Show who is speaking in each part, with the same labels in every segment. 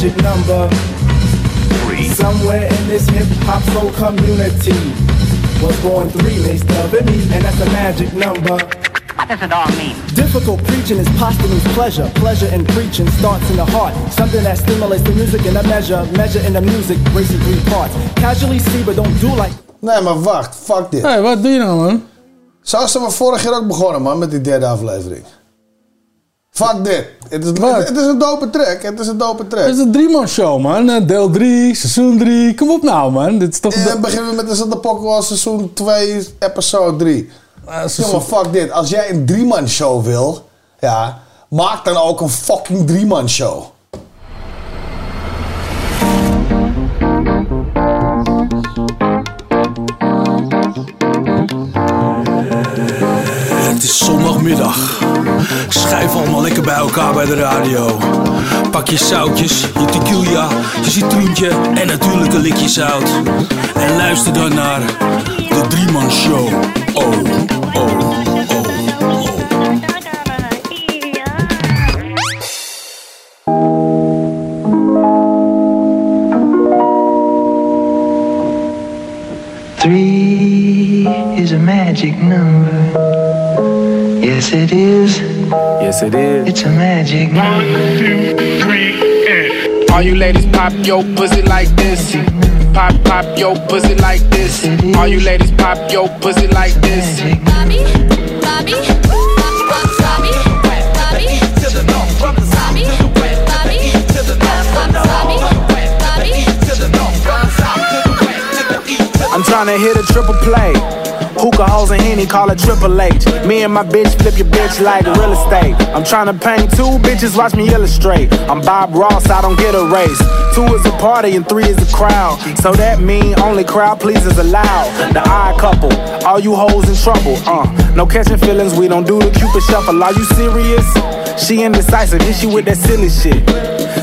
Speaker 1: Magic number. Three. Somewhere in this hip hop soul community was born three laced of me, and that's a magic number.
Speaker 2: What does it all mean?
Speaker 1: Difficult preaching is posthumous pleasure. Pleasure in preaching starts in the heart. Something that stimulates the music in a measure. Measure in the music breaks in three parts. Casually see, but don't do like.
Speaker 3: Nee, maar wacht. Fuck dit.
Speaker 4: Hé, hey, wat doe je nou, man?
Speaker 3: Zo zijn we vorig jaar ook begonnen, man, met die derde aflevering. Fuck dit. Het is,
Speaker 4: Wat?
Speaker 3: het is een dope track. Het is een dope track.
Speaker 4: Het is een drieman show, man. Eh, Deel 3, seizoen 3. Kom op nou, man. Dit is toch...
Speaker 3: En dan beginnen we met de Pokémon seizoen 2, episode 3.
Speaker 4: Eh, seizoen-
Speaker 3: Jongen, fuck dit. Als jij een drieman show wil, ja, maak dan ook een fucking drieman show.
Speaker 5: Het is zondagmiddag. Schijf allemaal lekker bij elkaar bij de radio. Pak je zoutjes, je tequila, je citroentje en natuurlijk een likje zout. En luister dan naar de Drieman Show. Oh, oh, oh, oh.
Speaker 6: Three is a magic number. Yes, it is.
Speaker 7: Yes, it is.
Speaker 6: It's a magic number.
Speaker 7: All you ladies pop your pussy like this. Pop, pop your pussy like this. All you ladies pop your pussy like this.
Speaker 8: Bobby, Bobby, Bobby, Bobby, Bobby, Bobby,
Speaker 7: I'm trying to hit a triple play. Hookah hoes and Henny call it Triple H. Me and my bitch flip your bitch like real estate. I'm trying to paint two bitches, watch me illustrate. I'm Bob Ross, I don't get a race. Two is a party and three is a crowd. So that mean only crowd pleasers allowed. The odd couple, all you hoes in trouble. Uh, no catching feelings, we don't do the Cupid shuffle. Are you serious? She indecisive, hit you with that silly shit.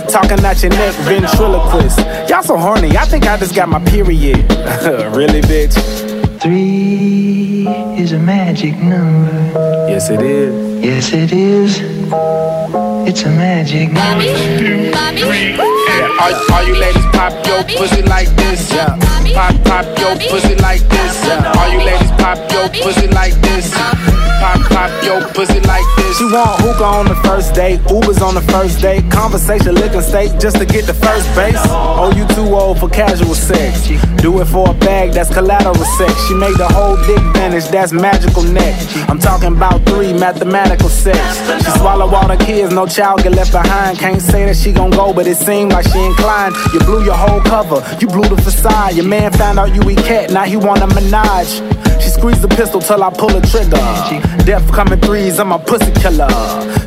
Speaker 7: Talking out your neck, ventriloquist. Y'all so horny, I think I just got my period. really, bitch?
Speaker 6: Three is a magic number.
Speaker 7: Yes, it is.
Speaker 6: Yes, it is. It's a magic number.
Speaker 7: Yeah, all, all you ladies pop your pussy like this. Yeah. Pop, pop your pussy like this. Yeah. All you ladies pop your pussy like this. Pop, pop your pussy like this. She want hookah on the first date, Ubers on the first date, conversation licking steak just to get the first base. Oh, you too old for casual sex. Do it for a bag, that's collateral sex. She made the whole dick vanish, that's magical neck. I'm talking about three mathematical sex. She swallow all the kids, no child get left behind. Can't say that she gon' go, but it seemed like she inclined. You blew your whole cover, you blew the facade. Your man found out you eat cat, now he want a menage. She squeezed the pistol till I pull a trigger. Death coming threes, I'm a pussy killer.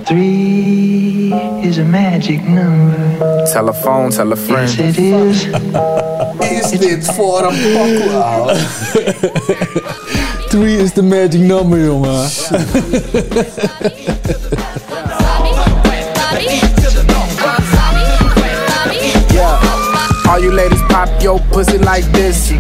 Speaker 6: Three is a magic number.
Speaker 7: Telephone, tell a friend.
Speaker 6: Yes, it is.
Speaker 3: Is dit voor een pokoe, ouwe?
Speaker 4: Three is the magic number, jongen.
Speaker 7: pop your pussy like this.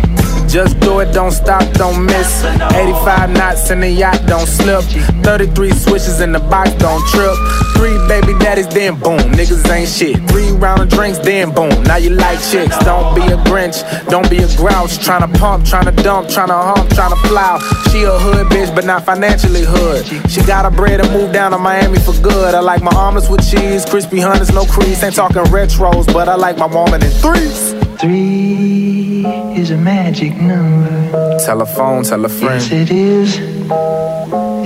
Speaker 7: Just do it, don't stop, don't miss. 85 knots in the yacht, don't slip. 33 switches in the box, don't trip. Three baby daddies, then boom, niggas ain't shit. Three round of drinks, then boom, now you like chicks. Don't be a Grinch, don't be a grouch. Tryna pump, tryna dump, tryna hump, tryna plow. She a hood bitch, but not financially hood. She got a bread to move down to Miami for good. I like my omelets with cheese, crispy hunters, no crease. Ain't talking retros, but I like my woman in threes.
Speaker 6: Three is a magic number.
Speaker 7: Telephone, tell a friend.
Speaker 6: Yes, it is.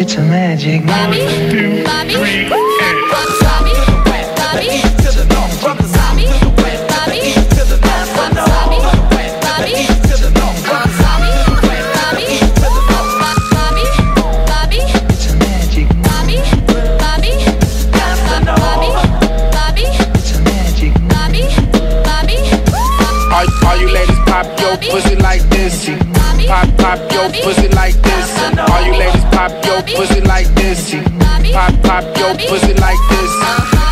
Speaker 6: It's a magic number.
Speaker 8: Bobby,
Speaker 7: Pop, your pussy like this. All you ladies pop your pussy like this. Pop, pop your pussy like this.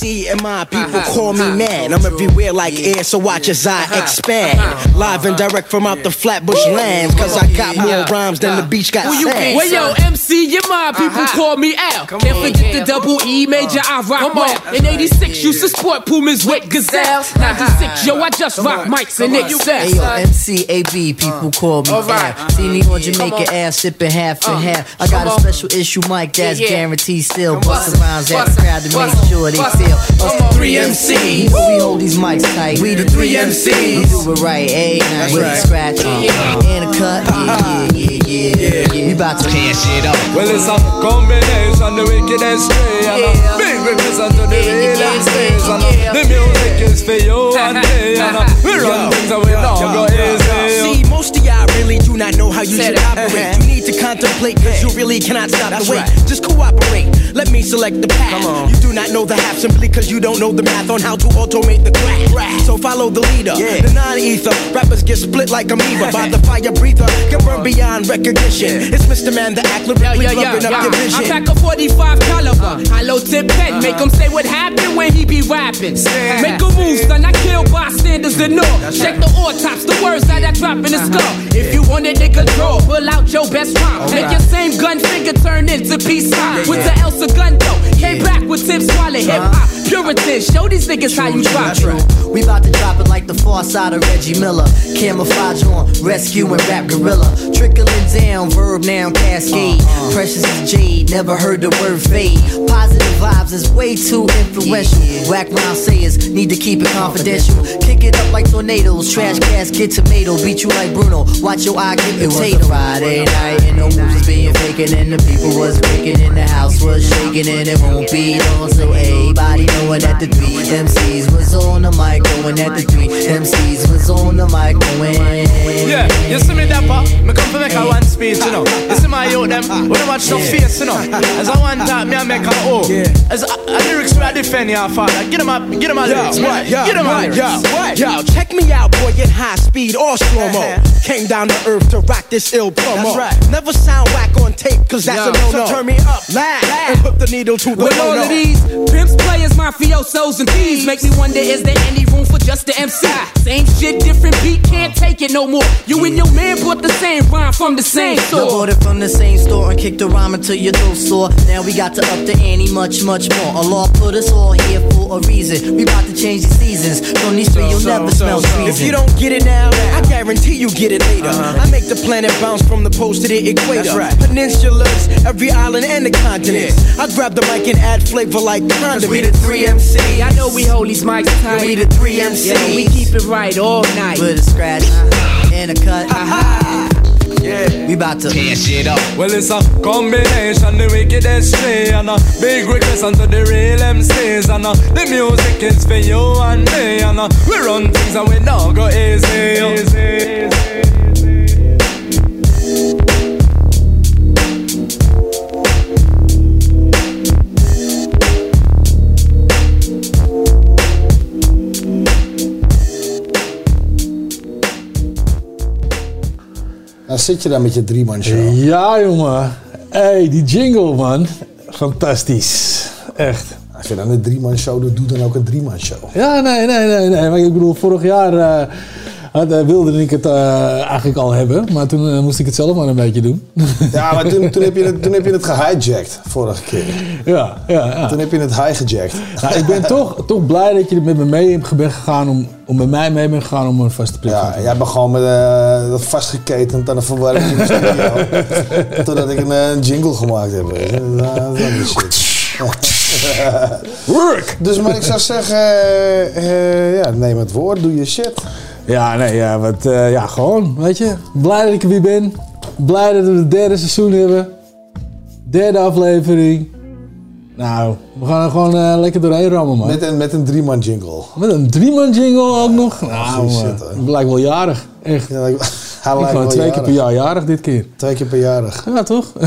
Speaker 9: MC and my people call me man. I'm everywhere like air, so watch as I expand. Live and direct from out the Flatbush lands. Cause I got more rhymes than the beach got sand.
Speaker 10: Well, yo, MC, your mind people call me Al. Can't forget the double E major, I rock well. In 86, used to sport Pumas with gazelles. 96, yo, I just rock mics and
Speaker 11: Hey yo. MCAB, people call me
Speaker 10: Alright.
Speaker 11: Al. See me on Jamaica ass, sipping half and half. I got a special issue mic that's
Speaker 10: Yeah, yeah.
Speaker 11: guaranteed still.
Speaker 10: Come
Speaker 11: Bust
Speaker 10: on.
Speaker 11: around at the crowd to make sure they
Speaker 10: Bust.
Speaker 11: feel.
Speaker 10: Come
Speaker 11: Us the
Speaker 9: 3MC.
Speaker 11: You know we hold these mics tight.
Speaker 9: We the 3MCs.
Speaker 11: We do it right, eh? Now with a
Speaker 9: right.
Speaker 11: scratch uh, and a cut. Yeah, yeah, yeah, yeah, yeah. We about to tear shit up.
Speaker 12: Well, it's a combination, the wicked and straight, and a big represent to the real and stays, and a the music is for you and me, and a we run things and we don't go easy.
Speaker 9: See, most of y'all really do not know how you
Speaker 10: Said
Speaker 9: should
Speaker 10: it.
Speaker 9: operate. You need to contemplate, cause you really cannot stop the wait. Just cooperate. Let me select the path. You do not know the half simply cause you don't know the math on how to automate the crack. So follow the leader, yeah. the non-ether. Rappers get split like amoeba by the fire breather. Get burned beyond recognition. It's Mr. Man, the act
Speaker 10: Yo,
Speaker 9: lyrically
Speaker 10: yo, yo,
Speaker 9: loving up your
Speaker 10: yo. I
Speaker 9: vision.
Speaker 10: pack a 45 caliber, uh. hollow tip pen, make uh-huh. him say what happened when he be rapping. Make a move, son, I kill bystanders the north. Check the autops, the words that I drop in the skull. If you want it, nigga, draw, pull out your best rhyme. Make your same gun finger turn into peace sign. With the Elsa gun though, came back with tips while swallow hip hop. Puritan, show these niggas how you drop it.
Speaker 11: We about to drop it like the far side of Reggie Miller. Camouflage on, rescue and rap gorilla. Trickling down, verb noun cascade. Uh-huh. Precious as jade, never heard the word fade. Positive vibes is way too influential. Whack round sayers, need to keep it confidential. Kick it up like tornadoes, trash cans, get tomato. Beat you like Bruno, watch your eye get
Speaker 13: It was a Friday night and no moves was being faking and the people was breaking and the house was shaking and it won't be long. So everybody knowing that the three MCs was on the mic, going at the three MCs was on the mic, going.
Speaker 12: Yeah, you see me dapper, me come to make a one speech, you know. You see my youth them, we don't watch no face, you know. As I one time, me I make a oh. As a, a lyrics where I defend your father. Get them up, get them a lyrics, man. Get them a lyrics.
Speaker 9: Yo, yo, check me out, boy, in high speed or slow mo. Uh-huh. Came down to earth to rock this ill promo.
Speaker 10: That's right.
Speaker 9: Never sound whack on tape, cause that's
Speaker 10: Yo,
Speaker 9: a no no.
Speaker 10: so
Speaker 9: turn me up, loud, and put the needle to the
Speaker 10: With all
Speaker 9: no-no.
Speaker 10: of these pimps, players, mafiosos, and thieves, make me wonder: is there any room for just the MC? Same shit, different beat, can't take it no more. You and your man bought the same rhyme from the same
Speaker 11: store.
Speaker 10: source.
Speaker 11: bought it from the same store and kicked the rhyme until your throat sore. Now we got to up the ante much, much more. Allah put us all here for a reason. We about to change the seasons. From these three, you'll never smell treason.
Speaker 9: If you don't get it now, I guarantee you get it later. I make the planet bounce from the post to the equator. Peninsulas, every island and the continent. I grab the mic and add flavor like condiments.
Speaker 10: we the 3MC. I know we hold these mics tight.
Speaker 11: We the 3MC.
Speaker 10: Yeah, we keep it right all night.
Speaker 11: With a scratch and a cut.
Speaker 12: Yeah.
Speaker 11: We about to
Speaker 12: tear shit up. Well, it's a combination, the wicked and straight, and a big request unto the real MCs, and a, the music is for you and me, and a, we run things and we don't go easy. easy.
Speaker 3: Dan zit je daar met je drieman show.
Speaker 4: Ja, jongen. hey, die jingle, man. Fantastisch. Echt.
Speaker 3: Als je dan een drieman show doet, doe dan ook een drieman show.
Speaker 4: Ja, nee, nee, nee, nee. Maar ik bedoel, vorig jaar eh, had, eh, wilde ik het eh, eigenlijk al hebben. Maar toen eh, moest ik het zelf maar een beetje doen.
Speaker 3: Ja, maar toen, toen, heb, je het, toen heb je het gehijacked vorige keer.
Speaker 4: Ja, ja, ja.
Speaker 3: Toen heb je het hijacked.
Speaker 4: Nou, ik ben toch, toch blij dat je er met me mee bent gegaan om, om met mij mee bent gegaan om een vaste plek te
Speaker 3: Ja, jij bent gewoon met, eh, dat vastgeketend aan de verwarming in de studio. Totdat ik een, een jingle gemaakt heb. Dat, is shit.
Speaker 4: Work!
Speaker 3: Dus maar ik zou zeggen, ja, neem het woord, doe je shit.
Speaker 4: Ja, nee, ja, wat, eh, ja, gewoon, weet je. Blij dat ik er weer ben. Blij dat we het derde seizoen hebben. Derde aflevering. Nou, we gaan er gewoon eh, lekker doorheen rammen, man.
Speaker 3: Met een, met een drieman jingle.
Speaker 4: Met een drieman jingle ook nog. Nou, man,
Speaker 3: shit, hoor.
Speaker 4: lijk wel jarig. Echt.
Speaker 3: Ja, ik, hij
Speaker 4: twee keer per jaar jarig dit keer.
Speaker 3: Twee keer per jarig.
Speaker 4: Ja, toch?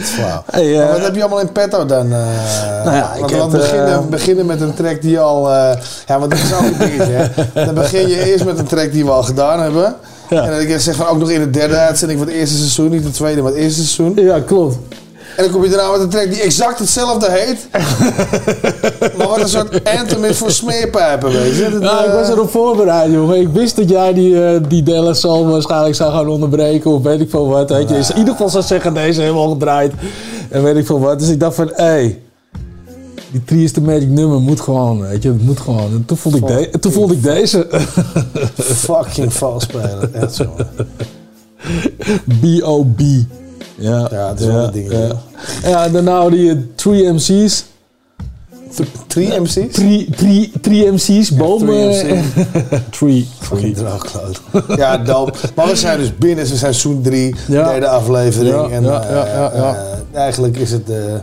Speaker 3: Dat is flauw.
Speaker 4: Hey,
Speaker 3: Maar
Speaker 4: eh,
Speaker 3: wat heb je allemaal in petto dan? eh
Speaker 4: Nou ja, ik heb,
Speaker 3: beginnen,
Speaker 4: eh,
Speaker 3: beginnen met een track die al... ja, want dat is ook een dingetje. Hè. Dan begin je eerst met een track die we al gedaan hebben.
Speaker 4: Ja.
Speaker 3: En dan zeg van ook nog in de derde uitzending van het eerste seizoen. Niet het tweede, maar het eerste seizoen.
Speaker 4: Ja, klopt.
Speaker 3: En dan kom je daarna met een track die exact hetzelfde heet. maar wat een soort anthem is voor smeerpijpen, weet je. Dat,
Speaker 4: Nou, ik
Speaker 3: eh,
Speaker 4: was erop voorbereid, jongen. Ik wist dat jij die, eh die Dallas Soul waarschijnlijk zou gaan onderbreken. Of weet ik veel wat. Weet je. Dus in ieder geval zou zeggen, deze helemaal gedraaid. En weet ik veel wat. Dus ik dacht van, hé. Hey, die the Magic nummer moet gewoon, weet je. Het moet gewoon. En toen voelde ik, de, toen voelde ik deze.
Speaker 3: Fucking vals spelen. Echt zo.
Speaker 4: B.O.B. Ja,
Speaker 3: Ja, het is wel een ding,
Speaker 4: Ja,
Speaker 3: ja.
Speaker 4: en daarna die eh, Three MC's.
Speaker 3: Three MC's?
Speaker 4: Three, three, three MC's, boom.
Speaker 3: three MC.
Speaker 4: Three.
Speaker 3: Fucking droogkloot. Ja, dope. Maar we zijn dus binnen. We zijn seizoen 3,
Speaker 4: Ja.
Speaker 3: derde aflevering.
Speaker 4: Ja,
Speaker 3: en
Speaker 4: ja,
Speaker 3: eh, eh, eigenlijk is het de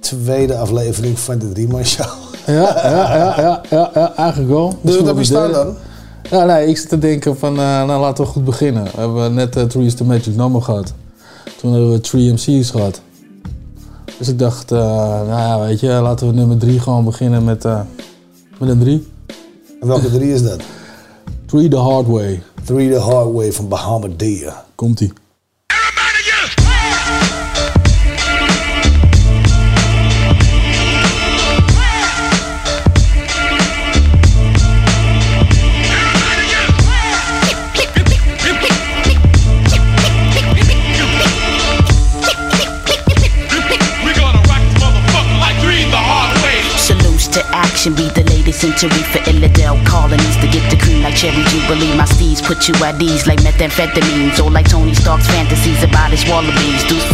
Speaker 3: tweede aflevering van de Drieman Show.
Speaker 4: Ja, ja, ja, ja, ja, ja, eigenlijk wel.
Speaker 3: Dus wat heb je staan dan?
Speaker 4: Ja, nee, ik zit te denken van, eh, nou laten we goed beginnen. We hebben net uh, Three is the Magic Number gehad. Toen hebben we Three MC's gehad. Dus ik dacht, eh, nou ja, weet je, laten we nummer drie gewoon beginnen met, eh, met een drie.
Speaker 3: En welke drie is dat?
Speaker 4: Three the Hard Way.
Speaker 3: Three the Hard Way van Bahamadia.
Speaker 4: Komt-ie.
Speaker 14: To action, be century for Illidale colonies to get the cream like cherry jubilee. My steeds put you at ease like methamphetamines, or like Tony Stark's fantasies about his wallabies. Deuce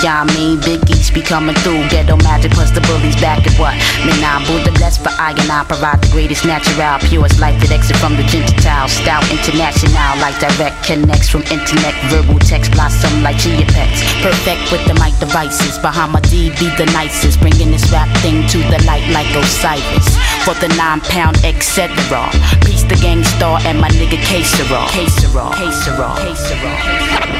Speaker 14: yeah, I mean, Big East be coming through. Ghetto magic plus the bullies back at what? Me now, Buddha blessed for I and I provide the greatest natural, purest life that exit from the Gentile. Style international, like direct connects from internet, verbal text blossom like chia pets. Perfect with the mic devices. Bahama D be the nicest, bringing this rap thing to the light like Osiris. For the nine pound etc. Peace the Gang Starr and my nigga K-Serol. K-Serol. K-Serol. K-Serol.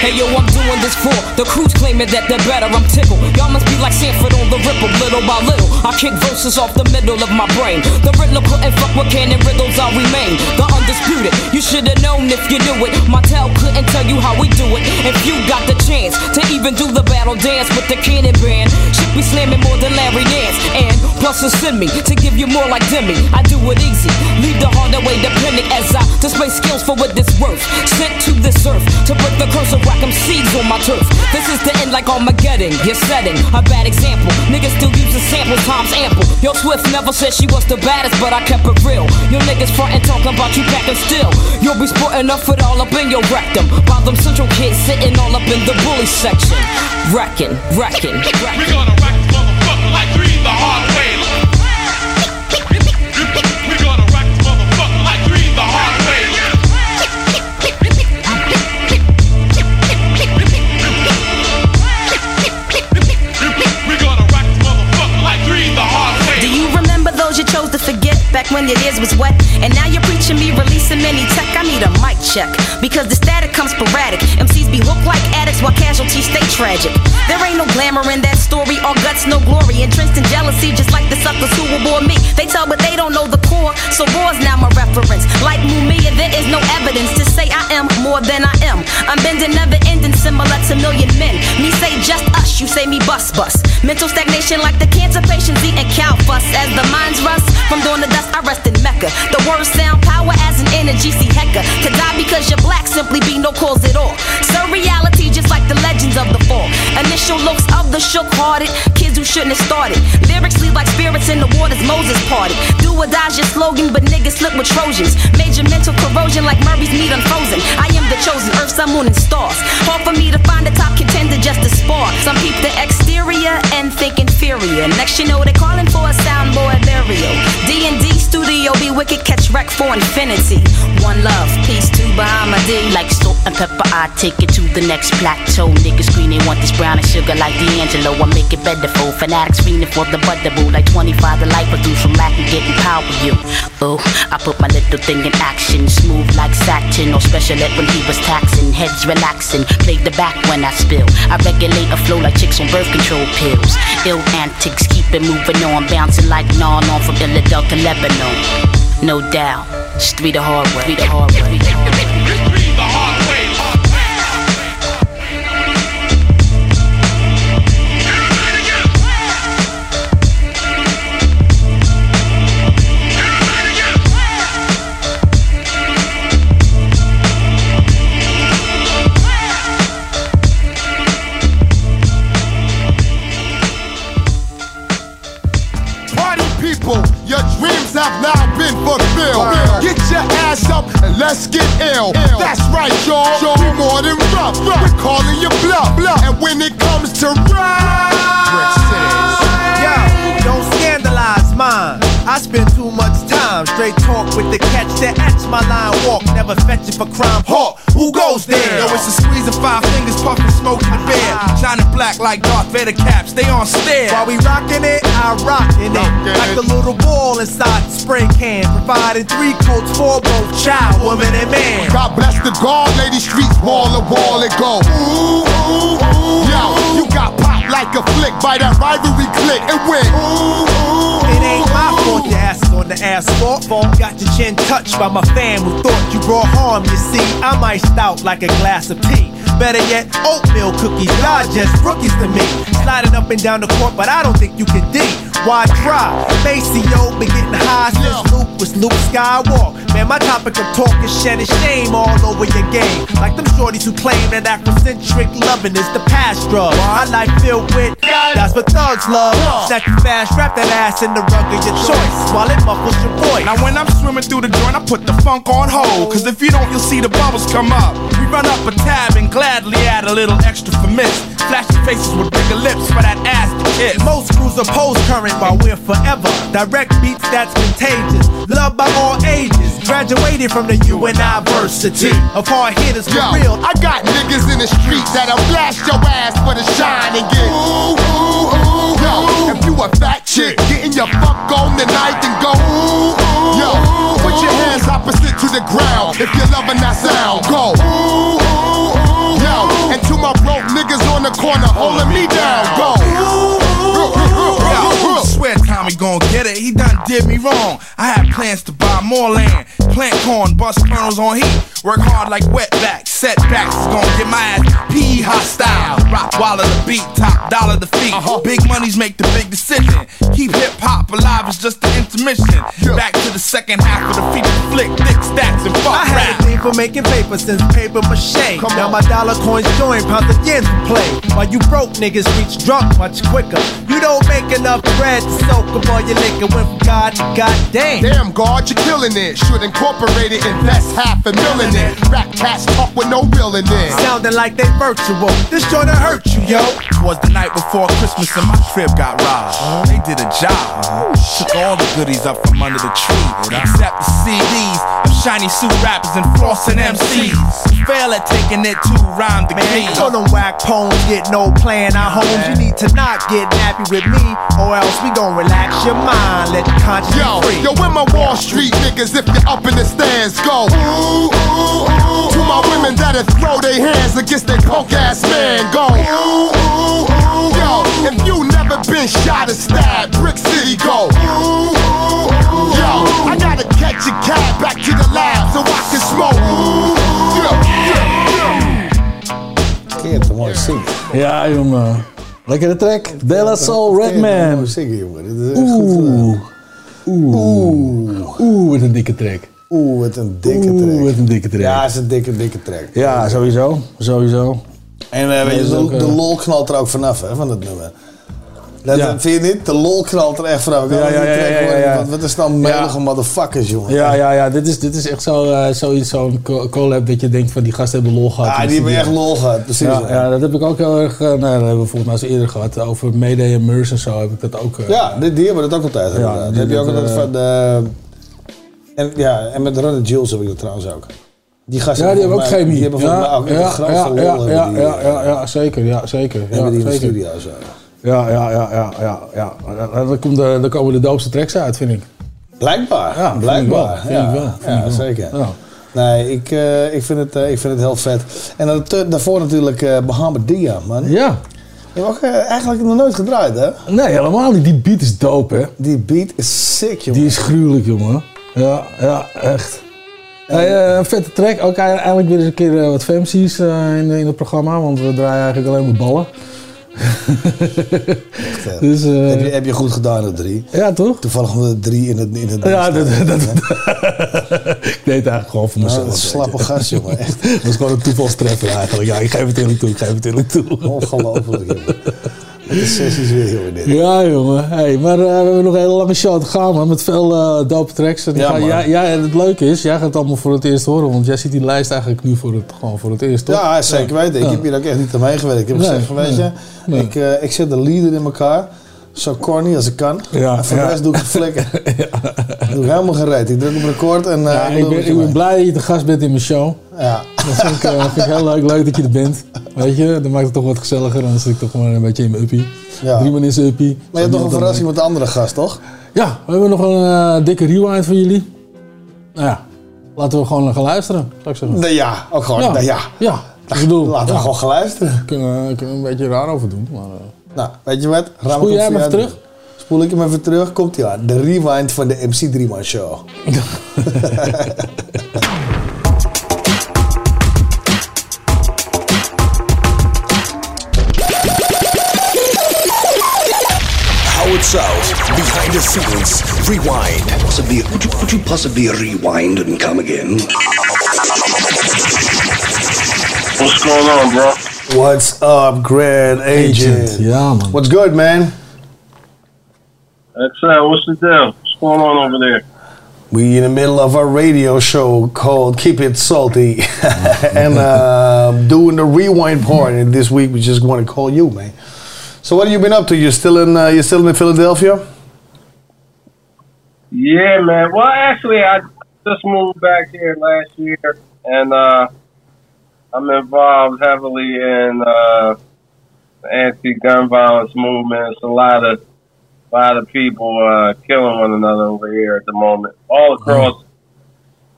Speaker 10: Hey yo, I'm doing this for the crews claiming that they're better. I'm tickled. Y'all must be like Sanford on the ripple, little by little. I kick verses off the middle of my brain. The riddler couldn't fuck with canon riddles. I remain the undisputed. You should have known if you knew it. My tell couldn't tell you how we do it. If you got the chance to even do the battle dance with the cannon band, should be slamming more than Larry Nance. And plus, to send me to give you more like Demi. I do it easy. Leave the hard way depending as I display skills for what it's worth. Sent to this earth to break the curse of whack 'em seeds on my turf. This is the end like Armageddon. You're setting a bad example. Niggas still using samples, times ample. Yo, Swift never said she was the baddest, but I kept it real. Yo, niggas frontin' talking about you packing still. You'll be sporting up it all up in your rectum. While them central kids sitting all up in the bully section. Wrecking, wrecking, wrecking.
Speaker 15: When your ears was wet? And now you're preaching me releasing many tech. I need a mic check because the static comes sporadic. MCs be hooked like addicts while casualties stay tragic. There ain't no glamour in that story, all guts, no glory. Entrenched in jealousy, just like the suckers who will bore me. They tell, but they don't know the core. So war's now my reference. Like Mumia, there is no evidence to say I am more than I am. I'm bending, never ending, similar to million men. Me say just us, you say me bust bust. Mental stagnation like the cancer patients eating cow fuss. As the minds rust from doing the dust, I rest in Mecca. The words sound power as an energy, see Hecka. To die because you're black simply be no cause at all. So reality just like the legends of the fall. Initial looks of the shook hearted, kids who shouldn't have started. Lyrics leave like spirits in the waters Moses parted. Do or die's your slogan, but niggas slip with Trojans. Major mental corrosion like Murray's meat unfrozen. I am the chosen earth, sun, moon, and stars. Hard for me to find a top contender just to spar. Some peep the exterior and think inferior. Next you know they're calling for a soundboy burial. D&D studio be wicked, catch wreck for infinity. One love, peace to D.
Speaker 14: Like salt and pepper, I take it to the next plateau. Niggas scream they want this brown and sugar like D'Angelo. I make it better for fanatics fiending for the butter boo. Like 25 the life produce from lack getting power you. Oh, I put my little thing in action. Smooth like satin or special ed when he was taxing. Heads relaxing, played the back when I spill. I regulate a flow like chicks on birth control pills. Ill antics, keep it moving on. Bouncing like non on from Philadelphia to Lebanon. No doubt. Street the hard way. Street the hard way.
Speaker 16: Have now been fulfilled. Get your ass up and let's get ill. That's right, y'all. We more than rough. We're calling you bluff. And when it comes to rap,
Speaker 17: Yo, don't scandalize mine. I spend too much time straight talk with the catch that etch my line walk. Never fetch it for crime. Hawk, who goes there?
Speaker 12: Yo, it's a squeeze of five fingers, puffing smoke in the bed. Shining black like Darth Vader caps, they on stare.
Speaker 17: While we rockin' it, I rockin' it. Like a little ball inside the spray can. Providing three coats for both child, woman, and man.
Speaker 16: God bless the guard, lady streets wall to wall it go. Ooh, ooh, ooh. Yo, you got popped like a flick by that rivalry click. It went. Ooh, ooh,
Speaker 17: It ain't my fault is the. Got your chin touched by my fam who thought you brought harm. You see, I'm iced out like a glass of tea. Better yet, oatmeal cookies, y'all just rookies to me. Sliding up and down the court, but I don't think you can D. Why try? Maceo been getting high since Luke was Luke Skywalker. Man, my topic of talk is shedding shame all over your game. Like them shorties who claim that Afrocentric loving is the past drug. My life filled with that's what thugs love. Snatch you fast, wrap that ass in the rug of your choice while it muffles your voice.
Speaker 12: Now when I'm swimming through the joint, I put the funk on hold. Cause if you don't, you'll see the bubbles come up. We run up a tab and gladly add a little extra for miss. Flashing faces with bigger lips for that ass to kiss.
Speaker 17: Most crews oppose current while we're forever. Direct beats that's contagious. Loved by all ages. Graduated from the university of hard hitters for
Speaker 16: Yo,
Speaker 17: real.
Speaker 16: I got niggas in the street that'll blast your ass for the shine and get ooh, ooh, ooh. Yo, if you a fat chick, getting your fuck on tonight and go ooh, ooh. Yo, put your hands opposite to the ground if you're loving that sound. Go ooh, ooh, ooh. Yo, and to my broke niggas on the corner holding me down. Go
Speaker 12: Yo, swear Tommy gon' get it. He done did me wrong. I had plans to buy more land, plant corn, bust kernels on heat, work hard like wetbacks. Setbacks is gon' get my ass PE hostile. Rock wallet the beat, top dollar the feet. Uh-huh. Big money's make the big decision. Keep hip hop alive is just the intermission. Back to the second half of the feature flick, thick stacks and fuck
Speaker 17: I had a thing for making paper since paper mache. now my dollar coins join pounds of yens to play. While you broke niggas reach drunk much quicker. You don't make enough bread to soak up all your liquor. Went from God to goddamn.
Speaker 16: Damn, God, you're killing it. Should incorporate it, invest half a million in it. Rap cats talk with no real in it.
Speaker 17: Sounding like they virtual. This joint'll hurt you, yo.
Speaker 12: Was the night before Christmas and my crib got robbed. They did a job. Took all the goodies up from under the tree, except the CDs of shiny suit rappers and flossing MCs. Fail at taking it to rhyme the key.
Speaker 17: Man, so them whack poems get no playing our homes. You need to not get nappy with me, or else we gon' relax your mind, let the conscience
Speaker 16: Yo,
Speaker 17: free.
Speaker 16: yo, where my Wall Street niggas if you're up in the stands go? Ooh, ooh, ooh. To my women that'll throw their hands against their punk ass man go. Ooh, ooh, ooh. Yo, if you never been shot or stabbed, Brick City go. Ooh, ooh, ooh. Yo, I gotta catch a cab back to the lab so I can smoke. Ooh, yeah, yeah, yeah.
Speaker 3: Je hebt een mooie zingen.
Speaker 4: Ja, jongen. Lekkere track. De La Soul Redman.
Speaker 3: Mooi zingen, jongen. Dit is echt goed gedaan.
Speaker 4: Oeh. Oeh. Oeh, wat een dikke track.
Speaker 3: Oeh, wat een dikke track.
Speaker 4: Oeh, wat een dikke track.
Speaker 3: Ja, is een dikke, dikke track.
Speaker 4: Ja, sowieso. Sowieso.
Speaker 3: En eh, weet je, de,
Speaker 4: ook, eh,
Speaker 3: de lol knalt er ook vanaf, hè, van het nummer. Dat,
Speaker 4: Ja.
Speaker 3: Vind je niet? De lol knalt er echt vanaf.
Speaker 4: Ja, ja, ja, ja, ja, ja.
Speaker 3: Wat, is dan melige motherfuckers, jongen.
Speaker 4: Ja, ja, ja. Dit is, dit is echt zo, eh, zoiets, zo'n co- collab dat je denkt van die gasten hebben lol gehad.
Speaker 3: Ah,
Speaker 4: in de
Speaker 3: die hebben echt lol gehad, precies.
Speaker 4: Ja,
Speaker 3: ja.
Speaker 4: ja, dat heb ik ook heel erg. eh, nou, dat hebben we volgens mij eens eerder gehad. Over Mayday en Meurs en zo heb ik dat ook. eh,
Speaker 3: Ja, die, die hebben dat ook altijd.
Speaker 4: Ja, die
Speaker 3: heb je ook
Speaker 4: dat,
Speaker 3: altijd van de En, ja, en met Ronald Jules heb ik dat trouwens ook. Die gasten
Speaker 4: Ja, die hebben ook
Speaker 3: mij-
Speaker 4: chemie.
Speaker 3: Die hebben volgens mij
Speaker 4: ja,
Speaker 3: ook echt
Speaker 4: ja,
Speaker 3: een grote
Speaker 4: ja,
Speaker 3: lol
Speaker 4: ja, ja, ja, ja, ja, zeker, ja, zeker. Ja,
Speaker 3: hebben die in de studio zo.
Speaker 4: Ja, ja, ja, ja, ja, ja. Komt de, dan komen de doopste tracks uit, vind ik.
Speaker 3: Blijkbaar,
Speaker 4: Ja, vind
Speaker 3: blijkbaar.
Speaker 4: ik wel, vind
Speaker 3: ja,
Speaker 4: ik wel, vind
Speaker 3: ja,
Speaker 4: ik wel.
Speaker 3: zeker.
Speaker 4: Ja.
Speaker 3: Nee, ik, eh, ik, vind het, eh, ik vind het heel vet. En dan, daarvoor natuurlijk eh Mohammed Dia, man.
Speaker 4: Ja.
Speaker 3: Je hebt ook eigenlijk nog nooit gedraaid, hè?
Speaker 4: Nee, helemaal niet. Die beat is dope, hè?
Speaker 3: Die beat is sick, jongen.
Speaker 4: Die is gruwelijk, jongen. Ja, ja, echt. Hey, een vette track. Ook eigenlijk weer eens een keer wat eh, in, in het programma, want we draaien eigenlijk alleen maar ballen. Dus, eh,
Speaker 3: heb, je, heb je goed gedaan, de drie.
Speaker 4: Ja, toch?
Speaker 3: Toevallig we drie in het in het
Speaker 4: Ja, dat, dat, ik deed het eigenlijk gewoon voor
Speaker 3: Nou,
Speaker 4: mezelf.
Speaker 3: is slappe gast, jongen. Echt.
Speaker 4: Dat was gewoon een toevalstreffer eigenlijk. Ja, ik geef het eerlijk toe, ik geef het eerlijk toe.
Speaker 3: Ongelooflijk, jongen. De sessies weer, jongen.
Speaker 4: Ja, jongen. Hey, maar eh, we hebben nog een hele lange show te gaan, man. Met veel eh dope tracks. En
Speaker 3: Ja,
Speaker 4: jij, jij- en het leuke is, jij gaat het allemaal voor het eerst horen. Want jij ziet die lijst eigenlijk nu voor het, gewoon voor het eerst, toch?
Speaker 3: Ja, zeker weten. Ik
Speaker 4: Ja.
Speaker 3: heb hier ook echt niet aan meegewerkt. Ik heb
Speaker 4: Nee,
Speaker 3: gezegd van, weet je,
Speaker 4: nee.
Speaker 3: ik, eh, ik zet de leader in elkaar. Zo corny als ik kan.
Speaker 4: Ja,
Speaker 3: en voor
Speaker 4: ja.
Speaker 3: de rest doe ik flikken. Doe ik helemaal gereed. Ik druk op record en
Speaker 4: Ja,
Speaker 3: ik
Speaker 4: ben, ik ben blij dat je te gast bent in mijn show.
Speaker 3: Ja.
Speaker 4: Dat vind ik, eh, vind ik heel leuk. Leuk dat je er bent. Weet je, dat maakt het toch wat gezelliger. Dan zit ik toch gewoon een beetje in mijn uppie.
Speaker 3: Ja.
Speaker 4: Drie man in zijn uppie.
Speaker 3: Maar je hebt nog een verrassing met de andere gast, toch?
Speaker 4: Ja, we hebben nog een eh, dikke rewind voor jullie. Nou ja, laten we gewoon gaan luisteren, zou ik zeggen.
Speaker 3: Nee, ja, ook gewoon.
Speaker 4: Ja.
Speaker 3: nee, ja.
Speaker 4: Ja, ik bedoel...
Speaker 3: Laten we
Speaker 4: ja.
Speaker 3: gewoon gaan luisteren.
Speaker 4: Kunnen we kunnen we een beetje raar over doen, maar... eh,
Speaker 3: Nou, weet je wat? Ram
Speaker 4: Spoel jij
Speaker 3: hem
Speaker 4: even terug?
Speaker 3: Spoel ik hem even terug. Komt hij aan. De rewind van de MC Drieman Show.
Speaker 18: South, behind the scenes, rewind.
Speaker 19: Possibly, could you, could you possibly rewind and come again?
Speaker 20: What's going on, bro?
Speaker 3: What's up, Grand Agent?
Speaker 4: Yeah, man.
Speaker 3: What's good, man?
Speaker 20: That's uh, what's the deal? What's going on over there?
Speaker 3: We in the middle of our radio show called Keep It Salty, and uh, doing the rewind part. And this week we just want to call you, man. So what have you been up to? You still in? Uh, you still in Philadelphia?
Speaker 20: Yeah, man. Well, actually, I just moved back here last year, and uh, I'm involved heavily in uh, the anti-gun violence movement. It's a lot of a lot of people uh, killing one another over here at the moment. All across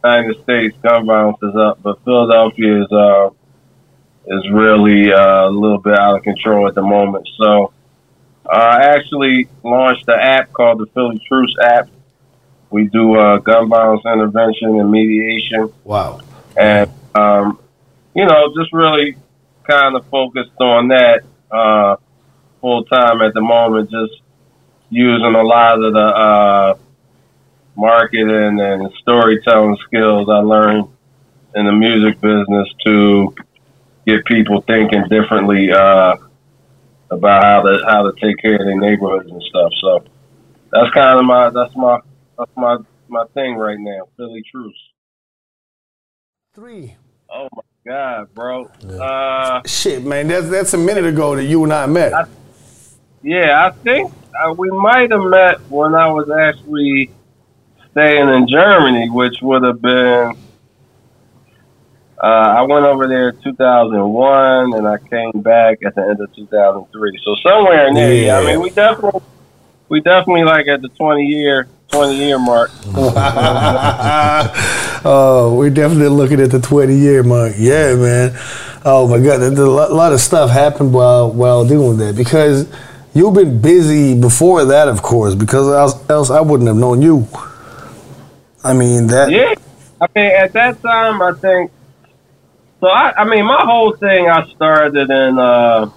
Speaker 20: the United States, gun violence is up, but Philadelphia is uh, is really uh, a little bit out of control at the moment. So uh, I actually launched an app called the Philly Truce app. We do uh, gun violence intervention and mediation.
Speaker 3: Wow.
Speaker 20: And, um, you know, just really kind of focused on that uh, full time at the moment, just using a lot of the uh, marketing and storytelling skills I learned in the music business to get people thinking differently uh, about how to how to take care of their neighborhoods and stuff. So that's kind of my that's my that's my my thing right now. Philly Truce.
Speaker 3: Three.
Speaker 20: Oh my god, bro. Uh,
Speaker 3: Shit, man, that's that's a minute ago that you and I met.
Speaker 20: yeah, I think uh, we might have met when I was actually staying in Germany, which would have been. Uh, I went over there in 2001, and I came back at the end of 2003. So somewhere in there, yeah. I mean, we definitely, we definitely like at the 20 year, 20 year mark.
Speaker 3: oh, we're definitely looking at the 20 year mark. Yeah, man. Oh my God, there's a lot lot of stuff happened while while doing that because you've been busy before that, of course, because else, else I wouldn't have known you. I mean that.
Speaker 20: Yeah, I mean, at that time, I think. So I, I mean, my whole thing, I started in, uh,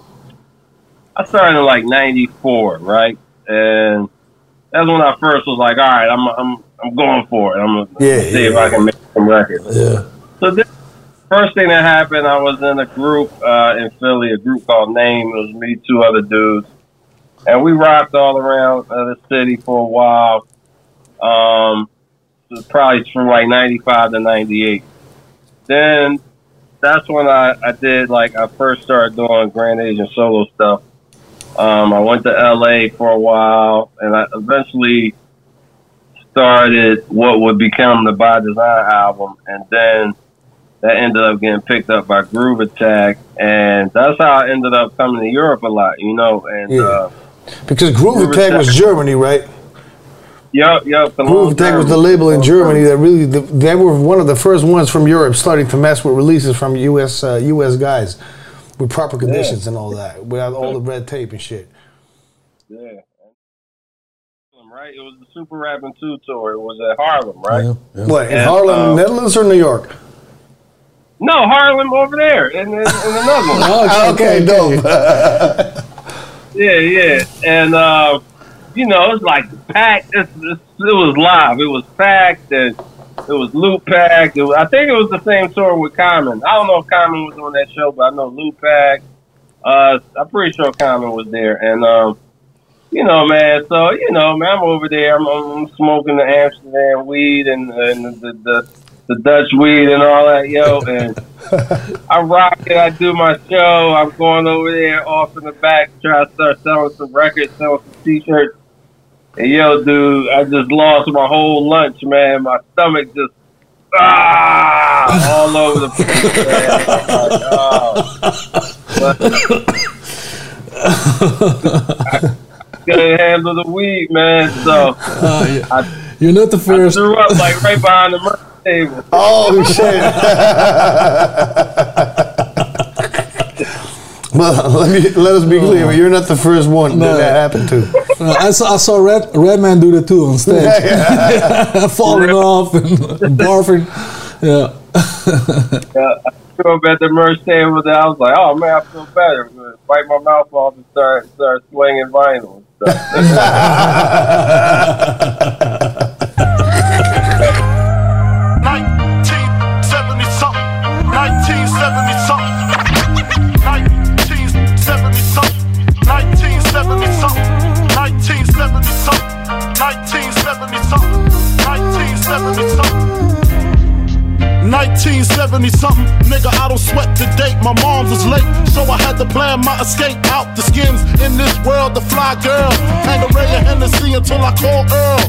Speaker 20: I started in like '94, right? And that's when I first was like, all right, I'm, I'm, I'm going for it. I'm gonna
Speaker 3: Yeah,
Speaker 20: see
Speaker 3: yeah,
Speaker 20: if I can make some records.
Speaker 3: Yeah.
Speaker 20: So this first thing that happened, I was in a group uh, in Philly, a group called Name. It was me, two other dudes, and we rocked all around uh, the city for a while. Um, probably from like '95 to '98. Then that's when I, I did like I first started doing Grand Agent solo stuff. Um, I went to LA for a while, and I eventually started what would become the By Design album, and then that ended up getting picked up by Groove Attack, and that's how I ended up coming to Europe a lot, you know. And
Speaker 3: Yeah.
Speaker 20: uh,
Speaker 3: Because Groove Attack was Germany, right?
Speaker 20: Yup, yup.
Speaker 3: Groove Attack was the label in Germany that really they were one of the first ones from Europe starting to mess with releases from US uh, US guys with proper conditions and all that, without all the red tape and shit.
Speaker 20: Yeah. Right, it was the Super Rapping Two tour. It was at Haarlem, right?
Speaker 3: What in
Speaker 20: And,
Speaker 3: Harlem,
Speaker 20: uh,
Speaker 3: Netherlands, or New York?
Speaker 20: No, Haarlem over there, in, in, in another one.
Speaker 3: Oh, okay, dope.
Speaker 20: yeah, yeah, and uh, you know, it's like packed. It's, it's, it was live. It was packed, and it was packed. It was, I think it was the same tour with Common. I don't know if Common was on that show, but I know packed. Uh, I'm pretty sure Common was there, and um, you know, man. So you know, man, I'm over there. I'm, I'm smoking the Amsterdam weed and, and the, the the Dutch weed and all that, yo. And I rock it. I do my show. I'm going over there off in the back, try to start selling some records, selling some t-shirts. And yo, dude, I just lost my whole lunch, man. My stomach just ah all over the place. Man. I couldn't handle the weed, man. So I,
Speaker 4: You're not the first.
Speaker 20: I
Speaker 4: first.
Speaker 20: threw up like right behind the table.
Speaker 3: Oh shit! Well, let me let us be clear. You're not the first one
Speaker 4: No.
Speaker 3: that that happened to.
Speaker 4: I saw, I saw Red Redman do that too on stage, falling off and barfing. Yeah.
Speaker 20: Yeah, I threw up at the merch table. Then I was like, "Oh man, I feel better." I'm gonna Wipe my mouth off and start start swinging vinyl. and stuff.
Speaker 21: 1970 something. 1970 something. 1970 something. 1970 something, nigga, I don't sweat the date. My mom's was late, so I had to plan my escape out the skins in this world. The fly girl, hang a ray of Hennessy until I call Earl.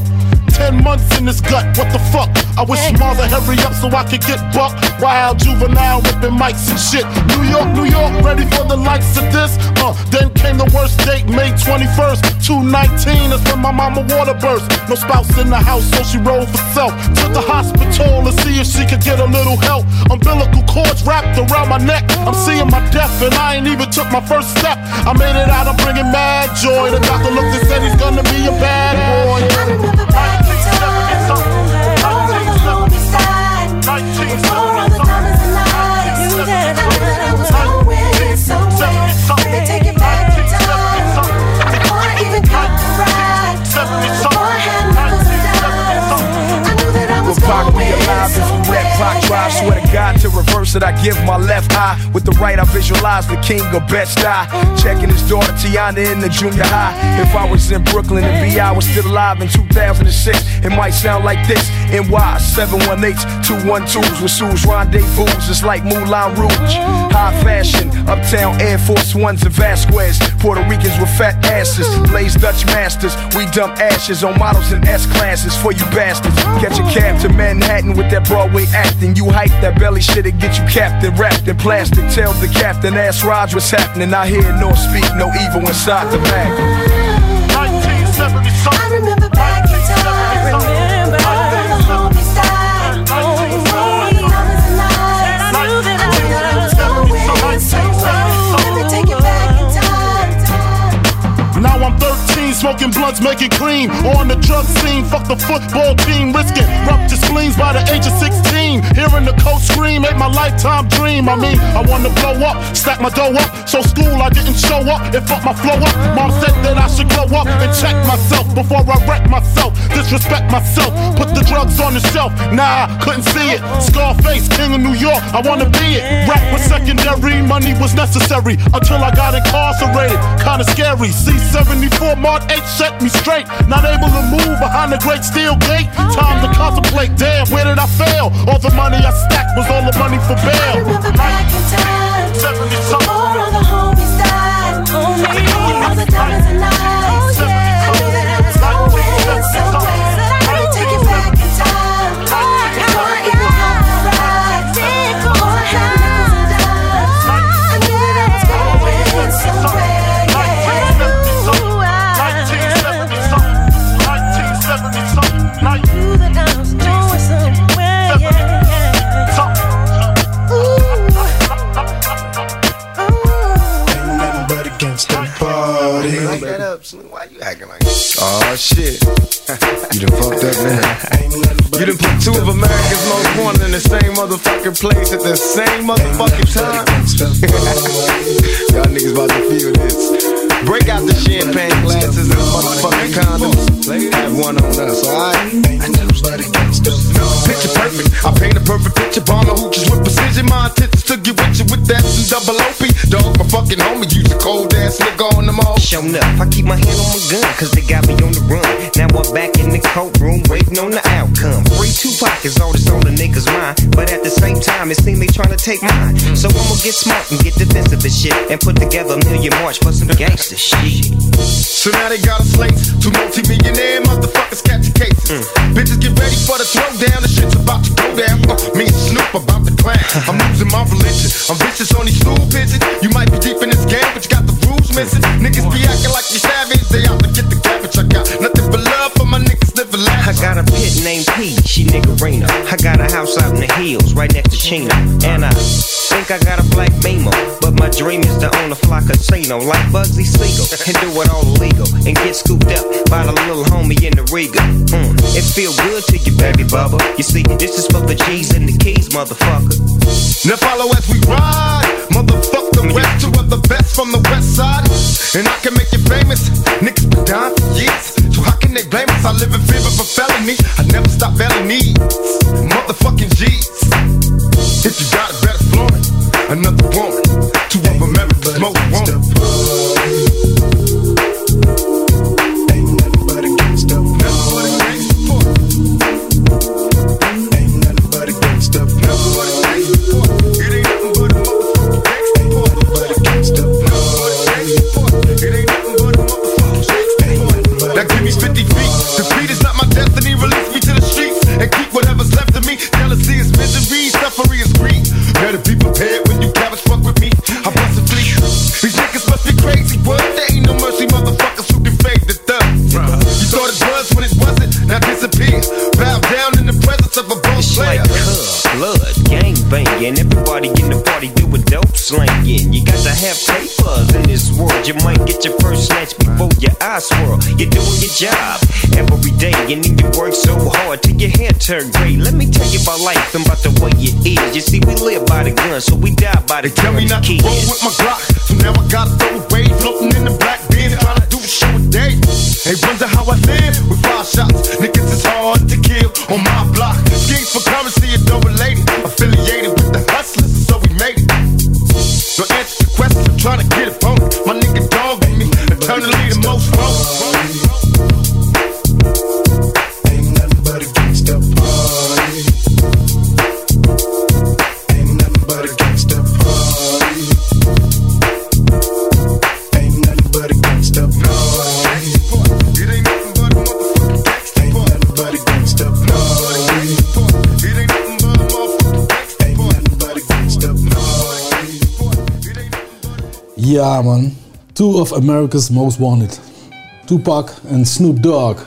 Speaker 21: Ten months in this gut, what the fuck? I wish would hurry up so I could get buck. Wild juvenile ripping mics and shit. New York, New York, ready for the likes of this. Uh, then came the worst date, May 21st, 219. That's when my mama water burst. No spouse in the house, so she rolled for self. To the hospital to see if she could get a little help. Umbilical cords wrapped around my neck. I'm seeing my death, and I ain't even took my first step. I made it out, I'm bringing mad joy. The doctor looked and said he's gonna be a bad boy.
Speaker 5: Pac drive, swear to God to reverse it, I give my left eye. With the right, I visualize the king of Bed-Stuy. Checking his daughter Tiana in the junior high. If I was in Brooklyn and B.I. was still alive in 2006, it might sound like this. NY 718s, 212s with Sue's rendezvous. It's like Moulin Rouge. High fashion, uptown Air Force Ones and Vasquez. Puerto Ricans with fat asses, Blaze Dutch masters. We dump ashes on models in S classes for you bastards. Catch a cab to Manhattan with that Broadway acting. You hype that belly shit and get you captain wrapped in plastic. Tell the captain, ask Raj what's happening. I hear nor speak, no evil inside the bag.
Speaker 21: Blunts, making cream. On the drug scene, fuck the football team, risking ruptured spleens by the age of 16. Hearing the coach scream, made my lifetime dream. I mean, I wanna blow up, stack my dough up. So school, I didn't show up, it fucked my flow up. Mom said that I should grow up and check myself before I wreck myself. Disrespect myself, put the drugs on the shelf. Nah, couldn't see it. Scarface, king of New York, I wanna be it. Rap was secondary, money was necessary until I got incarcerated. Kinda scary. C74 Mark 8 set me straight. Not able to move behind the great steel gate. Oh, time to contemplate, damn, where did I fail? All the money I stacked was all the money for bail. I remember back in time, 70. Before all the homies died, oh, all the diamonds and nights.
Speaker 22: Oh shit. you done fucked up now. You done put two of America's most wanted in the same motherfucking place at the same motherfucking time. Y'all niggas about to feel this. Break out the champagne glasses and the motherfucking condoms. Have one on us, alright? Picture perfect. I paint a perfect picture. Bomber hooches with precision. My intentions to get with you with that and double OP. Dog, my fucking homie. Use a cold ass nigga on them all.
Speaker 23: Show up, I keep my hand on my gun, cause they got me on the run. Now I'm back in the courtroom, waiting on the outcome. Free Tupac is all that's on the niggas' mind. But at the same time, it seems they trying to take mine. So I'ma get smart and get defensive and shit. And put together a million march for some gangster shit.
Speaker 16: So now they got a slate. Two multi-millionaire motherfuckers catching cases. Bitches get ready for the throwdown. The shit's about to go down. Uh, me and Snoop about to clown. I'm losing my religion. I'm vicious on these stool pigeons. You might be deep in this game, but you got the rules missing. Niggas be acting like you savage. They out to get the cabbage. I got nothing
Speaker 23: I got a pit named P, she niggerina. I got a house out in the hills, right next to Chino. And I think I got a black beamer. But my dream is to own a fly casino like Bugsy Siegel. And do it all illegal. And get scooped up by the little homie in the Riga. Mm, it feel good to you, baby bubba. You see, this is for the G's and the keys, motherfucker.
Speaker 16: Now follow as we ride. Motherfuck the rest, two of the best from the west side. And I can make you famous. Niggas been down for years. So how can they blame us? I live in fear of a felony. I never stop felonies. Motherfucking G's. If you got it, better flaunt it. Another woman.
Speaker 23: Banging. Everybody in the party doing dope slanging. You got to have papers in this world. You might get your first snatch before your eyes swirl. You're doing your job every day, and then you work so hard till your hair turn gray. Let me tell you about life and about the way it is. You see, we live by the gun, so we die by the
Speaker 16: Tell me not to roll with my Glock. So now I gotta throw away. Floating in the black bin, trying to do a show a day. They wonder how I live with five shots. Niggas is hard to kill on my block. Schemes for currency are double related. Affiliated with So answer the question, trying to get it it. My nigga dog with me, eternally
Speaker 4: Ja, man. Two of America's Most Wanted. Tupac en Snoop Dogg.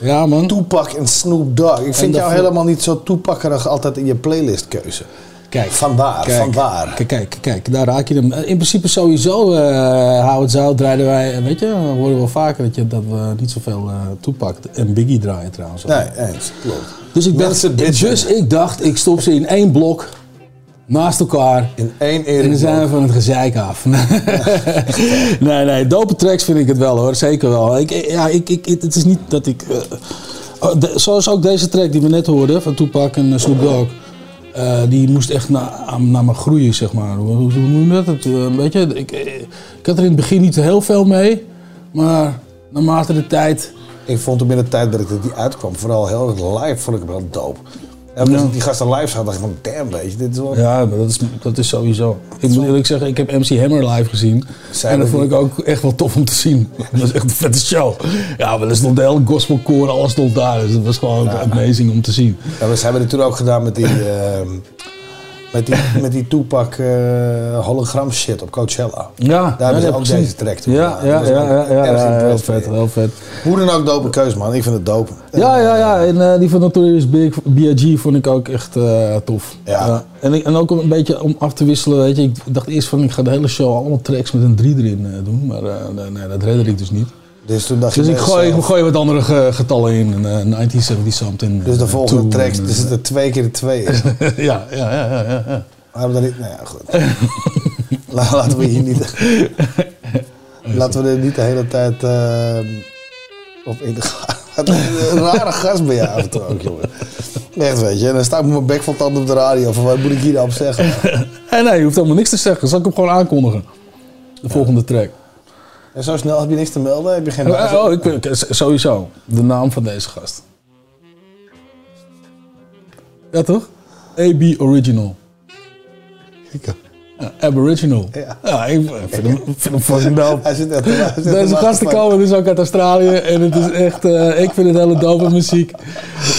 Speaker 4: Ja, man.
Speaker 3: Tupac en Snoop Dogg. Ik vind jou helemaal niet zo toepakkerig altijd in je playlistkeuze.
Speaker 4: Kijk.
Speaker 3: Vandaar,
Speaker 4: Kijk,
Speaker 3: vandaar.
Speaker 4: Kijk, kijk, kijk, daar raak je hem. In principe sowieso, eh hou het zout, draaiden wij, weet je, we horen wel vaker dat, je, dat we niet zoveel eh Tupac en Biggie draaien trouwens.
Speaker 3: Nee, eens. Klopt.
Speaker 4: Dus ik dacht, dus ik dacht, ik stop ze in één blok, naast elkaar.
Speaker 3: In één
Speaker 4: En dan zijn we van het gezeik af. nee, nee, dope tracks vind ik het wel hoor, zeker wel. Ik, ja, ik, ik, het is niet dat ik... de- zoals ook deze track die we net hoorden van Tupac en eh, Snoop Dogg. eh, die moest echt naar, naar me groeien, zeg maar. Hoe, noem je dat? Weet je, ik, ik had er in het begin niet heel veel mee. Maar naarmate de tijd...
Speaker 3: Ik vond hem in de tijd dat ik die uitkwam, vooral heel erg live, vond ik hem wel dope. En ik die gasten live zag, dacht ik van, damn, weet je, dit is wel...
Speaker 4: Ja, maar dat is, dat is sowieso. Ik moet eerlijk zeggen, ik heb MC Hammer live gezien. En dat vond ik ook echt wel tof om te zien. Dat was echt een vette show. Ja, maar er stond de hele gospelkoor, alles stond daar. Dus dat was gewoon amazing om te zien.
Speaker 3: Ja, we hebben het toen ook gedaan met die, ehm, Met die, met die Tupac eh, hologram shit op Coachella.
Speaker 4: Ja,
Speaker 3: Daar hebben
Speaker 4: ja,
Speaker 3: ze ook deze track toe
Speaker 4: Ja, ja, ja, ja, heel vet, heel vet.
Speaker 3: Hoe dan ook, dope keus, man. Ik vind het dope.
Speaker 4: Ja, ja, ja. En eh, die van Notorious Big, vond ik ook echt eh, tof. Ja. En, ik, en ook om een beetje om af te wisselen, weet je. Ik dacht eerst van, ik ga de hele show allemaal tracks met een 3 erin doen. Maar nee, dat redde ik dus niet.
Speaker 3: Dus toen dacht je
Speaker 4: Dus ik
Speaker 3: bij
Speaker 4: gooi, ik
Speaker 3: jezelf-
Speaker 4: gooi wat andere ge- getallen in. En, eh, 1970 something.
Speaker 3: Dus de
Speaker 4: eh,
Speaker 3: volgende tracks,
Speaker 4: en,
Speaker 3: er
Speaker 4: eh,
Speaker 3: zitten twee keer de twee in.
Speaker 4: ja, ja, ja, ja, ja, ja.
Speaker 3: Waarom dan niet? Nou ja, goed. La- Laten we hier niet... Laten we er niet de hele tijd eh, op in gaan. Een rare gast ben je af en toe ook, jongen. Echt, weet je. En dan sta ik met mijn bek van tanden op de radio. Van wat moet ik hier nou op zeggen?
Speaker 4: Hey, nee, je hoeft helemaal niks te zeggen. Zal ik hem gewoon aankondigen? De volgende track.
Speaker 3: En zo snel heb je niks te melden? Heb je geen...
Speaker 4: Oh, oh, ik s- sowieso. De naam van deze gast. Ja, toch? AB Original. Ja, Aboriginal. Ja, ik vind hem, ik vind hem fucking dope.
Speaker 3: Hij zit echt... hij zit
Speaker 4: Deze
Speaker 3: echt
Speaker 4: gasten komen dus ook uit Australië en het is echt, eh, ik vind het hele dope muziek.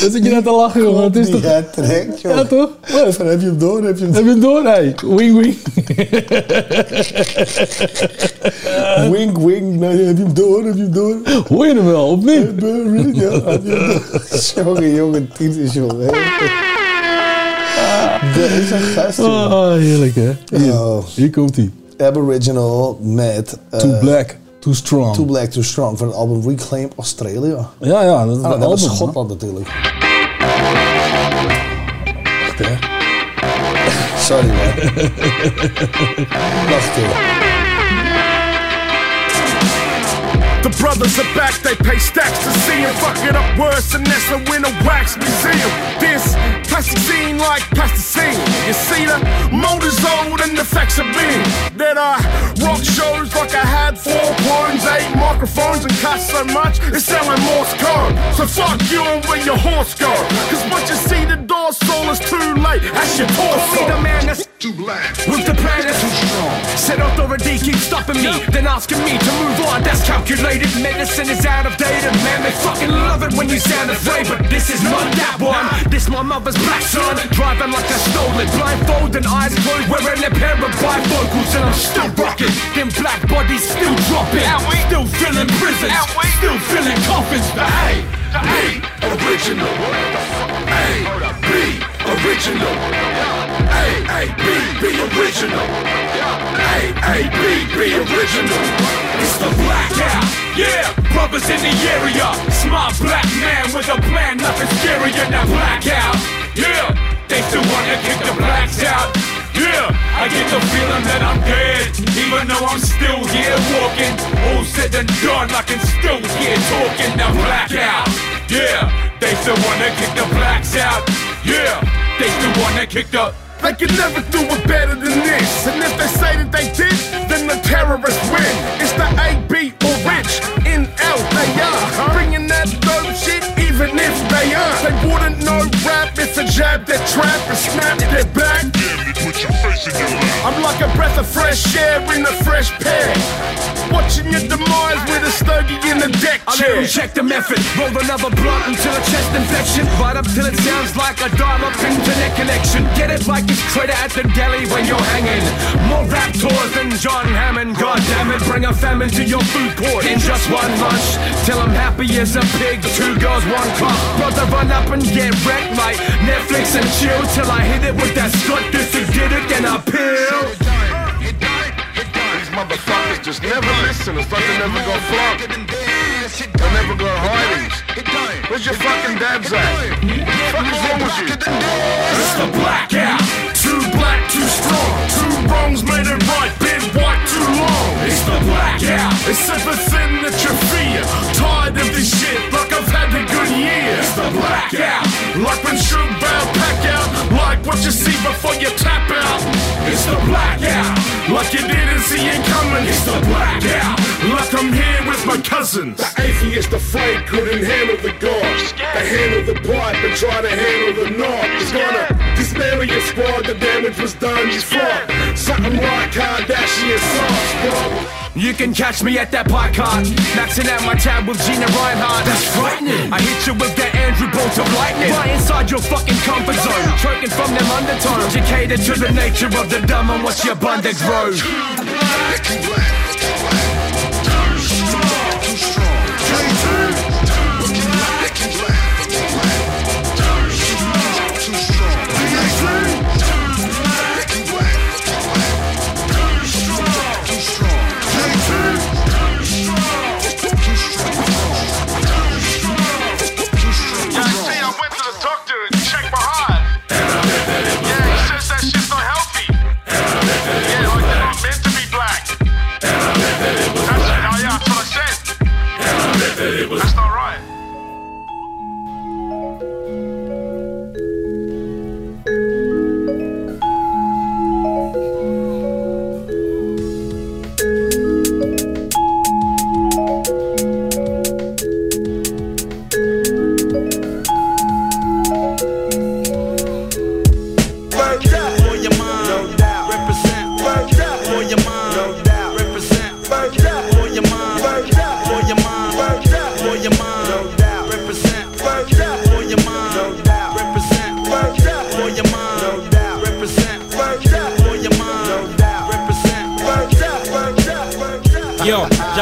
Speaker 4: Dan zit je net te lachen, jongen. Het is toch...
Speaker 3: trekt, joh.
Speaker 4: Ja, toch? Wat?
Speaker 3: Heb je hem door? Heb je hem
Speaker 4: Heb je hem door? Hey, wing wing.
Speaker 3: Wink, wink. Nee, heb je hem door? Heb je hem door?
Speaker 4: Hoor je hem wel, of niet?
Speaker 3: Ja, heb je hem door? Jongen, jongen, tientjes, jongen. Deze gast, jongen.
Speaker 4: Oh, heerlijk hè. Hier,
Speaker 3: Oh.
Speaker 4: hier komt hij.
Speaker 3: Aboriginal met... eh,
Speaker 4: Too Black, Too Strong.
Speaker 3: Too Black, Too Strong van het album Reclaim Australia.
Speaker 4: Ja, ja, dat is
Speaker 3: Ah,
Speaker 4: een
Speaker 3: dat
Speaker 4: album.
Speaker 3: Schotland natuurlijk.
Speaker 4: Echt, hè?
Speaker 3: Sorry man. Wacht even.
Speaker 24: The brothers are back, they pay stacks to see him fuck it up worse, and that's a winter wax museum. This plasticine like plasticine. You see the motor's old and the facts are big. That I rock shows like I had four horns, eight microphones, and cost so much it's selling Morse code. So fuck you and where your horse go. Cause once you see the door soul is too late. That's your torso.
Speaker 9: Me, the man that's too black. With the plan that's too strong. Said authority keeps stopping me, then asking me to move on. That's calculated. Medicine is out of date, and man, they fucking love it when you sound afraid. But this is not that one. This my mother's black son, driving like I stole it. Blindfolded, eyes closed, wearing a pair of bifocals, and I'm still rocking. Them black bodies still dropping. Still filling prisons, still filling coffins. But hey, hey, original. Hey, be original. A A B B original. A A B B original. It's the blackout. Yeah, brothers in the area. Smart black man with a plan, nothing scarier than blackout. Yeah, they still wanna kick the blacks out. Yeah, I get the feeling that I'm dead, even though I'm still here walking. All said and done, I can still hear talking. The blackout. Yeah, they still wanna kick the blacks out. Yeah, they still wanna kick the.
Speaker 24: They can never do it better than this. And if they say that they did, then the terrorists win. It's the AB or rich in L they are. Bringing that dope shit, even if they aren't. They wouldn't know rap, it's a jab that trap and snap their back. I'm like a breath of fresh air in a fresh pair. Watching your demise with a stogie in the deck chair.
Speaker 9: I let
Speaker 24: chair.
Speaker 9: 'em check the method. Roll another blunt until a chest infection. Right up till it sounds like a dial-up internet connection. Get it like it's credit at the deli when you're hanging. More rap tours than John Hammond. God damn it, bring a famine to your food court in just one lunch. Till I'm happy as a pig. Two girls, one cup. Brother, run up and get wrecked like Netflix and chill till I hit it with that Scott. This is did it, then I pill.
Speaker 24: These motherfuckers just never listen. It's like they never go flop. They never go hiding. Where's your fucking dad's at? What the fuck is wrong with you?
Speaker 9: It's the blackout. Too black, too strong.
Speaker 24: Two wrongs made it right. Been white too long.
Speaker 9: It's the blackout.
Speaker 24: It's everything that you fear. Tired of this shit, like I've had a good year.
Speaker 9: It's the blackout.
Speaker 24: Like when shoot bound pack out. Like what you see before you tap out.
Speaker 9: It's the blackout.
Speaker 24: Like you didn't see it coming.
Speaker 9: It's the blackout.
Speaker 24: Like I'm here with my cousins. The atheist afraid couldn't handle the gauge. They handle the bribe but try to handle the knob. It's gonna, this hysteria squad, the damage was done before. Something like Kardashian sauce, bro.
Speaker 9: You can catch me at that podcast, maxing out my tab with Gina Rinehart. That's frightening. I hit you with that Andrew bolt of lightning. Right inside your fucking comfort zone, choking from them undertones. You cater to the nature of the dumb and what's your bondage road.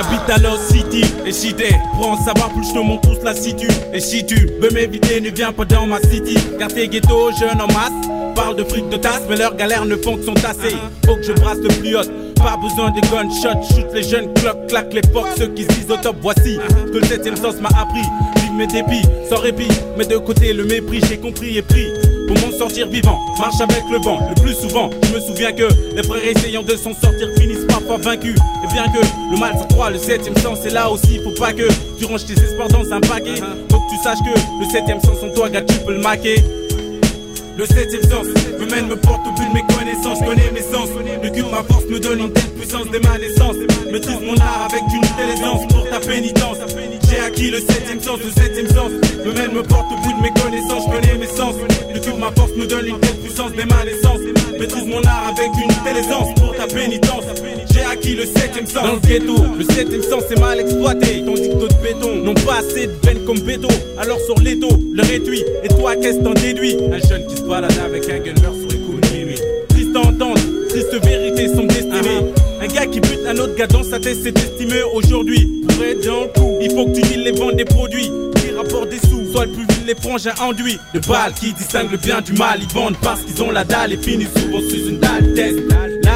Speaker 25: J'habite à Lost City. Et si t'es pour en savoir plus, je te montre tous la situ. Et si tu veux m'éviter, ne viens pas dans ma city. Car tes ghettos jeunes en masse. Parlent de fric de tasse, mais leurs galères ne font que sont tassées. Faut que je brasse le plus haut pas besoin de gunshots, shoot les jeunes, cloc, clac, les porcs, ceux qui se disent au top, voici. Ce que le septième sens m'a appris. Vive mes dépits, sans répit, mais de côté le mépris, j'ai compris et pris. Pour m'en sortir vivant, marche avec le vent. Le plus souvent, je me souviens que les frères essayant de s'en sortir finissent parfois. Et bien que le mal s'accroît, le septième sens est là aussi. Faut pas que tu ranges tes espoirs dans un paquet. Faut que tu saches que le septième sens en toi, gars, tu peux le maquer. Le septième sens me mène, me porte au but de mes connaissances, connais mes sens. Le cul ma force me donne une telle puissance dès ma naissance. Maîtrise mon art avec une telle aisance pour ta pénitence. J'ai acquis le septième sens, le septième sens me mène, me porte au bout de mes connaissances, connais mes sens. Le cul ma force me donne une telle puissance dès ma naissance. Maîtrise mon art avec une telle aisance pour ta pénitence. Le septième sens. Dans le ghetto, le septième sens est mal exploité. Tandis que d'autres béton n'ont pas assez de veine comme béton. Alors sur l'étau, le réduit. Et toi, qu'est-ce t'en déduis? Un jeune qui se balade avec un gunner sur de minuit. Triste à entendre, triste vérité, son destinée. Un gars qui bute un autre gars dans sa tête, c'est estimé aujourd'hui. Pour être dans le coup, il faut que tu deals les ventes des produits. Les rapports des sous, soit le plus vil, les frangins enduits. De balles qui distinguent le bien du mal, ils vendent parce qu'ils ont la dalle et finissent souvent sous une dalle test.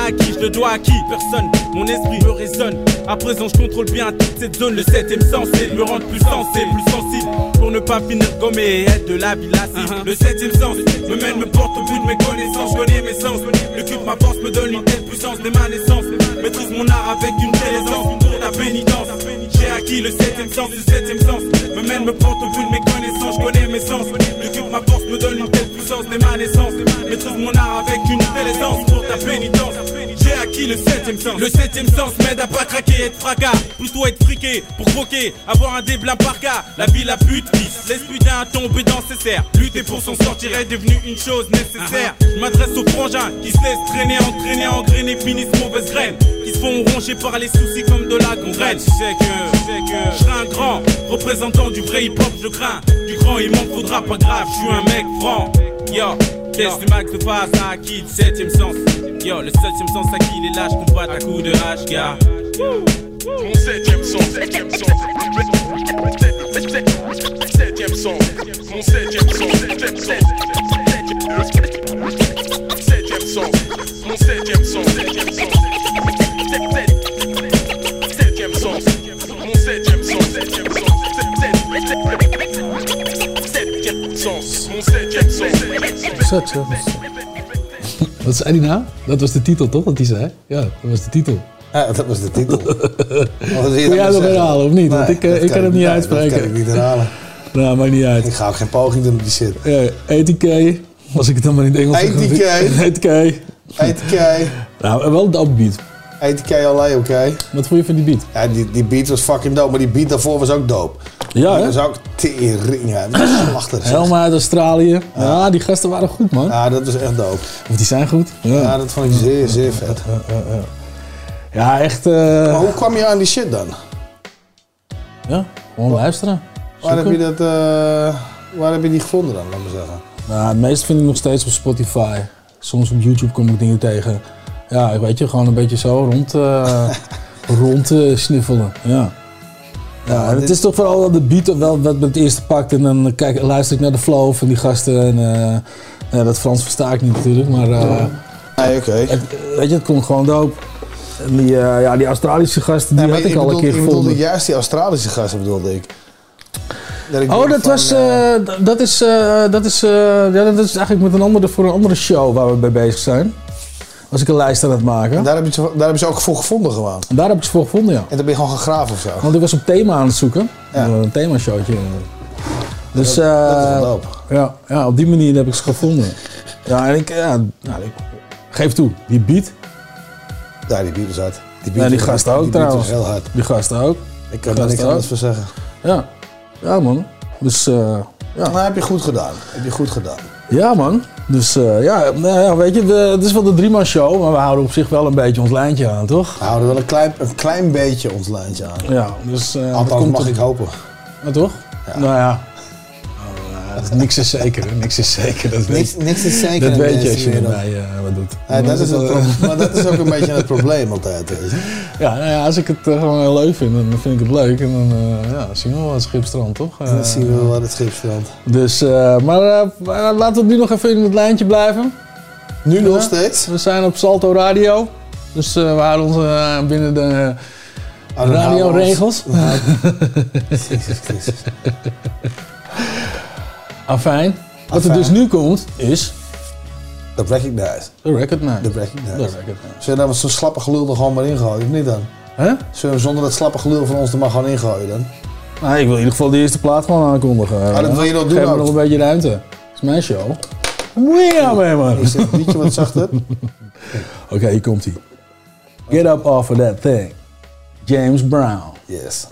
Speaker 25: À qui je le dois à qui? Personne, mon esprit me résonne. À présent, je contrôle bien toute cette zone. Le septième sens, c'est me rendre plus sensé, plus sensible. Pour ne pas finir gommé et être de la vie lassive. Le septième sens me mène, me porte au bout de mes connaissances. Je connais mes sens. Le cul de ma force me donne une telle puissance dès ma naissance. Maîtrise mon art avec une telle aisance. Pour ta pénitence, j'ai acquis le septième sens. Le septième sens me mène, me porte au bout de mes connaissances. Je connais mes sens. Le cul de ma force me donne une telle puissance dès ma naissance. Maîtrise mon art avec une telle aisance. Pour ta pénitence, acquis le septième sens. Le septième sens m'aide à pas craquer, être fracas. Plutôt être friqué, pour croquer, avoir un déblin par cas. La vie la pute visse, l'esprit d'un tombé dans ses serres. Lutter pour s'en sortir est devenu une chose nécessaire. Je m'adresse aux frangins qui se laissent traîner, entraîner, engrainer, finissent mauvaise graine. Qui se font ronger par les soucis comme de la gangrène. Tu sais que, tu sais que, je serai un grand représentant du vrai hip hop, je crains. Du grand, il m'en faudra pas grave, je suis un mec franc. Yo, Qu'est-ce du max de face à qui le septième sens Yo, le septième sens à qui les lâches combattent à coups de hache, gars
Speaker 24: Mon septième sens, septième sens. Septième sens, mon septième sens, septième. Septième sens, mon septième sens, septième sens. Septième sens, mon septième sens, septième sens.
Speaker 4: Zet. Wat zei hij nou? Dat was de titel toch, wat hij zei? Ja, dat was de titel.
Speaker 3: Ja, dat was de titel.
Speaker 4: Kun jij nog herhalen of niet? Want ik, eh, ik kan het niet uitspreken.
Speaker 3: Dat kan ik niet herhalen.
Speaker 4: Nou, maakt niet uit.
Speaker 3: Ik ga ook geen poging doen op die shit.
Speaker 4: Ja, ATK, als ik het dan maar in het Engels zeg.
Speaker 3: ATK.
Speaker 4: ATK.
Speaker 3: ATK.
Speaker 4: Nou, wel de upbeat.
Speaker 3: ATKLA, oké.
Speaker 4: Wat vond je van die beat?
Speaker 3: Ja, die, die beat was fucking dope, maar die beat daarvoor was ook dope.
Speaker 4: Ja, hè?
Speaker 3: was ook tering, ja. Dat was.
Speaker 4: Helemaal uit Australië. Ja. die gasten waren goed, man.
Speaker 3: Ja, dat was echt dope.
Speaker 4: Of die zijn goed. Ja,
Speaker 3: Ja, dat vond ik zeer, zeer vet.
Speaker 4: Ja, echt... eh,
Speaker 3: Maar hoe kwam je aan die shit dan?
Speaker 4: Ja, gewoon luisteren.
Speaker 3: Waar heb je dat, eh, waar heb je die gevonden dan, laat maar zeggen?
Speaker 4: Nou, het meeste vind ik nog steeds op Spotify. Soms op YouTube kom ik dingen tegen. Ja, weet je, gewoon een beetje zo rond, eh, rond eh, sniffelen. Ja. Ja, het is toch vooral de beat wel wat het eerste pakt. En dan kijk, luister ik naar de flow van die gasten. En, eh, ja, dat Frans versta ik niet natuurlijk, maar...
Speaker 3: Nee, oké.
Speaker 4: het- weet je, het komt gewoon. En die, ja, die Australische gasten, die
Speaker 3: maar
Speaker 4: had ik al een
Speaker 3: bedoelde-
Speaker 4: keer
Speaker 3: ik bedoelde
Speaker 4: gevonden.
Speaker 3: juist die Australische gasten bedoelde ik. Dat ik
Speaker 4: Oh, dat
Speaker 3: van,
Speaker 4: was, dat is, dat is, ja, dat is eigenlijk met een andere, voor een andere show waar we bij bezig zijn. Was ik een lijst aan het maken.
Speaker 3: daar, heb je, ze- daar hebben ze ook voor gevonden gewoon.
Speaker 4: En daar heb ik ze voor gevonden, ja.
Speaker 3: En dan ben je gewoon gaan graven of zo.
Speaker 4: Want ik was op thema aan het zoeken. Een themashowtje. Dus
Speaker 3: Dat-
Speaker 4: eh, ja, ja, op die manier heb ik ze gevonden. Ja, en ik, ja, nou, ik geef toe, die beat.
Speaker 3: Ja, die beat was hard. Die
Speaker 4: Ja, die gasten ook
Speaker 3: die beat
Speaker 4: trouwens.
Speaker 3: heel hard.
Speaker 4: Die gasten ook.
Speaker 3: Ik kan daar niks anders voor zeggen.
Speaker 4: Ja, ja man. Dus eh, ja.
Speaker 3: Nou, heb je goed gedaan. Heb je goed gedaan.
Speaker 4: Ja, man. Dus eh, ja, nou ja, weet je, de- het is wel de driemaal show, maar we houden op zich wel een beetje ons lijntje aan, toch?
Speaker 3: We houden wel een klein, een klein beetje ons lijntje aan.
Speaker 4: Ja, dus... dat
Speaker 3: Althans,
Speaker 4: komt
Speaker 3: mag
Speaker 4: er-
Speaker 3: ik hopen.
Speaker 4: Ja, toch? Nou ja. Eh, niks is zeker, hè. niks is zeker. Dat weet,
Speaker 3: Niks- niks is zeker
Speaker 4: Dat weet je als je mij eh, wat doet.
Speaker 3: Ja, dat is het
Speaker 4: eh,
Speaker 3: maar dat is ook een beetje het probleem altijd. Weet je.
Speaker 4: Ja, nou ja, als ik het eh, gewoon heel leuk vind, dan vind ik het leuk. En dan uh, ja, zien we wel het schipstrand, toch?
Speaker 3: Dan zien we wel wat het schipstrand.
Speaker 4: Dus, maar laten we nu nog even in het lijntje blijven.
Speaker 3: Nu nog steeds?
Speaker 4: We zijn op Salto Radio. Dus we houden ons binnen de radioregels.
Speaker 3: Jezus Christus.
Speaker 4: Afijn. Wat er dus nu komt, is...
Speaker 3: De Recognize.
Speaker 4: De Recognize.
Speaker 3: De Recognize.
Speaker 4: Recognize.
Speaker 3: Zullen we dan zo'n slappe gelul er gewoon maar ingooien, of niet dan?
Speaker 4: Hè?
Speaker 3: Zullen we zonder dat slappe gelul van ons er maar gewoon ingooien dan?
Speaker 4: Nou, ik wil in ieder geval de eerste plaat gewoon aankondigen.
Speaker 3: Ah, dat wil je nog doen
Speaker 4: Geef me
Speaker 3: ook.
Speaker 4: nog een beetje ruimte. Het is mijn show. Aan mee, man.
Speaker 3: Is het liedje wat zachter?
Speaker 4: Oké, okay, hier komt hij. Get up off of that thing. James Brown.
Speaker 3: Yes.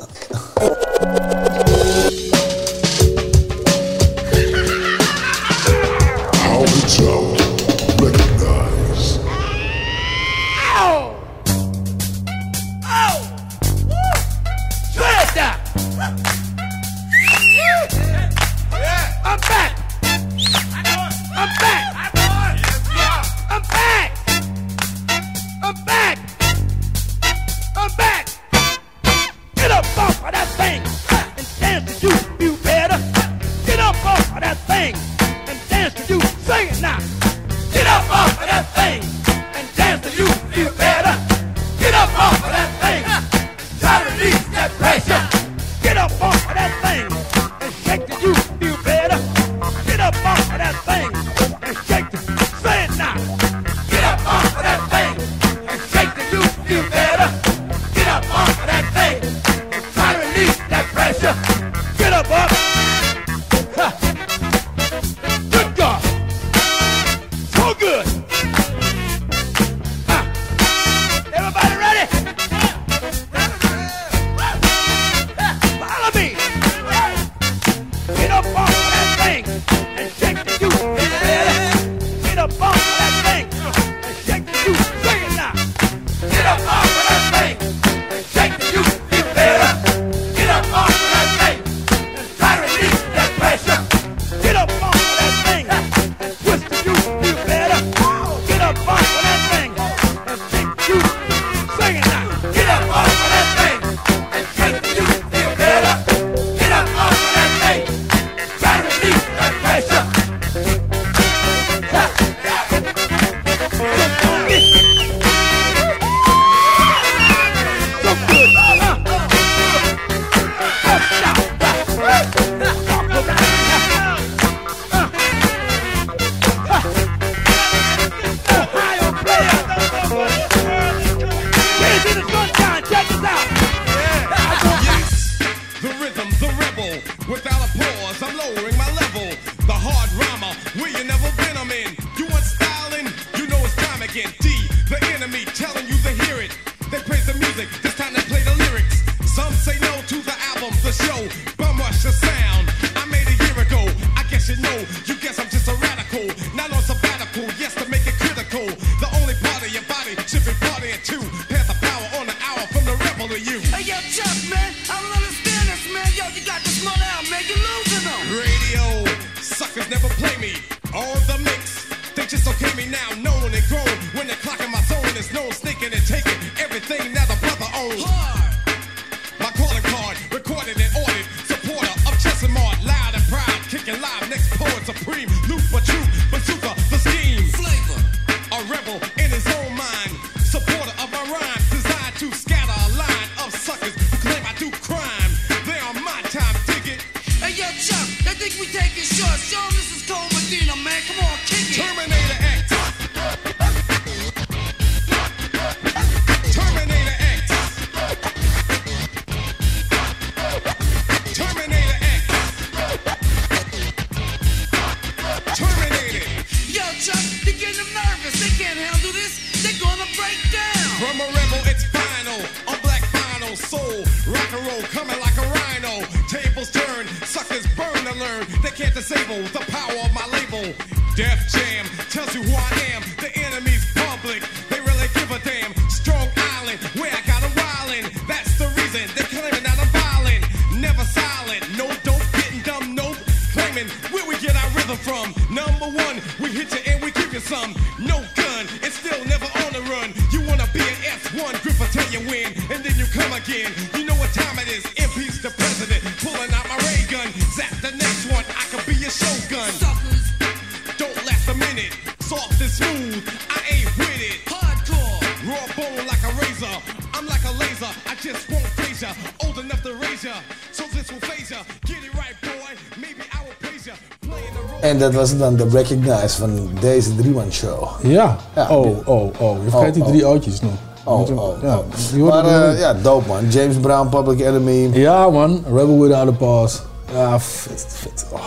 Speaker 3: Dat was dan de Recognize van deze Drieman Show.
Speaker 4: Ja.
Speaker 3: Ja,
Speaker 4: oh,
Speaker 3: die-
Speaker 4: oh, oh. Je vergeet die
Speaker 3: Oh,
Speaker 4: drie
Speaker 3: oh.
Speaker 4: ootjes nog.
Speaker 3: Oh,
Speaker 4: Ja,
Speaker 3: oh,
Speaker 4: ja,
Speaker 3: oh. Maar eh, ja, dope man. James Brown, Public Enemy.
Speaker 4: Ja man, Rebel Without a Pause. Ja, vet, vet. Oh.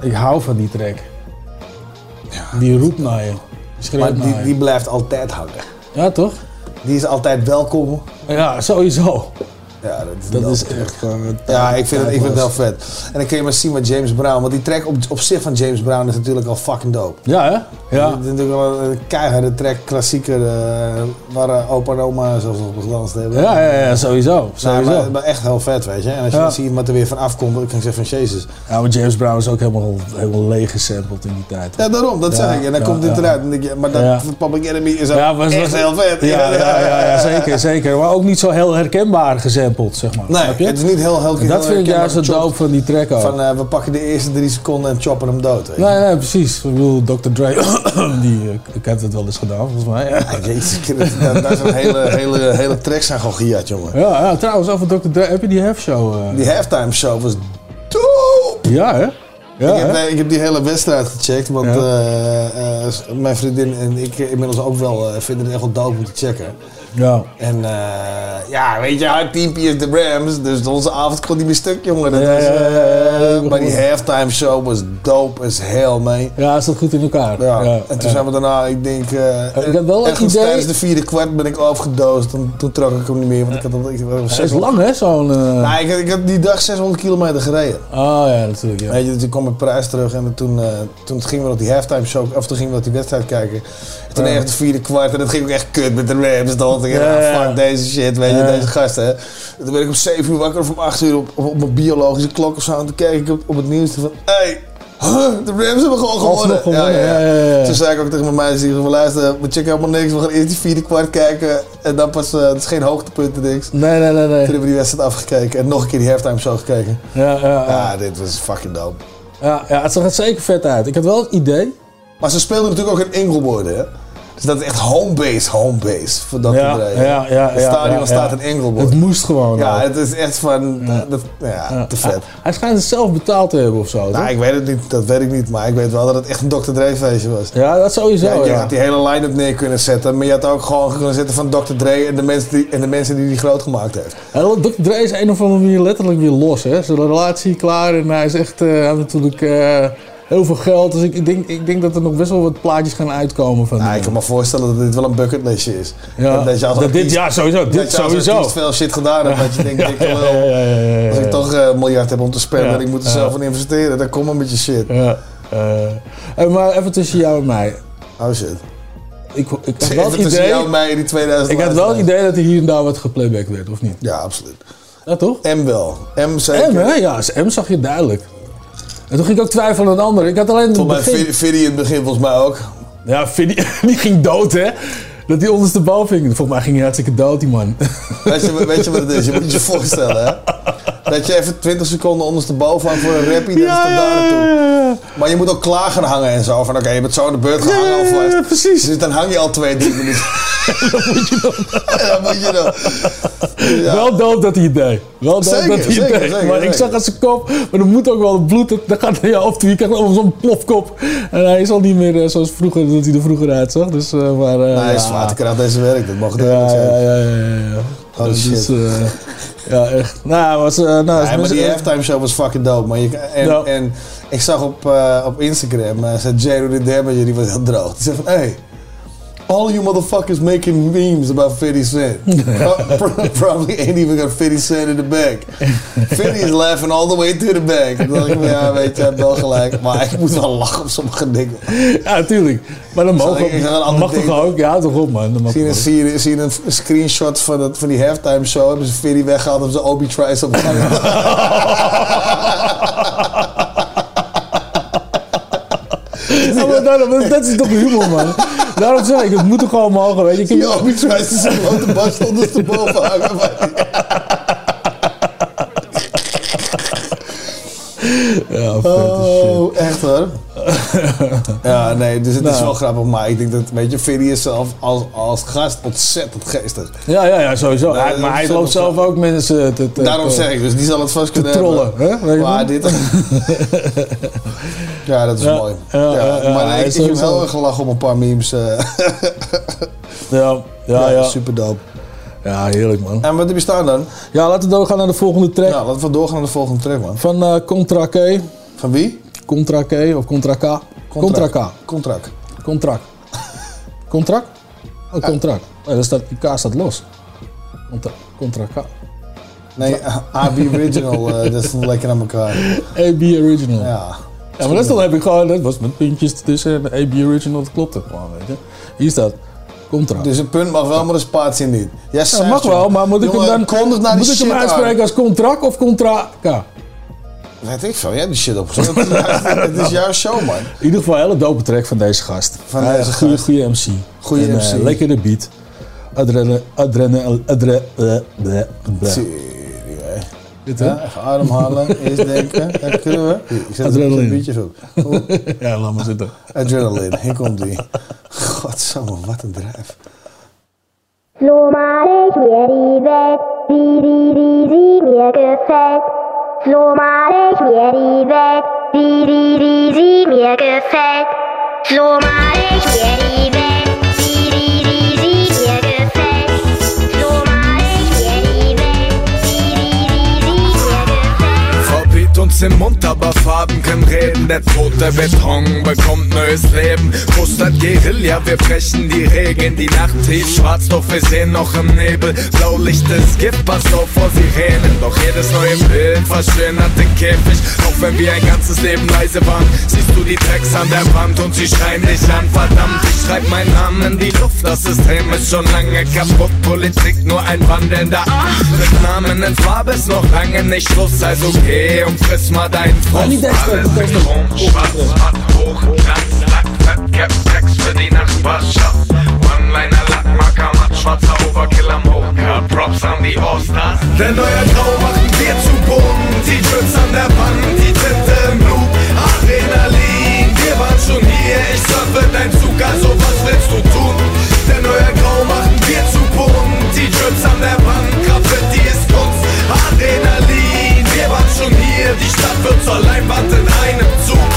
Speaker 4: Ik hou van die track. Die roept naar je. Die schreeuwt
Speaker 3: Maar die,
Speaker 4: naar je.
Speaker 3: die blijft altijd hangen.
Speaker 4: Ja, toch?
Speaker 3: Die is altijd welkom.
Speaker 4: Ja, sowieso.
Speaker 3: Ja, dat is,
Speaker 4: Dat is echt gewoon...
Speaker 3: Ja, ik vind, het, ik vind het wel vet. En dan kun je maar zien met James Brown. Want die track op, op zich van James Brown is natuurlijk al fucking dope.
Speaker 4: Ja, hè? Ja.
Speaker 3: Het is natuurlijk wel een keiharde track, klassieker. eh, waar eh, opa en oma zelfs nog hebben.
Speaker 4: Ja, ja, ja, sowieso.
Speaker 3: Nou,
Speaker 4: sowieso.
Speaker 3: maar, maar echt heel vet, weet je. En als je
Speaker 4: Ja.
Speaker 3: dan ziet wat er weer van afkomt, dan kan ik zeggen van Jezus.
Speaker 4: Ja, maar James Brown is ook helemaal, helemaal leeg gesampled in die tijd.
Speaker 3: Ja, daarom, dat zeg ik. En dan komt dit eruit. En dan denk je, maar dat van Public Enemy is ook
Speaker 4: Ja, was-
Speaker 3: echt
Speaker 4: was-
Speaker 3: heel vet.
Speaker 4: Ja, ja, zeker, zeker. Maar ook niet zo heel herkenbaar gesampled, zeg maar.
Speaker 3: Nee,
Speaker 4: je?
Speaker 3: het is niet heel, heel
Speaker 4: dat vind ik juist het dope van die track ook.
Speaker 3: Van eh, we pakken de eerste drie seconden en choppen hem dood. Weet je.
Speaker 4: Nee, nee, precies. Ik bedoel, Dr. Dre, die, eh, ik heb het wel eens gedaan, volgens mij.
Speaker 3: Ja, jezus, daar, daar is een hele, hele, hele track aan gewoon jongen.
Speaker 4: Ja, ja, trouwens, over Dr. Dre, heb je die half-show? eh?
Speaker 3: Die halftime show was dope!
Speaker 4: Ja, hè? Ja,
Speaker 3: ik, heb,
Speaker 4: hè?
Speaker 3: ik heb die hele wedstrijd gecheckt, want
Speaker 4: Ja.
Speaker 3: eh, mijn vriendin en ik inmiddels ook wel vinden het echt wel dope om te checken.
Speaker 4: Ja.
Speaker 3: En eh, ja, weet je, haar teampje is de Rams, dus onze avond kon niet meer stuk, jongen. Dat
Speaker 4: Ja,
Speaker 3: was, maar die halftime show was dope as hell, man.
Speaker 4: Ja, is dat goed in elkaar?
Speaker 3: Ja,
Speaker 4: Ja,
Speaker 3: en toen zijn we daarna, ik denk, eh
Speaker 4: ik had wel het idee-
Speaker 3: tijdens de vierde kwart ben ik overgedoosd. Toen, toen trok ik hem niet meer, want ik had al... Ik,
Speaker 4: is lang, hè, zo'n... eh,
Speaker 3: Nou, ik, ik had die dag 600 kilometer gereden.
Speaker 4: Oh ja, natuurlijk, ja.
Speaker 3: Weet je, dus toen kwam ik prijs terug en toen, toen gingen we nog die halftime show, of toen gingen we nog die wedstrijd kijken. En toen echt de vierde kwart en dat ging ook echt kut met de Rams. Dan dacht ik,
Speaker 4: Ja,
Speaker 3: fuck deze shit, weet je, deze gasten. En toen ben ik om 7 uur wakker of om 8 uur op, op, op mijn biologische klok of zo. En toen keek ik op, op het nieuws van, hey, de Rams hebben gewoon gewonnen.
Speaker 4: Ja, ja, ja.
Speaker 3: Toen zei ik ook tegen mijn meisje, van luister, we checken helemaal niks. We gaan eerst die vierde kwart kijken en dan pas, eh, het is geen hoogtepunt en niks.
Speaker 4: Nee, nee, nee, nee.
Speaker 3: Toen hebben we die wedstrijd afgekeken en nog een keer die halftime show gekeken.
Speaker 4: Ja, ja, ja.
Speaker 3: Dit was fucking dope.
Speaker 4: Ja, ja, het zag er zeker vet uit. Ik had wel het idee.
Speaker 3: Maar ze speelden natuurlijk ook in Engelboard, hè? Dus dat is echt homebase, homebase voor Dr.
Speaker 4: Ja,
Speaker 3: Dre.
Speaker 4: ja, ja, ja,
Speaker 3: Het stadion
Speaker 4: ja,
Speaker 3: staat in Engelboard.
Speaker 4: Het moest gewoon.
Speaker 3: Ja,
Speaker 4: ook.
Speaker 3: het is echt van, dat, ja, te vet.
Speaker 4: Hij, hij schijnt het zelf betaald te hebben of zo.
Speaker 3: Nou,
Speaker 4: toch?
Speaker 3: ik weet het niet, dat weet ik niet, maar ik weet wel dat het echt een Dr. Dre feestje was.
Speaker 4: Ja, dat sowieso.
Speaker 3: Ja, je
Speaker 4: ja.
Speaker 3: had die hele line-up neer kunnen zetten, maar je had ook gewoon kunnen zetten van Dr. Dre en de mensen die, en de mensen die die groot gemaakt heeft.
Speaker 4: Ja, Dr. Dre is een of andere manier letterlijk weer los. Hè? Zijn relatie klaar en hij is echt eh, natuurlijk eh, heel veel geld. Dus ik, ik, denk, ik denk dat er nog best wel wat plaatjes gaan uitkomen van
Speaker 3: Nou, ik kan me voorstellen dat dit wel een bucketlistje is.
Speaker 4: Ja,
Speaker 3: dat je als
Speaker 4: dat dit-
Speaker 3: artiest-
Speaker 4: ja, sowieso, dit
Speaker 3: dat je als
Speaker 4: sowieso.
Speaker 3: veel shit gedaan hebt, dat je denkt,
Speaker 4: Ja,
Speaker 3: dikke
Speaker 4: ja,
Speaker 3: lul.
Speaker 4: ja, ja, ja, ja,
Speaker 3: Als ik miljard heb om te spelen.
Speaker 4: Ja,
Speaker 3: en ik moet er zelf in investeren. Dan kom maar met je shit.
Speaker 4: Ja. eh, eh, maar even tussen jou en mij.
Speaker 3: Oh shit.
Speaker 4: Ik, ik had wel het idee...
Speaker 3: jou en mij in die 2000
Speaker 4: Ik had wel het idee dat er hier en daar wat geplayback werd, of niet?
Speaker 3: Ja, absoluut.
Speaker 4: Ja, toch?
Speaker 3: M wel. M zeker.
Speaker 4: M, hè? Ja, als M zag je duidelijk. En toen ging ik ook twijfelen aan de ander. Ik had alleen
Speaker 3: Volgens mij
Speaker 4: begin...
Speaker 3: In het begin volgens mij ook.
Speaker 4: Ja, Fiddy, die ging dood, hè? Dat die ondersteboven ging. Volgens mij ging hij hartstikke dood, die man.
Speaker 3: Weet je, weet je wat het is? Je moet je voorstellen, hè? Dat je even 20 seconden ondersteboven hangt voor een rappie, dat is tot daar naartoe. Maar je moet ook klaar gaan hangen en zo. Van oké, je bent zo aan de beurt gehangen alvast. Ja,
Speaker 4: precies.
Speaker 3: Dus dan hang je al twee, drie minuten.
Speaker 4: dat moet je dan.
Speaker 3: dat moet je dan. Ja.
Speaker 4: Wel dood dat hij het deed. Wel dood
Speaker 3: Zeker,
Speaker 4: dat hij het deed.
Speaker 3: zeker,
Speaker 4: maar ik zag aan zijn kop, maar er moet ook wel bloed. Dat gaat naar hoofd toe. Je krijgt allemaal zo'n plofkop. En hij is al niet meer eh, zoals vroeger, dat hij er vroeger uitzag. Dus, eh, maar, eh,
Speaker 3: Nee, hij is
Speaker 4: ja.
Speaker 3: zwaartekracht deze werk, dat mag
Speaker 4: Ja,
Speaker 3: duidelijk
Speaker 4: ja,
Speaker 3: zijn.
Speaker 4: ja, ja, ja.
Speaker 3: Holy
Speaker 4: Dus,
Speaker 3: shit.
Speaker 4: eh, ja, echt. Nou, was, eh, nou,
Speaker 3: Nee, maar die halftime show was fucking dope. Maar je, en, en ik zag op, eh, op Instagram, uh, zei Jero de Damager, die was heel droog. Die zei van, hey, all you motherfuckers making memes about 50 Cent. Pro- pro- probably ain't even got 50 Cent in the bag. 50 is laughing all the way to the dacht ik, van, ja, weet je, heeft wel gelijk. Maar ik moet wel lachen op sommige dingen.
Speaker 4: Ja, tuurlijk. Maar dan mogen
Speaker 3: een ander
Speaker 4: mag
Speaker 3: ding
Speaker 4: toch ook? Ja, toch op, man. Mag
Speaker 3: Zie je,
Speaker 4: toch ook.
Speaker 3: zie, je, zie je een screenshot van, het, van die halftime show? Hebben ze 50 weggehaald hebben ze Obi Trice op
Speaker 4: Ja, maar daarom, dat is toch humor, man. Daarom zeg ik, het moet toch gewoon mogen, weet je.
Speaker 3: Obi Trice is een grote bast ondersteboven hangen.
Speaker 4: Ja, vet as shit.
Speaker 3: Oh, echt hoor. ja, nee, dus het is
Speaker 4: Nou.
Speaker 3: wel grappig. Maar ik denk dat, weet je, Fiddy is zelf als, als gast ontzettend geestig.
Speaker 4: Ja, ja, ja, sowieso.
Speaker 3: Ja,
Speaker 4: Hij-
Speaker 3: dat
Speaker 4: maar hij loopt zelf ook mensen te... te-
Speaker 3: Daarom
Speaker 4: te-
Speaker 3: zeg ik, dus die zal het vast kunnen
Speaker 4: trollen, hè? Weet je
Speaker 3: Maar dit... ja, dat is
Speaker 4: Ja,
Speaker 3: mooi.
Speaker 4: ja,
Speaker 3: maar
Speaker 4: hij
Speaker 3: ik, ik heb wel gelachen op een paar memes. eh.
Speaker 4: Ja, ja, ja.
Speaker 3: Super dope.
Speaker 4: Ja, heerlijk, man.
Speaker 3: En wat heb je staan dan?
Speaker 4: Ja, laten we doorgaan naar de volgende track.
Speaker 3: Ja, laten we doorgaan naar de volgende track, man.
Speaker 4: Van eh, Contra K.
Speaker 3: Van wie?
Speaker 4: Contra K of Contra K? Contra K.
Speaker 3: Contract.
Speaker 4: Contract. Contract? Oh, contract. Nee, daar staat, die K staat los. Contra, contra K.
Speaker 3: Nee, AB Original, eh, dat is lekker aan elkaar.
Speaker 4: AB Original.
Speaker 3: Ja.
Speaker 4: Ja, maar dat dan heb ik gewoon, dat was met puntjes tussen en AB Original, dat klopt ook gewoon, weet je. Hier staat contract.
Speaker 3: Dus een punt mag wel, maar de spatie niet. Ja,
Speaker 4: Ja, mag wel, maar moet ik hem dan
Speaker 3: naar
Speaker 4: moet ik hem uitspreken als contract of contra K?
Speaker 3: Weet ik veel, jij hebt die shit opgezet. Het is jouw- is show, man.
Speaker 4: In ieder geval een hele dope track van deze gast.
Speaker 3: Van
Speaker 4: Hij is
Speaker 3: deze
Speaker 4: een goede, goede MC.
Speaker 3: Goeie
Speaker 4: En, eh,
Speaker 3: MC.
Speaker 4: lekkere beat. Adrene, adrene, adre, eh, bleh. Dit, hè?
Speaker 3: Denken, dan kunnen we. Ik zet
Speaker 4: Adrenaline.
Speaker 3: een beetje zo.
Speaker 4: Ja, laat maar zitten.
Speaker 3: Adrenaline, hier komt die. Godzame, wat een drijf.
Speaker 26: Die wet, wie wie wie wie wie wie
Speaker 27: Im Mund, aber Farben können reden. Der tote Beton bekommt neues Leben. Mustert Guerilla, wir brechen die Regeln. Die Nacht tief schwarz, doch wir sehen noch im Nebel. Blaulicht ist Gift, pass auf vor Sirenen. Doch jedes neue Bild verschönert den Käfig. Auch wenn wir ein ganzes Leben leise waren, siehst du die Tracks an der Wand und sie schreien dich an. Verdammt, ich schreib meinen Namen in die Luft. Das System ist schon lange kaputt. Politik nur ein wandelnder Mit Namen in Farbe ist noch lange nicht Schluss. Also geh und friss mal deinen Frust. Alles in Rom, schwarz, matt, hoch, Glanz, Lack, Fett, Cap, Text für die Nachbarschaft. One-Liner, Lackmarker, matt, schwarzer Overkill am Hochkart. Props an die Allstars. Denn euer Grau machen wir zu bunt. Die Trips an der Wand, die Tinte im Blut. Adrenalin, wir waren schon hier. Ich surfe dein Zug, also was willst du tun? Denn euer Grau machen wir zu bunt. Die Trips an der Wand, Graffiti ist Kunst. Adrenalin, Die Stadt wird zur Leinwand in einem Zug.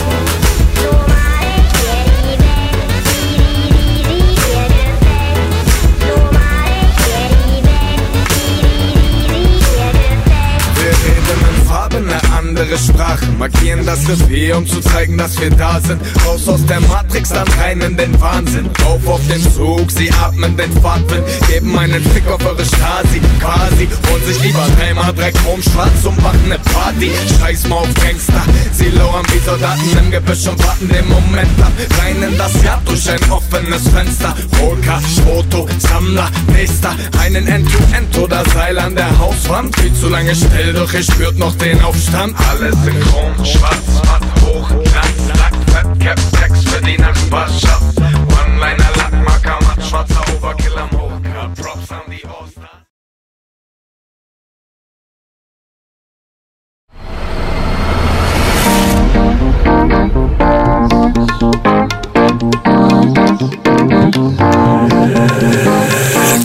Speaker 27: Andere Sprache. Markieren das Revier, um zu zeigen, dass wir da sind. Raus aus der Matrix, dann rein in den Wahnsinn. Rauf auf den Zug, sie atmen den Fahrtwind. Geben einen Fick auf eure Stasi, quasi. Holen sich lieber dreimal drei Chrom schwarz und machen ne Party. Scheiß mal auf Gangster, sie lauern wie Soldaten im Gebüsch und warten den Moment ab. Rein in das Jahr durch ein offenes Fenster. Polka, Foto, Sammler, Nächster. Einen End-to-End oder Seil an der Hauswand. Viel zu lange still, doch ihr spürt noch den Aufstand. Alles synchron, schwarz, matt, hoch, Glanz, Lack, Fett, Cap, Sex für die Nachbarschaft. One-Liner, Lackmarker, matt, schwarzer Overkill am Hochkart. Props an die All-Stars.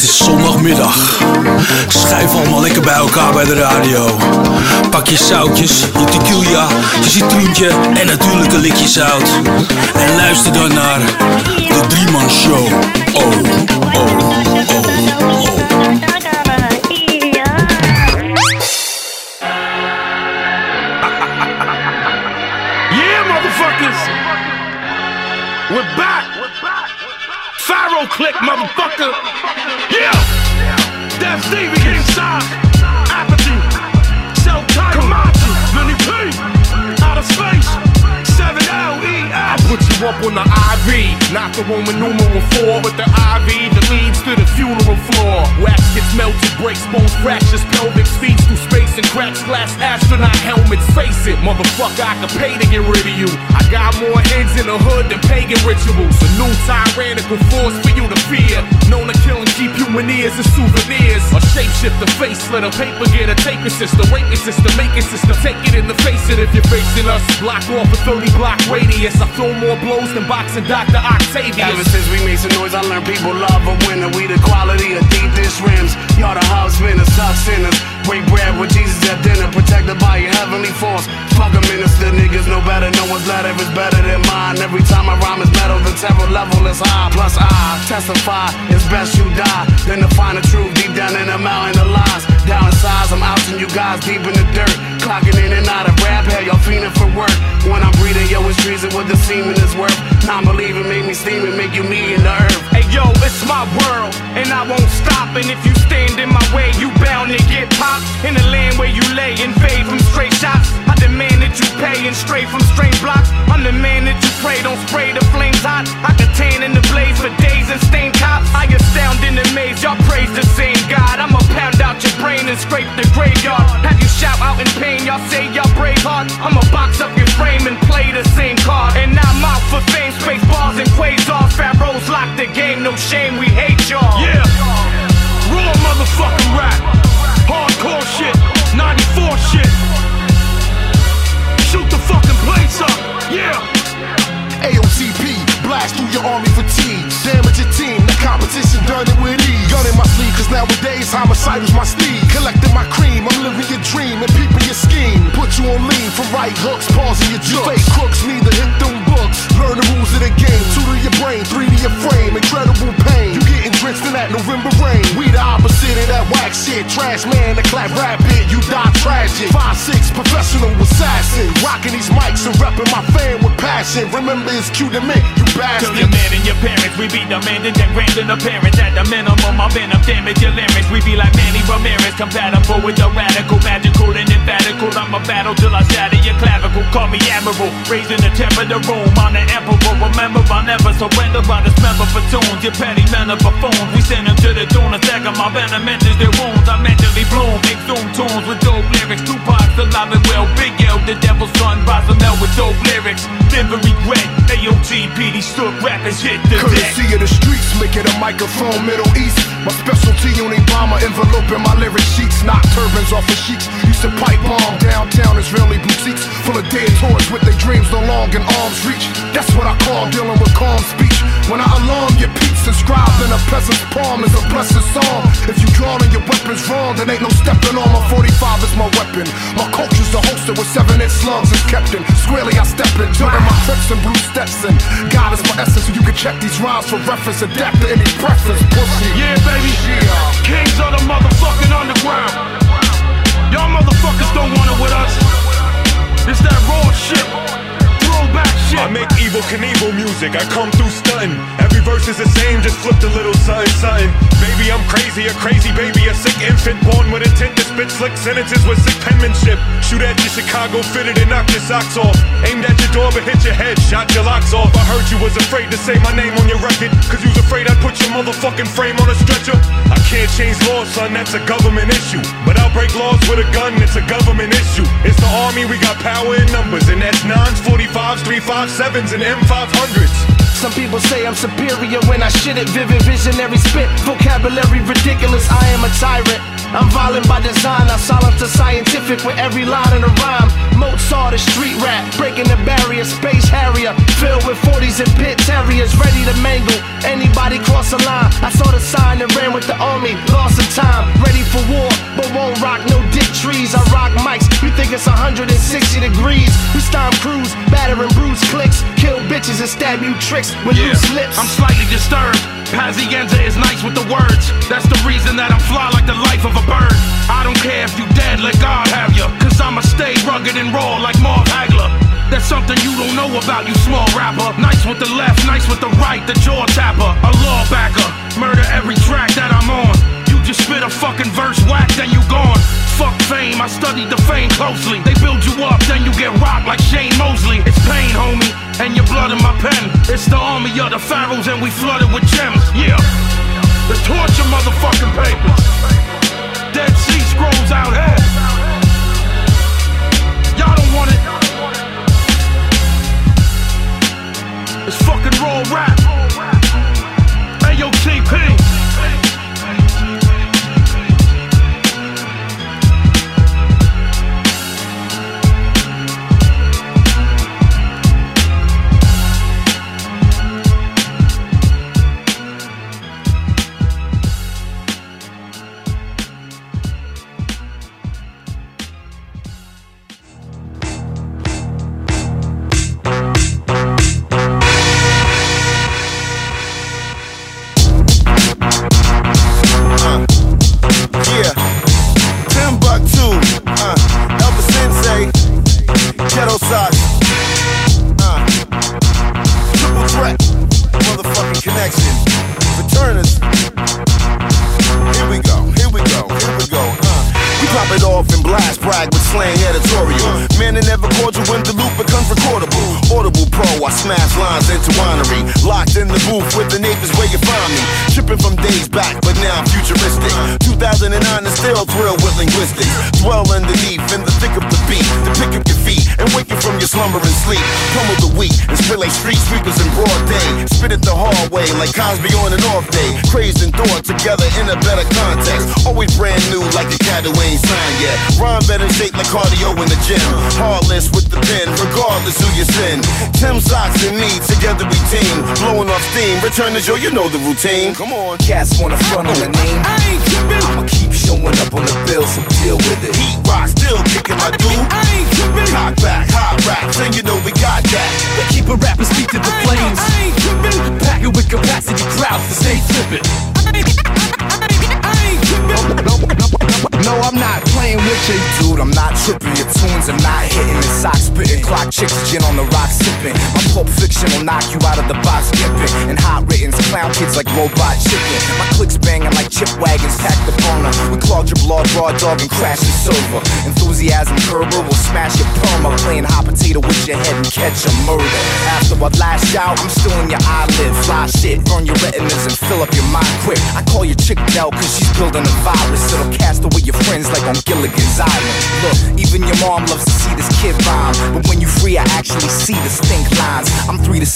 Speaker 4: Het is zondagmiddag. Schuif allemaal lekker bij elkaar bij de radio. Pak je zoutjes, je tequila, je citroentje en natuurlijk een likje zout. En luister dan naar de Drieman Show. Oh, oh, oh, oh.
Speaker 21: We're back! Pharaoh click, motherfucker! Yeah! Stevie inside! Apathy! Celph! Vinny P! Outer space! 7L-E-I! I put you up on the IV, not the Roman numeral 4, but the IV that leads to the funeral floor. Wax gets melted, breaks bones, fractures, pelvic speeds through space and cracks glass astronaut helmets. Face it, motherfucker, I could pay to get rid of you. I got more heads in the hood than pagan rituals. A new tyrannical force for you to fear. Known to kill and keep human ears as souvenirs. A shapeshifter, face slit, a paper get a a sister, rape your sister, make it sister, take it in the face it if you're facing us. Block off a 30 block radius. I throw more blows than boxing Dr. Octavius.
Speaker 28: Ever since we made some noise, I learned people love a winner. We the quality of deep dish rims. Y'all the husband of suck sinners. Break bread with Jesus at dinner, protected by your heavenly force. Fuck a minister, niggas know better. No one's letter is better than mine. Every time I rhyme is metal, the terror level is high. Plus I testify, it's best you die than to find the truth deep down in the mountain of lies. Down in size, I'm outing you guys deep in the dirt. Clocking in and out of rap, hell, y'all fiending for work. When I'm breathing, yo, it's treason what the semen is worth. Non believing make me steam and make you me in the earth.
Speaker 21: Yo, it's my world, and I won't stop. And if you stand in my way, you bound to get popped. In the land where you lay, invade from straight shots. I demand that you pay and stray from strange blocks. I'm the man that you pray, don't spray the flames hot. I can tan in the blaze for days and stain cops. I astound in the maze, y'all praise the same God. I'ma pound out your brain and scrape the graveyard. Have you shout out in pain, y'all say y'all brave heart. I'ma box up your frame and play the same card. And I'm out for fame, space bars and quasars. Pharaohs lock the game, no shame, we hate y'all. Yeah, raw motherfucking rap. Hardcore shit, 94 shit. Shoot the fucking place up, yeah.
Speaker 24: AOTP, blast through your army fatigue. Damage your team, the competition done it with ease. Gun in my sleeve, cause nowadays homicide is my steed. Collecting my cream, I'm living your dream and peeping your scheme. Put you on lean from right hooks, pausing your jokes. Fake crooks need to hit them books. Learn the rules of the game. Two to your brain, three to your frame. Incredible pain. You getting drenched in that November rain. We the opposite of that whack shit. Trash man, the clap rapid, you die tragic. Five six professional assassin. Rocking these mics and repping my fan with passion. Remember it's cute to me, you bastard.
Speaker 21: your man and your parents, we be demanding that grand and granting appearance At the minimum, I've been up damage your lyrics We be like Manny Ramirez, compatible with the radical Magical and emphatical, I'm a battle till I shatter your clavicle Call me Admiral, raising the temp of the room I'm the emperor, remember I never surrender I dismember platoons, your petty men are We send them to the dune, attacking my venom enters their wounds. I mentally bloom, exhume tunes with dope lyrics. Tupac's alive and well, Big L, the devil's son. Rosamel with dope lyrics. Never regret, AOTP, these stood rappers hit the deck.
Speaker 24: Courtesy of the streets, make it a microphone, Middle East. My specialty on Obama envelope in my lyric sheets, not turbans off of sheiks. Used to pipe bomb. Downtown Israeli boutiques, full of dead tourists with their dreams no long in arm's reach. That's what I call dealing with calm speech. When I alarm your peeps, inscribed in a peasant's palm is a blessed song. If you drawing your weapons wrong, then ain't no stepping on. My 45 is my weapon. My culture's the holster with seven inch slugs is kept in. Squarely I step in, jumping my trips and blue steps in. God is my essence, so you can check these rhymes for reference. Adapt to any preference, pussy.
Speaker 21: Yeah, baby. Yeah. Kings of the motherfucking underground. Y'all motherfuckers don't want it with us.
Speaker 29: Knievel music. I come through stunting. Every verse is the same, just flipped a little something, something. Baby, I'm crazy, a crazy baby, a sick infant born with intent to spit slick sentences with sick penmanship. Shoot at your Chicago fitted and knock your socks off. Aimed at your door, but hit your head, shot your locks off. I heard you was afraid to say my name on your record, cause you was afraid I'd put your motherfucking frame on a stretcher. I can't change laws, son, that's a government issue. But I'll break laws with a gun, it's a government issue. It's the army, we got power in numbers, and that's nines, 45s, 357s, and M500s.
Speaker 9: Some people say I'm superior when I shit it. Vivid visionary spit, vocabulary ridiculous. I am a tyrant. I'm violent by design. I silent to scientific with every line in a rhyme. Mozart is street rap, breaking the barrier. Space Harrier, filled with 40s and pit terriers, ready to mangle anybody cross the line. I saw the sign and ran with the army, lost some time, ready for war, but won't rock no dick trees. I rock mics. You think it's 160 degrees? We storm crews, battering and bruise clicks, kill bitches and stab you tricks with
Speaker 16: Yeah,
Speaker 9: loose lips.
Speaker 16: I'm slightly disturbed. Pazienza is nice with the words. That's the reason that I'm fly like the life of a bird. I don't care if you dead, let God have you. Cause I'ma stay rugged and raw like Marv Hagler. That's something you don't know about, you small rapper. Nice with the left, nice with the right, the jaw tapper. A law backer. Murder every track that I'm on. You spit a fucking verse whack, then you gone. Fuck fame, I studied the fame closely. They build you up, then you get rocked like Shane Mosley. It's pain, homie, and your blood in my pen. It's the army of the pharaohs, and we flooded with gems. Yeah, let's torch motherfucking papers. Dead Sea Scrolls out here. Y'all don't want it. It's fucking raw rap.
Speaker 27: Routine. Come on.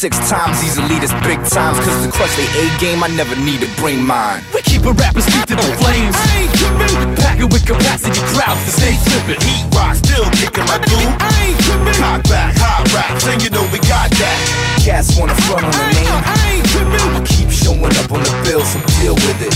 Speaker 30: Six times these elitists big times. Cause to crush they A game, I never need to bring mine.
Speaker 31: We keep a rapper speak to the flames. Pack it with capacity crowds to stay trippin'.
Speaker 27: Heat rock, still kicking my dude. Cock back, hot raps, and you know we got that.
Speaker 30: Cats wanna front on the name. I'ma keep showing up on the bill, so deal with it.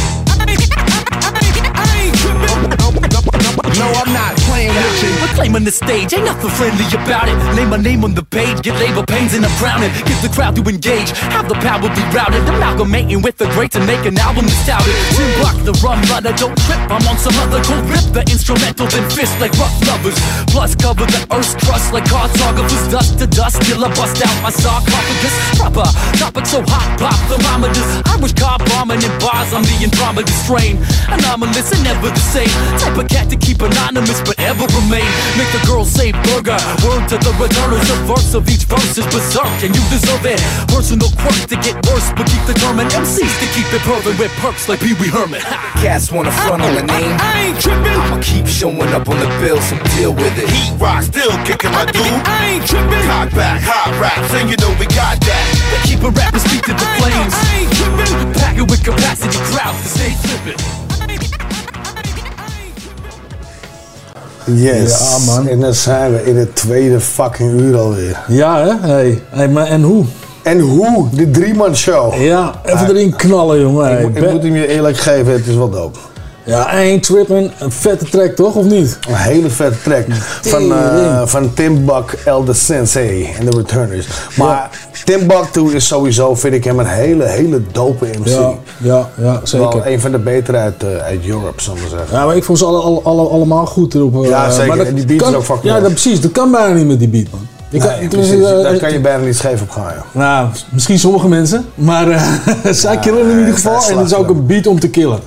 Speaker 31: No, I'm not playing with you.
Speaker 30: Reclaim
Speaker 32: on the stage, ain't nothing friendly about it. Name my name on the page, get labor pains and I'm drowning. Give the crowd to engage, have the power be routed. Amalgamating with the great to make an album that's touted. Tim Block, the rum runner, don't trip. I'm on some other cold rip, the instrumental, then fist like rough lovers. Plus cover the earth's crust like cartographers. Dust to dust, till I bust out my sarcophagus. Proper topic so hot, pop thermometers. I was car bombing in bars, I'm the Andromeda strain. Anomalous and never the same. Type of cat to keep anonymous, but ever remain. Make the girl say burger. Word to the returners, the verse of each verse is berserk, and you deserve it. Personal quirks to get worse, but keep the determined. MCs to keep it perfect with perks like Pee Wee Herman.
Speaker 33: Cats wanna front on my name.
Speaker 32: I ain't tripping.
Speaker 33: I'ma keep showing up on the bill, so deal with it.
Speaker 34: Heat rock, still kicking my dude.
Speaker 32: I ain't tripping.
Speaker 34: Cock back, hot raps, and you know we got that.
Speaker 32: They keep a rapper speak to the flames. I ain't tripping. Pack it with capacity crowds to stay tripping.
Speaker 3: Yes.
Speaker 4: Ja, man.
Speaker 3: En dan zijn we in het tweede fucking uur alweer.
Speaker 4: Ja, hè? Hey. Hey, maar en hoe?
Speaker 3: En hoe? De drieman show.
Speaker 4: Ja, even erin knallen, jongen.
Speaker 3: Ik, moet- ik
Speaker 4: Ben-
Speaker 3: moet hem je eerlijk geven, het is wel dope.
Speaker 4: Ja, ain't tripping. Een vette track, toch? Of niet?
Speaker 3: Een hele vette track van, eh van Tim Buck, Elder Sensei en de Returners. Maar Tim Buck is sowieso, vind ik hem een hele, hele dope MC.
Speaker 4: Ja, ja, ja zeker.
Speaker 3: Wel een van de betere uit, eh, uit Europe, zullen we zeggen.
Speaker 4: Ja, maar ik vond ze alle, alle, alle- allemaal goed erop. eh,
Speaker 3: Ja, zeker.
Speaker 4: Maar
Speaker 3: En die beat is ook fucking
Speaker 4: Ja, dat, precies. Dat kan bijna niet met die beat, man. Je kan,
Speaker 3: precies.
Speaker 4: eh,
Speaker 3: Daar kan je bijna niet scheef op gaan, joh.
Speaker 4: Nou, misschien sommige mensen, maar zij killen hem in ieder geval. En het is ook een beat om te killen.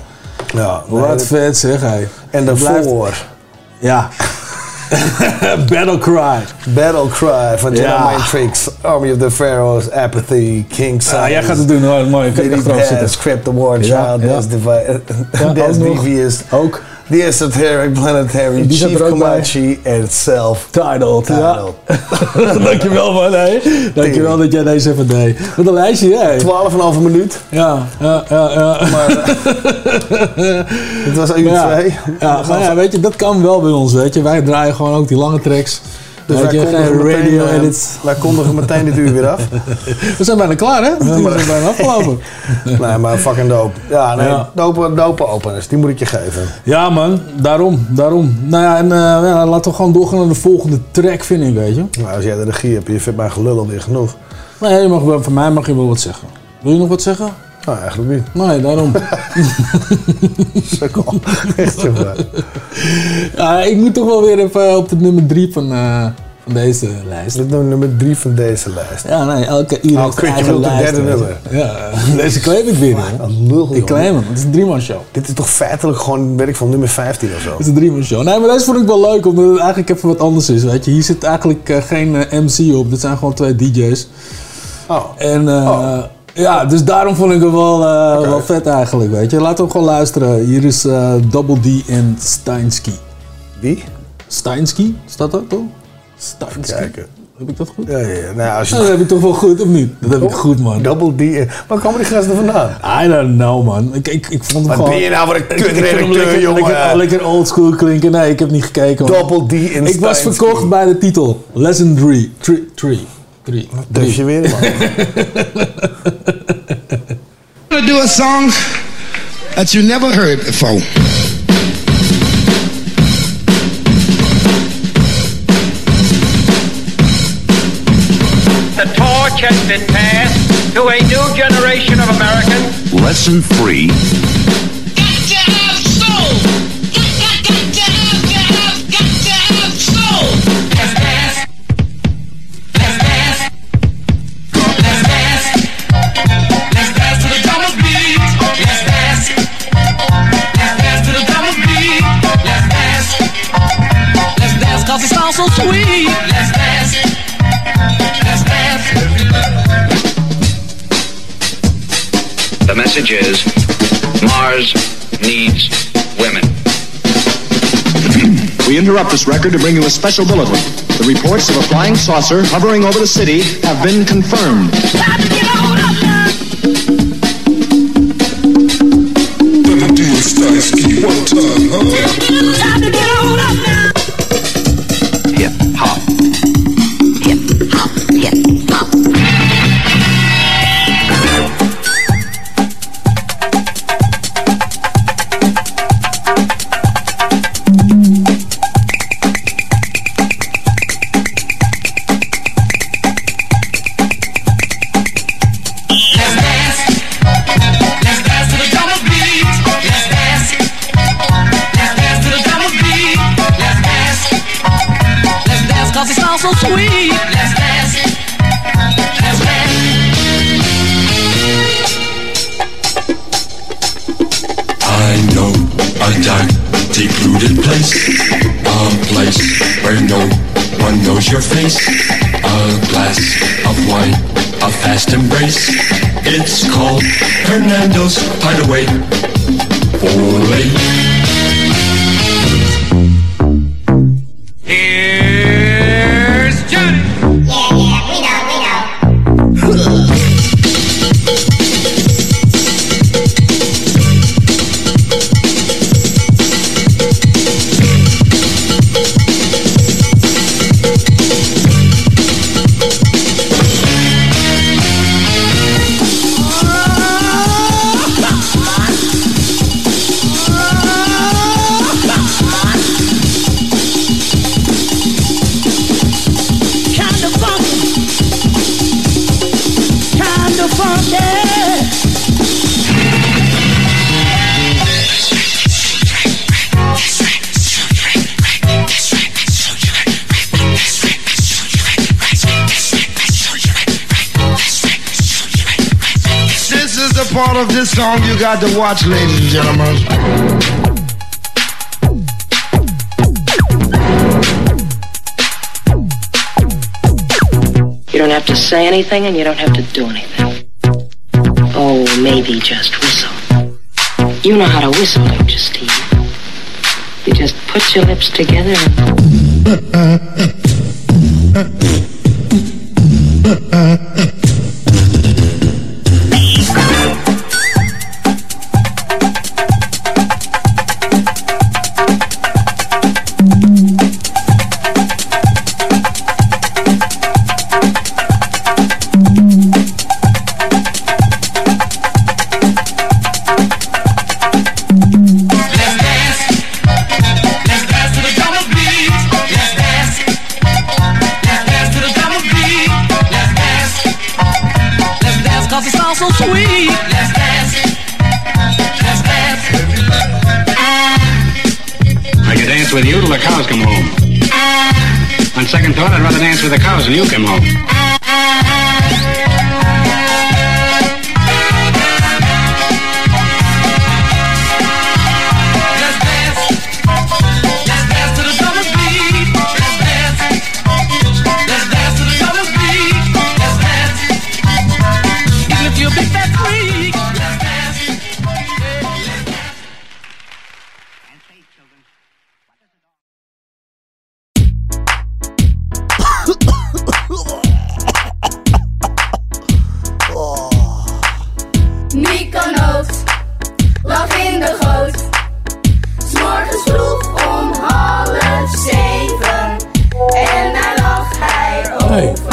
Speaker 3: Ja,
Speaker 4: Wat vet zeg hij.
Speaker 3: En daarvoor,
Speaker 4: Ja. Battle Cry.
Speaker 3: Battle Cry van Jedi
Speaker 4: Ja.
Speaker 3: Tricks, Army of the Pharaohs, Apathy, King Size.
Speaker 4: Ja, jij gaat het doen hoor, mooi. Ik kan erop zitten.
Speaker 3: The War Child,
Speaker 4: ja.
Speaker 3: Devious,
Speaker 4: Ook.
Speaker 3: The Esoteric Planetary,
Speaker 4: Die
Speaker 3: Chief
Speaker 4: bij.
Speaker 3: Comanche en Self.
Speaker 4: Titled, ja. Dankjewel man, hé. Dankjewel dat jij deze even deed. Wat een lijstje, hè?
Speaker 3: 12,5 minuut.
Speaker 4: Ja, ja, ja. ja.
Speaker 3: Het was uur
Speaker 4: Maar ja,
Speaker 3: 2.
Speaker 4: Ja, maar ja, weet je, dat kan wel bij ons, weet je. Wij draaien gewoon ook die lange tracks.
Speaker 3: Dus wij kondigen, meteen,
Speaker 4: radio
Speaker 3: eh,
Speaker 4: edits.
Speaker 3: wij kondigen meteen dit uur weer af.
Speaker 4: We zijn bijna klaar, hè? We zijn bijna afgelopen.
Speaker 3: nee, maar fucking dope. Ja, nee,
Speaker 4: Ja.
Speaker 3: Dope, dope openers. Die moet ik je geven.
Speaker 4: Ja, man. Daarom, daarom. Nou ja, en eh, ja, laten we gewoon doorgaan naar de volgende track, vind ik, weet je.
Speaker 3: Nou, als jij de regie hebt, je vindt mijn gelul alweer genoeg.
Speaker 4: Nee, je mag, van mij mag je wel wat zeggen. Wil je nog wat zeggen?
Speaker 3: Nou, eigenlijk niet.
Speaker 4: Nee, daarom.
Speaker 3: Sukkel. Echt super.
Speaker 4: ja, ik moet toch wel weer even op het nummer 3 van, eh, van deze lijst.
Speaker 3: Is nummer 3 van deze lijst.
Speaker 4: Ja, nee, elke uur
Speaker 3: Oh,
Speaker 4: heeft
Speaker 3: kut, je
Speaker 4: eigen
Speaker 3: wilt het
Speaker 4: lijst,
Speaker 3: derde nummer.
Speaker 4: Ja, deze claim ik weer, man.
Speaker 3: Een lul,
Speaker 4: Ik claim hem, het is een driemaal show.
Speaker 3: Dit is toch feitelijk gewoon, weet ik van, nummer 15 of zo.
Speaker 4: Het is een driemaal show. Nee, maar deze vond ik wel leuk, omdat het eigenlijk even wat anders is, weet je. Hier zit eigenlijk eh, geen eh, MC op, dit zijn gewoon twee DJ's.
Speaker 3: Oh.
Speaker 4: En eh, ja, dus daarom vond ik het wel, eh, wel vet eigenlijk, weet je. Laten we gewoon luisteren. Hier is eh, Double D en Steinsky.
Speaker 3: Wie?
Speaker 4: Steinsky, staat dat toch? Steinsky.
Speaker 3: Kijken.
Speaker 4: Heb ik dat goed?
Speaker 3: Ja, ja, ja. Nou, als je
Speaker 4: Nou, dat heb ik toch wel goed, of niet? Dat heb ik goed, man.
Speaker 3: Double D. Waar komen die gasten vandaan?
Speaker 4: I don't know, man. Ik, ik, ik vond hem
Speaker 3: Wat
Speaker 4: gewoon...
Speaker 3: ben je nou voor een
Speaker 4: hem
Speaker 3: kutredacteur,
Speaker 4: lekker,
Speaker 3: jongen?
Speaker 4: Lekker, lekker oldschool klinken. Nee, ik heb niet gekeken. man.
Speaker 3: Double D in
Speaker 4: Ik was verkocht bij de titel. Lesson 3. 3. 3. 3.
Speaker 3: Durf je weer, man.
Speaker 35: gonna do a song that you never heard before.
Speaker 36: The torch has been passed to a new generation of Americans.
Speaker 37: Lesson 3 message is Mars needs women.
Speaker 38: We interrupt this record to bring you a special bulletin. The reports of a flying saucer hovering over the city have been confirmed.
Speaker 37: Hip
Speaker 39: Hideaway.
Speaker 35: Song you got to watch, ladies and gentlemen.
Speaker 40: You don't have to say anything and you don't have to do anything. Oh, maybe just whistle. You know how to whistle, don't you, Steve? You just put your lips together and.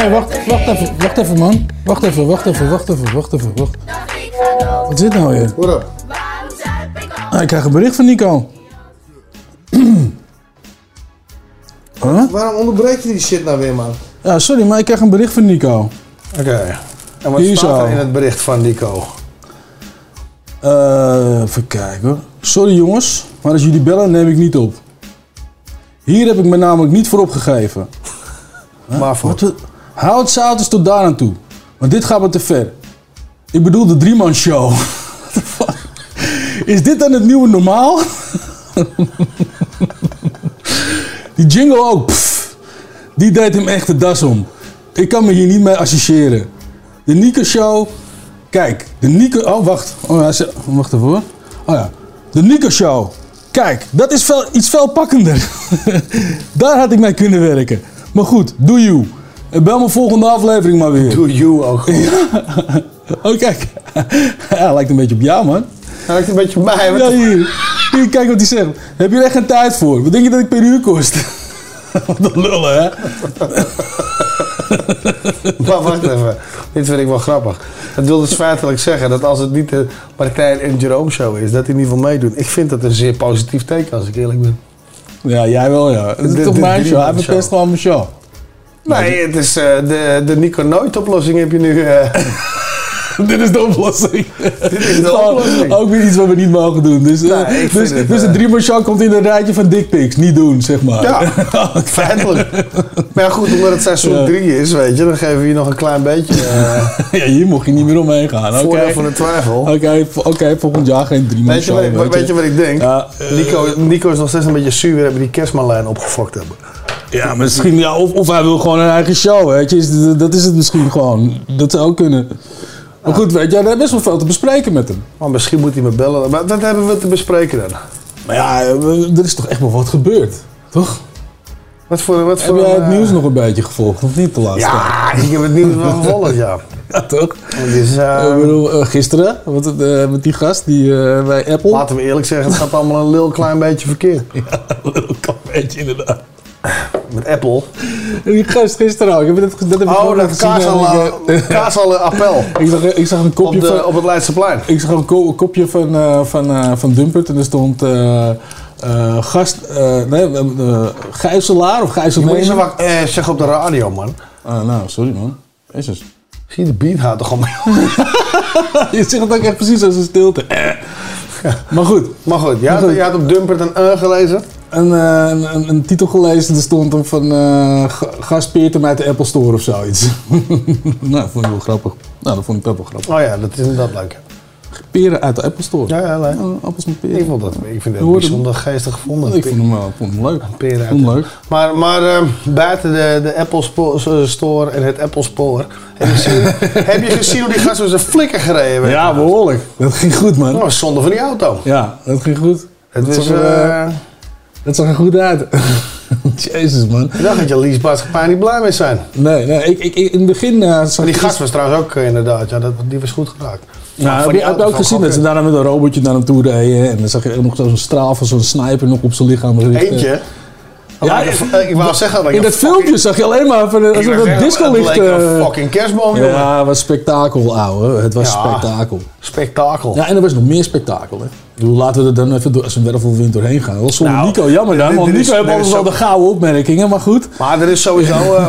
Speaker 4: Hey, wacht, wacht even, wacht even man. Wacht even, wacht even, wacht even, wacht even, wacht. Wat is dit nou weer?
Speaker 3: What up?
Speaker 4: Ah, ik krijg een bericht van Nico. Huh?
Speaker 3: Waarom onderbreek je die shit nou weer, man?
Speaker 4: Ja, sorry, maar ik krijg een bericht van Nico.
Speaker 3: Oké. En wat
Speaker 4: Hier
Speaker 3: staat
Speaker 4: zo.
Speaker 3: er in het bericht van Nico?
Speaker 4: Eh, even kijken hoor. Sorry jongens, maar als jullie bellen neem ik niet op. Hier heb ik me namelijk niet voor opgegeven.
Speaker 3: Maar voor?
Speaker 4: Hou zout eens tot daar aan toe. Want dit gaat me te ver. Ik bedoel de drieman show. What the fuck? Is dit dan het nieuwe normaal? Die jingle ook. die deed hem echt de das om. Ik kan me hier niet mee associëren. De Nico Show. Kijk, de Nico. Oh, wacht. Oh, wacht even. Oh ja. De Nico Show. Kijk, dat is veel, iets veel pakkender. Daar had ik mee kunnen werken. Maar goed, doe you. Bel me volgende aflevering maar weer.
Speaker 3: Doe you ook
Speaker 4: Oh, kijk. Hij lijkt een beetje op jou, man.
Speaker 3: Hij lijkt een beetje op mij.
Speaker 4: Ja, hier. Hier, kijk wat hij zegt. Heb je er echt geen tijd voor? Wat denk je dat ik per uur kost? wat een lullen, hè?
Speaker 3: Maar wacht even. Dit vind ik wel grappig. Dat wil dus feitelijk zeggen dat als het niet de Martijn en Jerome show is, dat hij in ieder geval meedoet. Ik vind dat een zeer positief teken als ik eerlijk ben.
Speaker 4: Ja, jij wel, ja. Het is toch mijn show? Hij verpest gewoon mijn show.
Speaker 3: Nee, het is eh, de, de Nico Nooit oplossing heb je nu. eh.
Speaker 4: Dit is de oplossing.
Speaker 3: Dit is de oplossing.
Speaker 4: Ook weer iets wat we niet mogen doen. Dus, eh,
Speaker 3: Nee, vind
Speaker 4: dus,
Speaker 3: het,
Speaker 4: dus
Speaker 3: eh,
Speaker 4: de Dreamer komt in een rijtje van dickpics. Niet doen, zeg maar.
Speaker 3: Ja, feitelijk. Maar ja, goed, omdat het seizoen
Speaker 4: Ja.
Speaker 3: 3 is, weet je, dan geven we je nog een klein beetje
Speaker 4: ja, hier mocht je niet meer omheen gaan.
Speaker 3: Voordeel van de twijfel.
Speaker 4: Oké, oké, volgend jaar geen drie
Speaker 3: Weet je, wat ik, weet je wat ik denk? Nico, Nico is nog steeds een beetje zuur weer hebben die kerstmanlijn opgefokt hebben.
Speaker 4: Ja, misschien, ja, of, of hij wil gewoon een eigen show, weet je. Dat is het misschien gewoon. Dat zou ook kunnen. Maar goed, weet je, er is best wel veel te bespreken met hem.
Speaker 3: Maar misschien moet hij me bellen. Maar wat hebben we te bespreken dan?
Speaker 4: Maar ja, er is toch echt wel wat gebeurd, toch?
Speaker 3: Wat voor, wat
Speaker 4: Heb
Speaker 3: voor
Speaker 4: jij het
Speaker 3: eh,
Speaker 4: nieuws nog een beetje gevolgd, of niet de laatste
Speaker 3: Ja, ik heb het nieuws wel gevolgd, ja.
Speaker 4: Ja, toch?
Speaker 3: Is, eh,
Speaker 4: ik bedoel, eh, gisteren, wat, met die gast die, bij Apple.
Speaker 3: laten we eerlijk zeggen, het gaat allemaal een heel klein beetje verkeerd.
Speaker 4: Ja, een klein beetje inderdaad.
Speaker 3: Met Apple.
Speaker 4: Die gast gisteren ook. Ik heb het, dat heb ik
Speaker 3: Oh, dat
Speaker 4: eh,
Speaker 3: kaasal appel.
Speaker 4: Ik zag, ik zag een kopje
Speaker 3: Op, de,
Speaker 4: van...
Speaker 3: op het Leidseplein.
Speaker 4: Ik zag een ko- kopje van, eh, van, eh, van Dumpert en er stond eh, gast, nee, gijzelaar of
Speaker 3: Je moet
Speaker 4: gijzelnemer.
Speaker 3: eh, zeggen op de radio, man.
Speaker 4: Ah, nou, sorry man. Jezus.
Speaker 3: Zie je de beat gaat toch gewoon
Speaker 4: Je zegt het ook echt precies als een stilte. Maar goed.
Speaker 3: Maar goed, je had, je had op Dumpert een uh gelezen.
Speaker 4: Een, eh, een, een, een titel gelezen, er stond hem van uh, hem uit de Apple Store of zoiets. nou, dat vond ik wel grappig. Nou, dat vond ik dat wel grappig.
Speaker 3: Oh ja, dat is inderdaad leuk.
Speaker 4: Peren uit de Apple Store.
Speaker 3: Ja, ja, leuk.
Speaker 4: Oh, appels met peren.
Speaker 3: Ik, vond dat, ik vind het
Speaker 4: hoorde
Speaker 3: bijzonder geestig gevonden.
Speaker 4: Ik vond hem, wel- ik vond hem leuk.
Speaker 3: Peren
Speaker 4: leuk.
Speaker 3: Maar, maar eh, buiten de, de Apple Store en het Apple Spoor. Heb je gezien, heb je gezien hoe die gast met zijn flikker gereden werd?
Speaker 4: Ja, behoorlijk. Dat ging goed, man.
Speaker 3: Oh, zonde van die auto.
Speaker 4: Ja, dat ging goed.
Speaker 3: Het
Speaker 4: dat,
Speaker 3: eh,
Speaker 4: dat zag er goed uit. Jezus, man.
Speaker 3: ik dacht dat je Lies Maatschappij niet blij mee zijn.
Speaker 4: Nee, nee ik, ik, in het begin eh, zag
Speaker 3: die gast was trouwens ook eh, inderdaad, ja, dat, die was goed geraakt.
Speaker 4: Nou, heb je,
Speaker 3: die
Speaker 4: heb je
Speaker 3: auto
Speaker 4: ook gezien dat ze daarna met een robotje naar hem toe reden. En dan zag je ook nog zo'n straal van zo'n sniper nog op zijn lichaam richten.
Speaker 3: Eentje.
Speaker 4: Ja,
Speaker 3: Ja, ik wou zeggen dat
Speaker 4: In dat filmpje zag je alleen maar van, alsof het disco licht.
Speaker 3: Het leek
Speaker 4: eh,
Speaker 3: een fucking kerstboom, jongen.
Speaker 4: ja, het was spektakel, ouwe. Het was
Speaker 3: Ja.
Speaker 4: spektakel.
Speaker 3: Spektakel.
Speaker 4: Ja, en er was nog meer spektakel, hè. Laten we er dan even door als een wervelwind doorheen gaan. Dat was zonder
Speaker 3: Nou,
Speaker 4: Nico, jammer dan. Want Nico heeft altijd wel de gouden opmerkingen, maar goed.
Speaker 3: Maar er is sowieso, eh,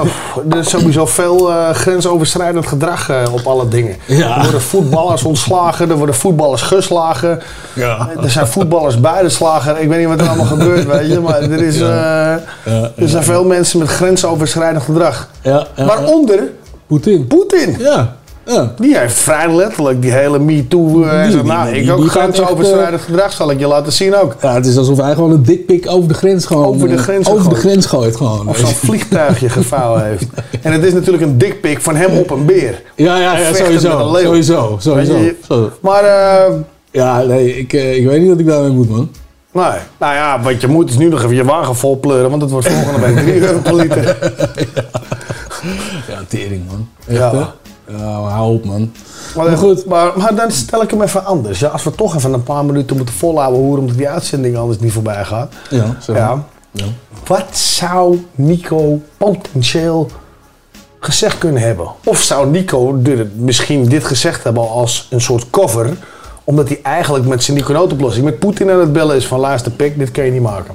Speaker 3: er is sowieso veel eh, grensoverschrijdend gedrag eh, op alle dingen.
Speaker 4: Ja.
Speaker 3: Er worden voetballers ontslagen, er worden voetballers geslagen.
Speaker 4: Ja.
Speaker 3: Er zijn voetballers buitenslagen. Ik weet niet wat er allemaal gebeurt, weet je. Maar er, is,
Speaker 4: Ja.
Speaker 3: er zijn veel mensen met grensoverschrijdend gedrag.
Speaker 4: Ja, ja,
Speaker 3: Waaronder
Speaker 4: Poetin.
Speaker 3: Poetin.
Speaker 4: Ja. Ja.
Speaker 3: Die heeft vrij letterlijk die hele MeToo. eh,
Speaker 4: Die- die-
Speaker 3: nou,
Speaker 4: die-
Speaker 3: ik ook grensoverschrijdend gedrag, zal ik je laten zien ook.
Speaker 4: Ja, het is alsof hij gewoon een dikpik over de grens gewoon...
Speaker 3: Over de
Speaker 4: eh,
Speaker 3: grens
Speaker 4: over de
Speaker 3: gooit.
Speaker 4: grens gooit gewoon.
Speaker 3: Of zo'n vliegtuigje gevouwen heeft. En het is natuurlijk een dikpik van hem op een beer.
Speaker 4: Ja, ja, sowieso. Sowieso, sowieso.
Speaker 3: Je. Maar, eh,
Speaker 4: Ja, nee, ik, eh, ik weet niet wat ik daarmee moet, man.
Speaker 3: nee. Nou ja, wat je moet is nu nog even je wagen vol pleuren, want het wordt volgende week 3 euro per liter.
Speaker 4: Ja, tering, man. Echt,
Speaker 3: Ja.
Speaker 4: hè? Ja, hou op, man.
Speaker 3: Maar,
Speaker 4: Maar goed.
Speaker 3: Maar, maar dan stel ik hem even anders. Ja, als we toch even een paar minuten moeten volhouden horen omdat die uitzending anders niet voorbij gaat.
Speaker 4: Ja, zeg maar.
Speaker 3: Ja.
Speaker 4: Ja.
Speaker 3: Wat zou Nico potentieel gezegd kunnen hebben? Of zou Nico misschien dit gezegd hebben als een soort cover, omdat hij eigenlijk met zijn Nico-noodoplossing met Poetin aan het bellen is van luister pik, dit kan je niet maken.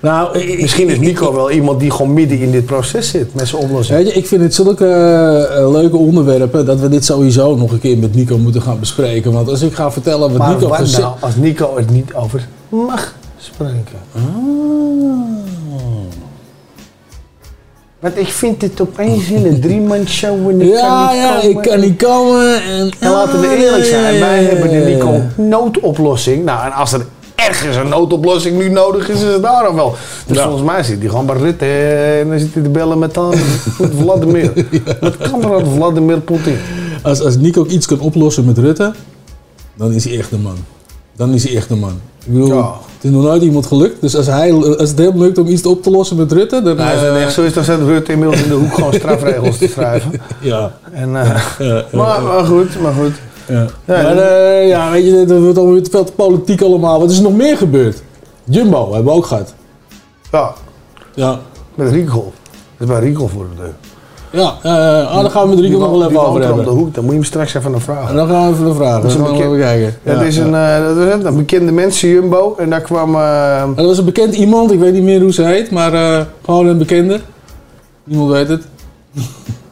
Speaker 4: Nou, ik-
Speaker 3: Misschien is
Speaker 4: ik-
Speaker 3: Nico wel iemand die gewoon midden in dit proces zit met zijn oplossing.
Speaker 4: Weet je, ik vind het zulke eh, leuke onderwerpen dat we dit sowieso nog een keer met Nico moeten gaan bespreken. Want als ik ga vertellen wat
Speaker 3: Maar
Speaker 4: Nico
Speaker 3: wat nou als Nico het niet over mag spreken?
Speaker 4: Ah.
Speaker 3: Want ik vind het opeens in een driemanshow en ik
Speaker 4: Ja,
Speaker 3: kan niet
Speaker 4: ja,
Speaker 3: komen.
Speaker 4: ik kan niet komen. En,
Speaker 3: En laten we eerlijk zijn, wij hebben de. Nico noodoplossing. Nou, en als er ergens een noodoplossing nu nodig is, is het daar dan wel. Dus
Speaker 4: Ja.
Speaker 3: volgens mij zit hij gewoon bij Rutte eh, en dan zit hij te bellen met, dan, met Vladimir. Met kamerad Vladimir Poetin.
Speaker 4: Als, als Nico iets kan oplossen met Rutte, dan is hij echt een man. Dan is hij echt een man. Ik bedoel,
Speaker 3: Ja.
Speaker 4: het is nog nooit iemand gelukt. Dus als, hij, als het hem lukt om iets op te lossen met Rutte, dan...
Speaker 3: Nou, als het
Speaker 4: eh,
Speaker 3: echt zo is, dan zet Rutte inmiddels in de hoek gewoon strafregels te schrijven.
Speaker 4: Ja.
Speaker 3: En, eh,
Speaker 4: ja,
Speaker 3: maar, maar goed, maar goed.
Speaker 4: Ja.
Speaker 3: Ja,
Speaker 4: maar eh, ja, weet je, dat wordt allemaal weer te veel te politiek allemaal. Wat is er nog meer gebeurd? Jumbo hebben we ook gehad.
Speaker 3: Ja,
Speaker 4: Ja.
Speaker 3: met Riegel. Dat is bij Riegel voor de deur.
Speaker 4: Ja, eh, ah, daar gaan we met Rico nog wel even
Speaker 3: die
Speaker 4: over
Speaker 3: er
Speaker 4: hebben.
Speaker 3: op de hoek, dan moet je hem straks even naar vragen.
Speaker 4: En dan gaan we even de vragen.
Speaker 3: Dat is
Speaker 4: Dan
Speaker 3: een
Speaker 4: gaan we
Speaker 3: bekend-
Speaker 4: even kijken.
Speaker 3: Dat is een, eh, dat is een bekende mensen, Jumbo. En daar kwam... eh,
Speaker 4: En dat was een bekend iemand, ik weet niet meer hoe ze heet, maar eh, gewoon een bekende. Niemand weet het.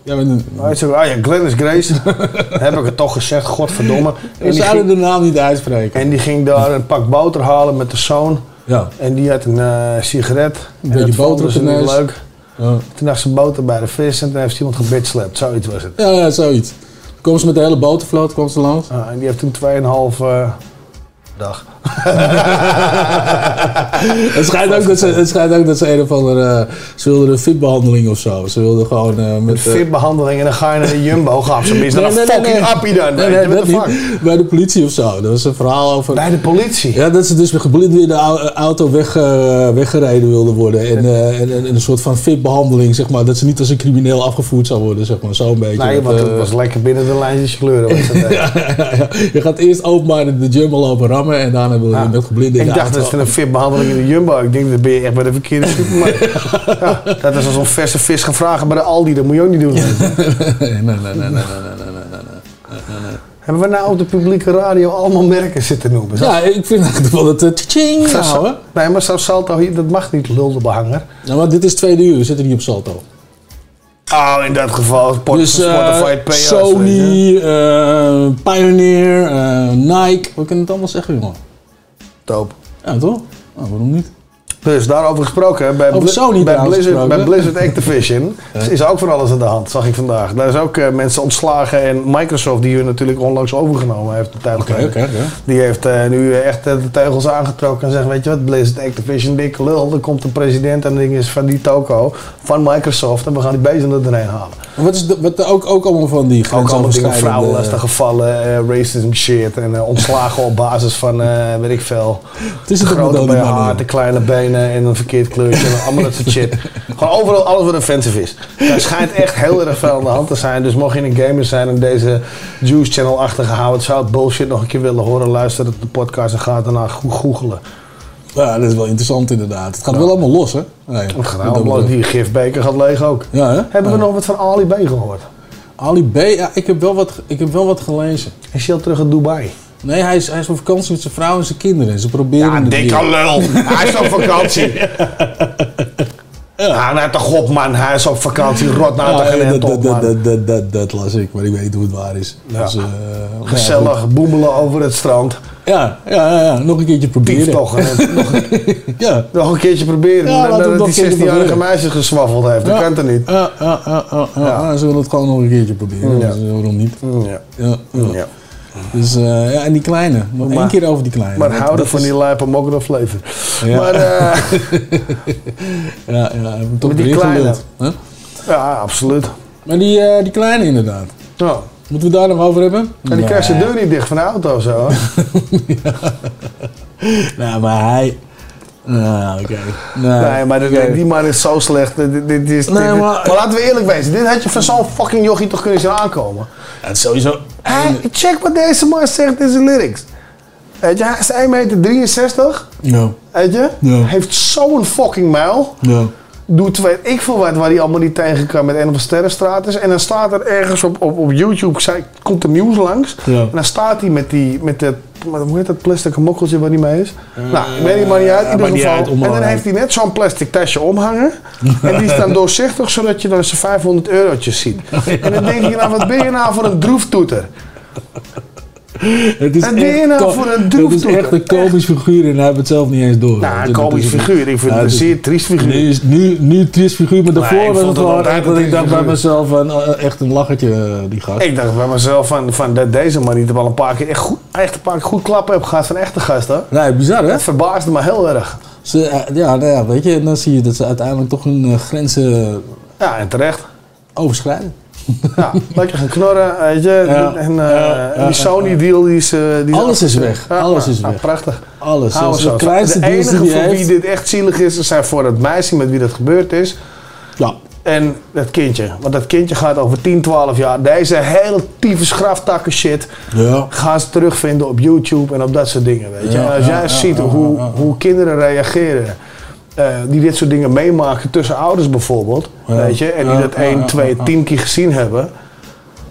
Speaker 4: Ja, maar
Speaker 3: zegt, ah ja, Glennis Grace. heb ik het toch gezegd, godverdomme.
Speaker 4: We
Speaker 3: En die,
Speaker 4: zouden
Speaker 3: ging,
Speaker 4: de naam niet uitspreken.
Speaker 3: en die ging daar een pak boter halen met de zoon.
Speaker 4: Ja.
Speaker 3: En die had een eh, sigaret.
Speaker 4: Een
Speaker 3: en
Speaker 4: beetje boter op de neus.
Speaker 3: leuk.
Speaker 4: Ja.
Speaker 3: Toen dacht ze boter bij de vis en toen heeft iemand gebitslapt. Zoiets was het.
Speaker 4: Ja, ja, zoiets. Komen ze met de hele botervloot kwam ze langs.
Speaker 3: Ah, en die heeft toen 2,5 eh dag.
Speaker 4: Het schijnt, ook dat ze, het schijnt ook dat ze een of andere... eh, ze wilden een fitbehandeling of zo. Ze wilden gewoon eh, met... Eh,
Speaker 3: fitbehandeling en dan ga je naar de Jumbo. Ga op zijn minst naar een fucking appie dan.
Speaker 4: Nee, nee, dat niet. Bij de politie of zo. Dat was een verhaal over...
Speaker 3: Bij de politie?
Speaker 4: Ja, dat ze dus geblind weer de au- auto weg, weggereden wilden worden. En, eh, en, en een soort van fitbehandeling, zeg maar. Dat ze niet als een crimineel afgevoerd zou worden, zeg maar. Zo'n beetje.
Speaker 3: Nee, want het was lekker binnen de lijntjes kleuren. Was dat,
Speaker 4: ja, ja, ja. Je gaat eerst openbaar in de jungle lopen rammen en daarna
Speaker 3: ik dacht, dat is een fitbehandeling in de Jumbo. Ik denk, dat ben je echt bij de verkeerde supermarkt. ja, dat is als verse vis gaan vragen bij de Aldi. Dat moet je ook niet doen.
Speaker 4: nee, nee, nee, nee, nee, nee, nee, nee.
Speaker 3: Hebben we nou op de publieke radio allemaal merken zitten noemen?
Speaker 4: Ja, ik vind dat wel het
Speaker 3: uh,
Speaker 4: nou,
Speaker 3: Nee, maar zou Salto hier, dat mag niet, lulde behanger.
Speaker 4: Nou, maar dit is tweede uur, we zitten niet op Salto.
Speaker 3: Oh, in dat geval Sport,
Speaker 4: dus, eh,
Speaker 3: Spotify,
Speaker 4: Sony, eh, Pioneer, uh, Nike. We kunnen het allemaal zeggen, jongen.
Speaker 3: Doop.
Speaker 4: Ja, toch? Nou, waarom niet?
Speaker 3: Dus daarover gesproken, bij,
Speaker 4: Over
Speaker 3: Bli-
Speaker 4: Sony
Speaker 3: bij, Blizzard, bij. Blizzard Activision is ook van alles aan de hand, zag ik vandaag. Daar is ook eh, mensen ontslagen en Microsoft, die hun natuurlijk onlangs overgenomen heeft, een tijd die heeft eh, nu echt eh, de teugels aangetrokken en zegt, weet je wat, Blizzard Activision, dikke lul, er komt een president en ding is van die toko, van Microsoft en we gaan die bezem er doorheen halen.
Speaker 4: Wat is de, wat ook, ook allemaal van die
Speaker 3: Ook allemaal dingen,
Speaker 4: grensoverschrijdende...
Speaker 3: vrouwenlastige gevallen, eh, racism shit en eh, ontslagen op basis van, eh, weet ik veel,
Speaker 4: Het is het met
Speaker 3: grote BH,
Speaker 4: mannen.
Speaker 3: te kleine benen en een verkeerd kleurtje. en allemaal dat soort shit. Gewoon overal alles wat offensive is. Er schijnt echt heel erg veel aan de hand te zijn. Dus mocht je een gamer zijn en deze Juice Channel achtergehouden zou het bullshit nog een keer willen horen, luister op de podcast en ga daarna go- googelen.
Speaker 4: Ja, dat is wel interessant inderdaad. Het gaat wel allemaal los, hè? Nee,
Speaker 3: Het gaat allemaal, die gifbeker gaat leeg ook.
Speaker 4: Ja, hè?
Speaker 3: Hebben we nog wat van Ali B gehoord?
Speaker 4: Ali B, ja, ik heb wel wat, ik heb wel wat gelezen.
Speaker 3: Is hij al terug in Dubai?
Speaker 4: Nee, hij is, hij is op vakantie met zijn vrouw en zijn kinderen. En ze proberen
Speaker 3: Ja,
Speaker 4: het
Speaker 3: dikke lul. Hij is op vakantie. Ja, nou toch op man. Hij is op vakantie. Rot nou
Speaker 4: Ja,
Speaker 3: toch geen
Speaker 4: dat, dat, dat, dat, dat, dat las ik, maar ik weet niet hoe het waar is.
Speaker 3: Ja.
Speaker 4: Dus, eh, ja,
Speaker 3: Gezellig boemelen over het strand.
Speaker 4: Ja, ja, ja, ja, nog een keertje proberen.
Speaker 3: Toch. nog,
Speaker 4: ja.
Speaker 3: nog een keertje proberen.
Speaker 4: Ja,
Speaker 3: nadat
Speaker 4: nog
Speaker 3: die
Speaker 4: een keertje
Speaker 3: 16-jarige
Speaker 4: proberen.
Speaker 3: meisje geswaffeld heeft. Dat
Speaker 4: Ja.
Speaker 3: kan toch niet?
Speaker 4: Ja, ja, ja, ja, ja.
Speaker 3: Ja.
Speaker 4: ja, ze willen het gewoon nog een keertje proberen.
Speaker 3: Ja.
Speaker 4: Dus, eh, waarom niet?
Speaker 3: Ja.
Speaker 4: Ja, ja.
Speaker 3: Ja.
Speaker 4: Dus eh, ja, en die kleine. Nog
Speaker 3: Maar-
Speaker 4: één keer over die kleine.
Speaker 3: Maar houden van
Speaker 4: is-
Speaker 3: die lijpen mogen nog flavor.
Speaker 4: Ja.
Speaker 3: Maar eh,
Speaker 4: Ja, ja, toch
Speaker 3: Maar die
Speaker 4: weer
Speaker 3: kleine.
Speaker 4: geluld, hè?
Speaker 3: ja, absoluut.
Speaker 4: Maar die, eh, die kleine inderdaad.
Speaker 3: Ja.
Speaker 4: Moeten we daar nog over hebben?
Speaker 3: En die krijgt zijn deur niet dicht van de auto zo. hè?
Speaker 4: Nou, maar hij... Nou, oké. Nee,
Speaker 3: Nee, maar dit- die man is zo slecht. Dit, dit is,
Speaker 4: Nee, maar-
Speaker 3: maar laten we eerlijk wezen. Dit had je van zo'n fucking jochie toch kunnen zien aankomen.
Speaker 4: Ja, het is sowieso...
Speaker 3: Hij, check wat deze man zegt in zijn lyrics. Weet je, hij is 1,63 meter.
Speaker 4: Ja.
Speaker 3: Weet je?
Speaker 4: Ja.
Speaker 3: Heeft zo'n fucking muil.
Speaker 4: Ja.
Speaker 3: Doet weet ik veel wat waar hij allemaal niet tegen kan met een of andere sterrenstraat is. En dan staat er ergens op, op, op YouTube, zei, komt de nieuws langs.
Speaker 4: Ja.
Speaker 3: En dan staat hij met die, met dat, met- hoe heet dat plastic mokkeltje waar hij mee is? nou, ik weet niet, maar niet uit. In ieder geval. en dan heeft hij net zo'n plastic tasje omhangen. en die is dan doorzichtig, zodat je dan zijn 500 eurotjes ziet. En dan denk ik, nou wat ben je nou voor een droeftoeter?
Speaker 4: Het is ko-
Speaker 3: voor een
Speaker 4: Het
Speaker 3: droeftoeter?
Speaker 4: is echt een komisch figuur en hij heeft het zelf niet eens door.
Speaker 3: Nou, een
Speaker 4: het
Speaker 3: komisch
Speaker 4: is-
Speaker 3: figuur. Ik vind het een
Speaker 4: het is-
Speaker 3: zeer triest figuur.
Speaker 4: Nu, nu, nu een triest figuur, maar daarvoor was het
Speaker 3: het
Speaker 4: echt
Speaker 3: een
Speaker 4: dat ik dacht bij mezelf van eh, echt een lachertje, eh, die gast.
Speaker 3: Ik dacht bij mezelf van, van dat deze man niet wel een paar keer echt, goed, echt een paar keer goed klappen heeft gehad van echte gasten.
Speaker 4: Nee, bizar hè?
Speaker 3: Dat verbaasde me heel erg.
Speaker 4: Ze, eh, ja, nou ja, weet je, dan zie je dat ze uiteindelijk toch hun grenzen
Speaker 3: Ja, en terecht.
Speaker 4: overschrijden.
Speaker 3: Ja, lekker gaan knorren, weet je.
Speaker 4: Ja,
Speaker 3: en
Speaker 4: ja, ja,
Speaker 3: die Sony
Speaker 4: ja.
Speaker 3: deal, die is... eh, die
Speaker 4: Alles is weg, alles is
Speaker 3: ja,
Speaker 4: weg.
Speaker 3: prachtig.
Speaker 4: Alles,
Speaker 3: zo
Speaker 4: de kleinste
Speaker 3: De enige
Speaker 4: die
Speaker 3: voor wie dit echt zielig is, zijn voor het meisje met wie dat gebeurd is.
Speaker 4: Ja.
Speaker 3: En dat kindje. Want dat kindje gaat over 10, 12 jaar. Deze hele tyfus graftakken shit.
Speaker 4: Ja.
Speaker 3: Gaan ze terugvinden op YouTube en op dat soort dingen. Weet je? En als jij ziet hoe, hoe kinderen reageren. Eh, die dit soort dingen meemaken tussen ouders bijvoorbeeld.
Speaker 4: Ja.
Speaker 3: Weet je? En die dat
Speaker 4: ja,
Speaker 3: 1,
Speaker 4: ja,
Speaker 3: 2,
Speaker 4: ja.
Speaker 3: 10 keer gezien hebben.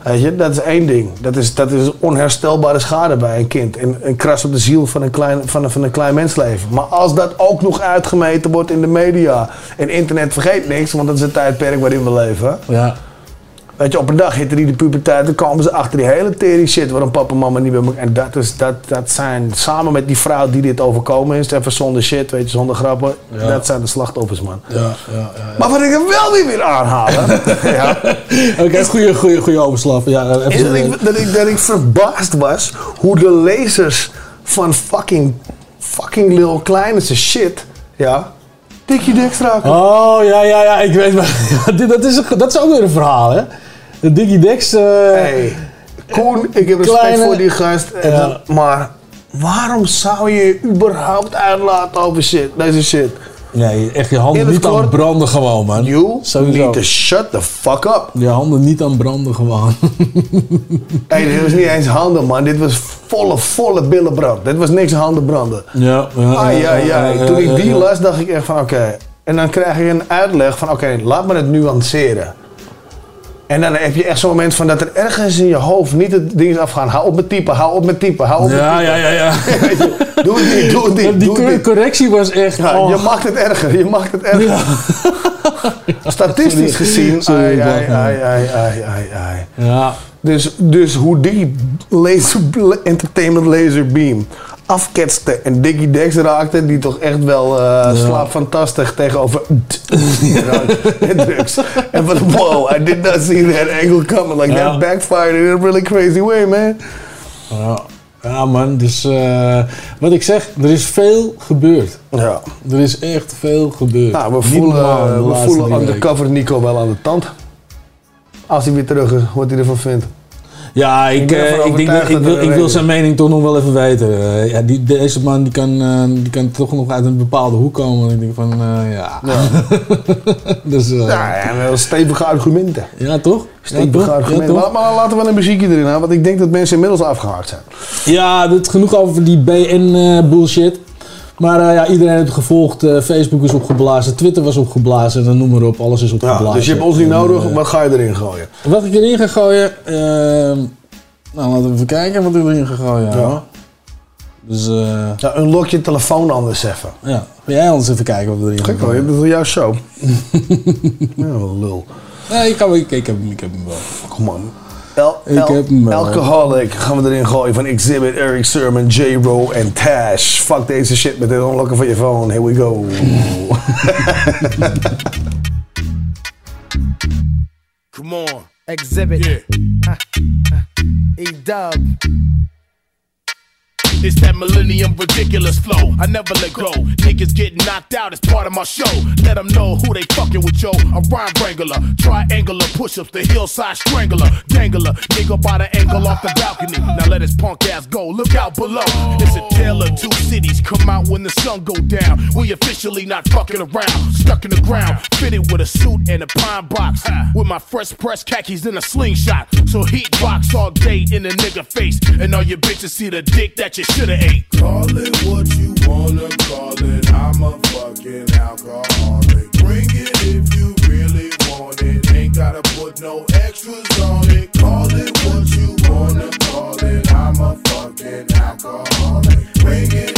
Speaker 3: Weet je? Dat is één ding. Dat is, dat is onherstelbare schade bij een kind. En een kras op de ziel van een, klein, van, een, van een klein mensleven. Maar als dat ook nog uitgemeten wordt in de media. En internet vergeet niks, want dat is het tijdperk waarin we leven.
Speaker 4: Ja.
Speaker 3: Weet je, op een dag hitte die de puberteit, dan komen ze achter die hele tering shit waarom papa en mama niet bij elkaar. En dat, is, dat, dat zijn, samen met die vrouw die dit overkomen is, even zonder shit, weet je, zonder grappen,
Speaker 4: Ja.
Speaker 3: dat zijn de slachtoffers, man.
Speaker 4: Ja, ja, ja.
Speaker 3: Maar wat ik er wel weer weer aanhalen, ja,
Speaker 4: Oké, goede, goede, goede overslag. Ja, even,
Speaker 3: is dat ik, dat, ik, dat ik verbaasd was hoe de lezers van fucking, fucking Lil Kleine zijn shit, ja, Dikkie Dekstra.
Speaker 4: Oh, ja, ja, ja, ik weet maar. Dat, is, dat is ook weer een verhaal, hè? De Diggy Dex. eh,
Speaker 3: Hey, Koen, ik heb respect
Speaker 4: Kleine-
Speaker 3: voor die gast. en
Speaker 4: Ja.
Speaker 3: dan- maar waarom zou je überhaupt uitlaten over shit, deze shit?
Speaker 4: Nee, echt je handen niet aan branden gewoon, man.
Speaker 3: You
Speaker 4: Sowieso.
Speaker 3: need to shut the fuck up.
Speaker 4: Je handen niet aan branden gewoon.
Speaker 3: Hey, dit was niet eens handen, man. Dit was volle, volle billenbrand. Dit was niks handen branden.
Speaker 4: ja, ja,
Speaker 3: Ah, ja, ja.
Speaker 4: ja,
Speaker 3: Toen ik die las, dacht ik echt van oké. En dan krijg je een uitleg van oké, laat me het nuanceren. En dan heb je echt zo'n moment van dat er ergens in je hoofd niet het ding is afgaan. Hou op met typen, hou op met typen, hou op met
Speaker 4: Ja,
Speaker 3: typen.
Speaker 4: ja, ja, ja.
Speaker 3: Doe het niet, doe het niet,
Speaker 4: Die
Speaker 3: doe het
Speaker 4: cor-
Speaker 3: niet.
Speaker 4: correctie was echt...
Speaker 3: Ja,
Speaker 4: oh.
Speaker 3: Je mag het erger, je mag het erger. Statistisch gezien, ai, ai, ai, ai, ai.
Speaker 4: Ja.
Speaker 3: Dus, dus hoe die laser, entertainment laser beam afketste en Diggy Dex raakte, die toch echt wel eh slaapt fantastisch tegenover en drugs. En van wow, I did not see that angle coming. Like
Speaker 4: Ja.
Speaker 3: that backfired in a really crazy way, man.
Speaker 4: Ja, ja man, dus eh, wat ik zeg, er is veel gebeurd.
Speaker 3: Ja.
Speaker 4: Er is echt veel gebeurd.
Speaker 3: Nou, we voelen,
Speaker 4: normaal de
Speaker 3: we voelen undercover Nico wel aan de tand. Als hij weer terug is, wat hij ervan vindt.
Speaker 4: Ja, ik,
Speaker 3: Ik
Speaker 4: eh, ik, denk, dat- ik, wil, ik wil zijn mening toch nog wel even weten. Eh, ja, die, deze man die kan, eh, die kan toch nog uit een bepaalde hoek komen. En ik denk van, eh, ja. dus,
Speaker 3: Ja, ja, wel stevige argumenten.
Speaker 4: ja, toch?
Speaker 3: Stevige
Speaker 4: ja,
Speaker 3: argumenten.
Speaker 4: Ja, toch?
Speaker 3: maar, laten we wel een muziekje erin hebben, want ik denk dat mensen inmiddels afgehaakt zijn.
Speaker 4: Ja, dit genoeg over die BN eh, bullshit. Maar eh, ja, iedereen heeft het gevolgd. Eh, Facebook is opgeblazen, Twitter was opgeblazen. En dan noem maar op, alles is opgeblazen.
Speaker 3: Ja, dus je hebt ons niet
Speaker 4: En,
Speaker 3: nodig,
Speaker 4: eh,
Speaker 3: wat ga je erin gooien?
Speaker 4: Wat ik erin ga gooien. ehm, nou, laten we even kijken wat ik erin ga gooien.
Speaker 3: Ja.
Speaker 4: hoor. Dus
Speaker 3: Ja, unlock je telefoon anders even.
Speaker 4: ja, ga jij anders even kijken wat we erin
Speaker 3: Gek hoor,
Speaker 4: gooien.
Speaker 3: dat is jouw show. ja, wat lul.
Speaker 4: Nee, ik, kan, ik, ik, heb, hem- ik heb hem wel.
Speaker 3: Kom on. El,
Speaker 4: Ik heb hem wel.
Speaker 3: Alcoholic gaan we erin gooien van Xzibit, Erick Sermon, J-Ro en Tash. Fuck deze shit met het unlocken van je phone. Here we go.
Speaker 21: Come on.
Speaker 41: Xzibit.
Speaker 21: Yeah.
Speaker 41: E dub.
Speaker 21: It's that millennium ridiculous flow. I never let go. Niggas getting knocked out as part of my show. Let them know who they fucking with, yo. A rhyme wrangler, triangular push ups, the hillside strangler, dangler, nigga by the angle off the balcony. Now let his punk ass go. Look out below. It's a tale of two cities. Come out when the sun go down. We officially not fucking around. Stuck in the ground, fitted with a suit and a pine box. With my fresh press khakis in a slingshot. So heat box all day in a nigga face. And all your bitches see the dick that you shoulda ate.
Speaker 24: Call it what you wanna call it. I'm a fucking alcoholic. Bring it if you really want it. Ain't gotta put no extras on it. Call it what you wanna call it. I'm a fucking alcoholic. Bring it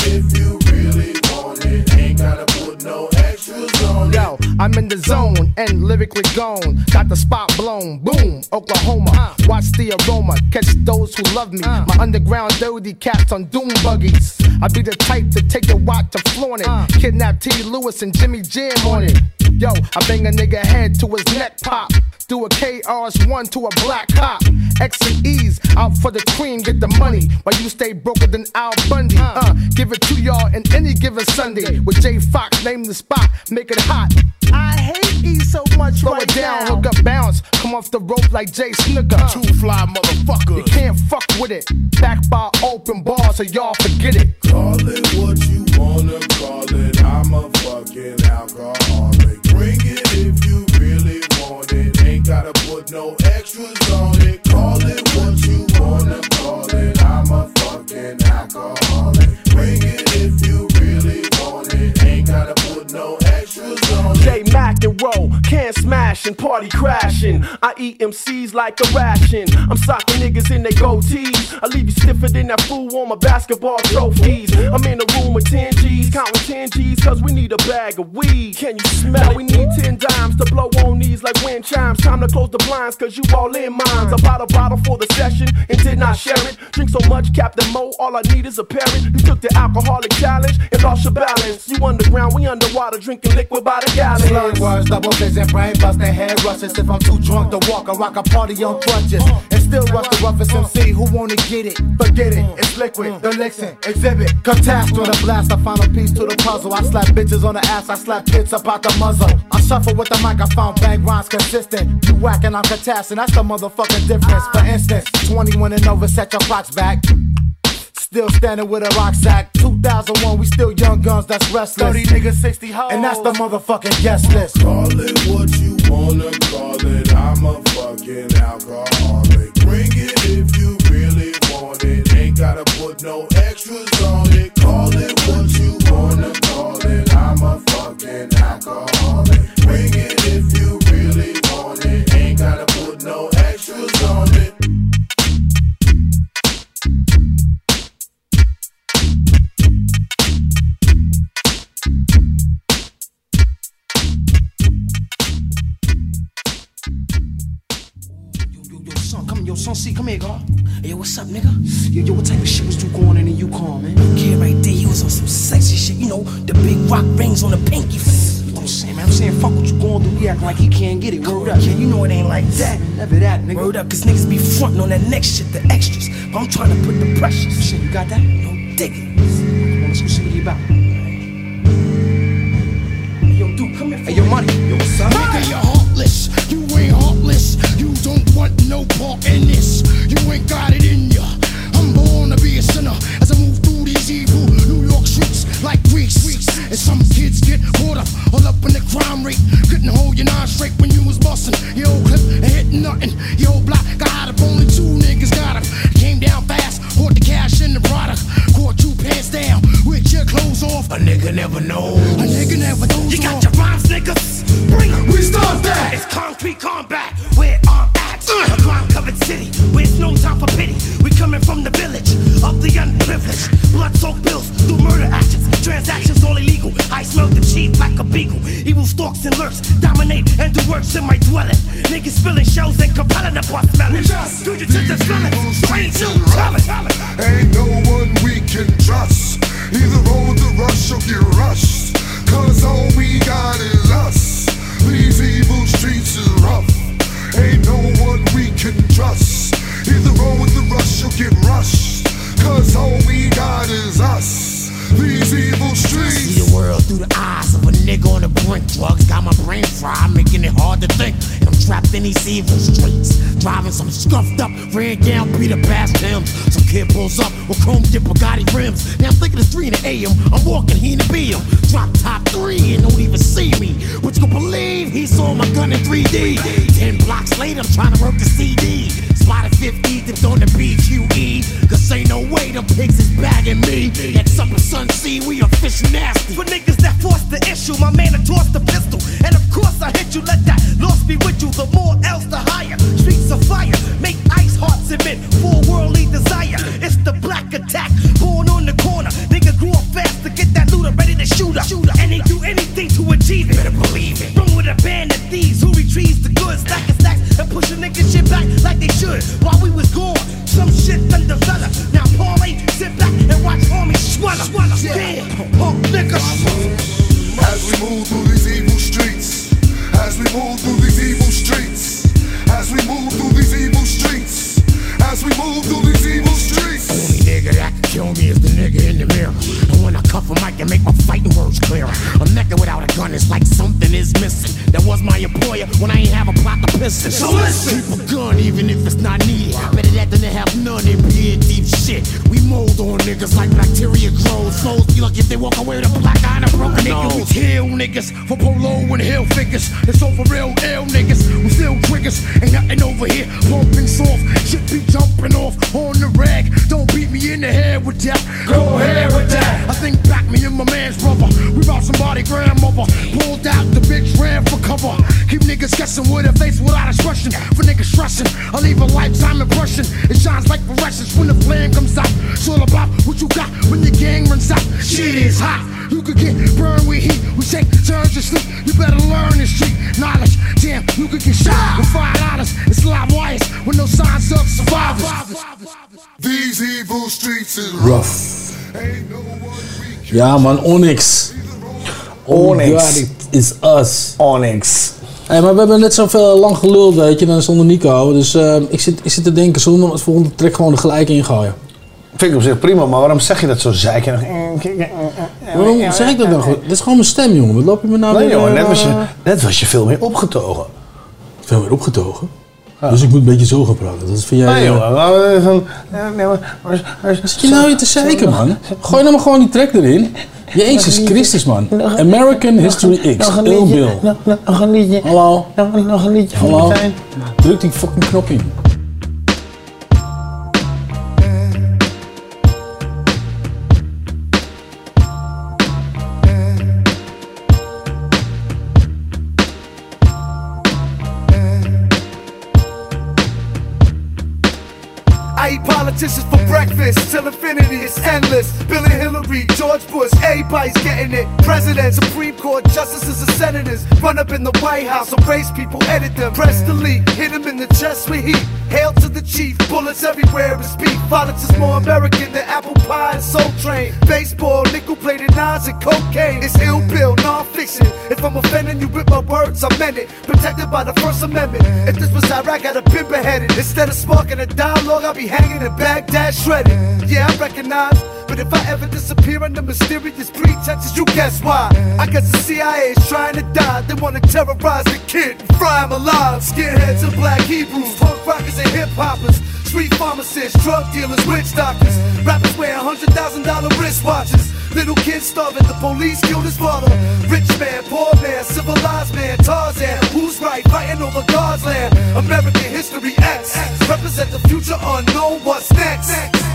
Speaker 41: I'm in the zone and lyrically gone. Got the spot blown. Boom, Oklahoma. Watch the aroma. Catch those who love me. My underground dirty cats on doom buggies. I be the type to take your watch to flaunt it. Uh. Kidnap T. Lewis and Jimmy Jam on it. Yo, I bang a nigga head to his neck pop. Do a KRS-One to a black cop. X and E's out for the cream, get the money. While you stay broker than Al Bundy. Uh, give it to y'all in any given Sunday. With J Fox, name the spot, make it hot. I hate E so much. Slow it down, hook up, bounce. Come off the rope like Jay Snooker.
Speaker 21: Two fly motherfuckers.
Speaker 41: You can't fuck with it. Back by open bars, so y'all forget it.
Speaker 24: Call it what you wanna call it. I'm a fucking alcoholic. If you really want it. Ain't gotta put no extras on it. Call it what you wanna call it. I'm a fucking alcoholic. Bring it if you really want it. Ain't gotta
Speaker 41: J Mac
Speaker 42: and roll, can smash and party crashing. I eat MCs like a ration. I'm socking niggas in they goatees. I leave you stiffer than that fool on my basketball trophies. I'm in a room with 10 G's, counting 10 G's, cause we need a bag of weed. Can you smell it? We need 10 dimes to blow on these like wind chimes. Time to close the blinds, cause you all in mines. I bought a bottle for the session and did not share it. Drink so much, Captain Mo, all I need is a parent. You took the alcoholic challenge and lost your balance. You underground, we underwater, drinking liquid by the gallon.
Speaker 43: Slurred words, double vision, brain busting, head rushes. If I'm too drunk to walk, I rock a party on crutches. And still rush the roughest MC who wanna get it. Forget it, it's liquid, the Lixin, exhibit. Catastrophe, the blast, I find a piece to the puzzle. I slap bitches on the ass, I slap tits up out the muzzle. I shuffle with the mic, I found bang rhymes consistent. You whacking, I'm catassin, that's the motherfucking difference. For instance, 21 and over, set your clocks back. Still standing with a rock sack. 2001, we still young guns, that's restless. 30 niggas, 60 hoes. And that's the motherfucking guest list.
Speaker 24: Call it what you wanna call it. I'm a fucking alcoholic. Bring it if you really want it. Ain't gotta put no extras on it. Call it what you wanna call it. I'm a fucking alcoholic. Bring it
Speaker 9: yo, son, see, come here. Hey, yo, what's up, nigga? Yo, yo, what type of shit was you going in in Yukon, man? Kid right there, he was on some sexy shit, you know, the big rock rings on the pinky. You know what I'm saying, man? I'm saying, fuck what you going through. He acting like he can't get it. Word up, yeah, you know it ain't like that. Never that, nigga. Word up, cause niggas be frontin' on that next shit, the extras. But I'm trying to put the pressure. Shit, you got that? No dig it. Come on, let's go see what he about. Hey, yo, dude, come here. Hey, yo, money. Yo, what's up?
Speaker 41: Nigga, you're don't want no part in this. You ain't got it in ya. I'm born to be a sinner as I move through these evil New York streets like weeks. And some kids get caught up all up in the crime rate. Couldn't hold your nine straight when you was bustin'. Your old clip and hit nothing. Your old block got up. Only two niggas got up. Came down fast, bought the cash in the product. Caught you pants down with your clothes off. A nigga never knows. A nigga never knows.
Speaker 9: You got your rhymes, niggas? Bring 'em.
Speaker 41: We start that.
Speaker 9: It's concrete combat. Where. A crime covered city. Where it's no time for pity. We coming from the village of the unprivileged. Blood soaked bills through murder actions. Transactions all illegal. I smell the cheap like a beagle. Evil stalks and lurks. Dominate and do works in my dwelling. Niggas spilling shells and compelling upon smelling. Do you to the smelling? Train to tell it.
Speaker 24: Ain't no one we can trust. Either roll the rush or get rushed. Cause all we got is us. These evil streets are rough. Ain't no one we can trust. Either roll with the rush or get rushed. Cause all we got is us. These evil streets.
Speaker 41: See the world through the eyes of a nigga on the brink. Drugs got my brain fried, making it hard to think. And I'm trapped in these evil streets. Driving some scuffed up, ran down Peter past him. Some kid pulls up with chrome dip Bugatti rims. Now I'm thinking it's 3 in the AM. I'm walking, he in the BM. Drop top three and don't even see me. What you can believe he saw my gun in 3D. Ten blocks later, I'm trying to work the CD. Spotted 50, dipped on the BQE. Cause ain't no way them pigs is bagging me. At Supper Sea, we are fish nasty.
Speaker 9: For niggas that force the issue, my man had tossed the pistol. And of course I hit you, let that loss be with you. The more else, the higher. Streets of fire, make ice hearts emit for worldly desire. It's the black attack, born on the corner. Nigga grew up fast to get that looter, ready to shoot up. And they do anything to achieve it. Better believe it. Run with a band of thieves who retrieves the goods, stacking stacks and push a nigga shit back like they should. While we was gone, some shit done developed. Now parlay, sit back and watch armies swallow. Damn, punk niggas.
Speaker 24: As we move through these evil streets, as we move through these evil streets, as we move through these evil streets, as we move through these evil streets.
Speaker 41: Only nigga that can kill me is the nigga in the mirror. And when I cuff a mic and make my fighting words clearer. A nigga without a gun is like something is missing. That was my employer when I ain't have a plot to piston. So listen. Keep a gun even if it's not needed. Better that than to have none and be in deep shit. We mold on niggas like bacteria grows. Souls be lucky if they walk away with a black eye and a broken nose. We kill niggas for polo and hill figures. It's all for real ill niggas. We still triggers. Ain't nothing over here pumping soft. Shit be jumping off on the rag. Don't beat me in the head with that. Go ahead with that. I think back me and my man's brother. We brought somebody grandmother. Pulled out the bitch ran for cover.
Speaker 44: busting with a face without expression. For niggas stressing, I leave a lifetime impression. It shines like fluorescence when the flame comes out. It's all about what you got when your gang runs out. Shit is hot. You could get burned with heat. We take turns to sleep. You better learn the street knowledge. Damn, you could get shot with five dollars. It's live wires with no signs of survivors.
Speaker 24: These evil streets is
Speaker 4: Rough. Ja man, Onyx.
Speaker 3: Onyx.
Speaker 4: Oh God, it is us.
Speaker 3: Onyx.
Speaker 4: Hey, maar we hebben net zoveel lang geluld, weet je, dan zonder Nico. Dus eh, ik, zit, ik zit te denken, zullen we als volgende track gewoon er gelijk ingooien?
Speaker 3: Vind ik op zich prima, maar waarom zeg je dat zo zeiken?
Speaker 4: Waarom zeg ik dat dan goed? Dit is gewoon mijn stem, jongen. Wat loop je me nou
Speaker 3: Nee
Speaker 4: weer,
Speaker 3: jongen, net
Speaker 4: eh,
Speaker 3: was, je, net was je veel meer opgetogen.
Speaker 4: Veel meer opgetogen? Dus ik moet een beetje zo gaan praten. Dat vind jij...
Speaker 3: Nee
Speaker 4: eh,
Speaker 3: ja, nee, maar-
Speaker 4: Zit je nou hier te zeiken, man? Gooi nou maar gewoon die track erin. Jezus Christus, man. American History X.
Speaker 3: Nog
Speaker 4: Bill.
Speaker 3: nog, een liedje.
Speaker 4: Hallo.
Speaker 3: Nog, een liedje
Speaker 4: Hallo. Druk die fucking knop in.
Speaker 45: Everybody's getting it. Presidents, Supreme Court justices, and senators run up in the White House, erase people, edit them, press delete, hit them in the chest with heat. Hail to the chief, bullets everywhere is beef. Politics more American than apple pie and soul train. Baseball, nickel plated knives and cocaine. It's Ill Bill, non-fiction. If I'm offending you with my words, I meant it. Protected by the First Amendment. If this was Iraq, I'd have been beheaded. Instead of sparking a dialogue, I'd be hanging in Baghdad shredded. Yeah, I recognize. But if I ever disappear under mysterious pretenses, you guess why? I guess the CIA is trying to die. They wanna terrorize the kid and fry him alive. Skinheads and black Hebrews, punk rockers and hip hoppers. Street pharmacists, drug dealers, witch doctors. Rappers wearing hundred thousand dollar wristwatches. Little kids starving, the police killed his father. Rich man, poor man, civilized man, Tarzan. Who's right? Fighting over God's land. American history X. Represent the future unknown. What's next?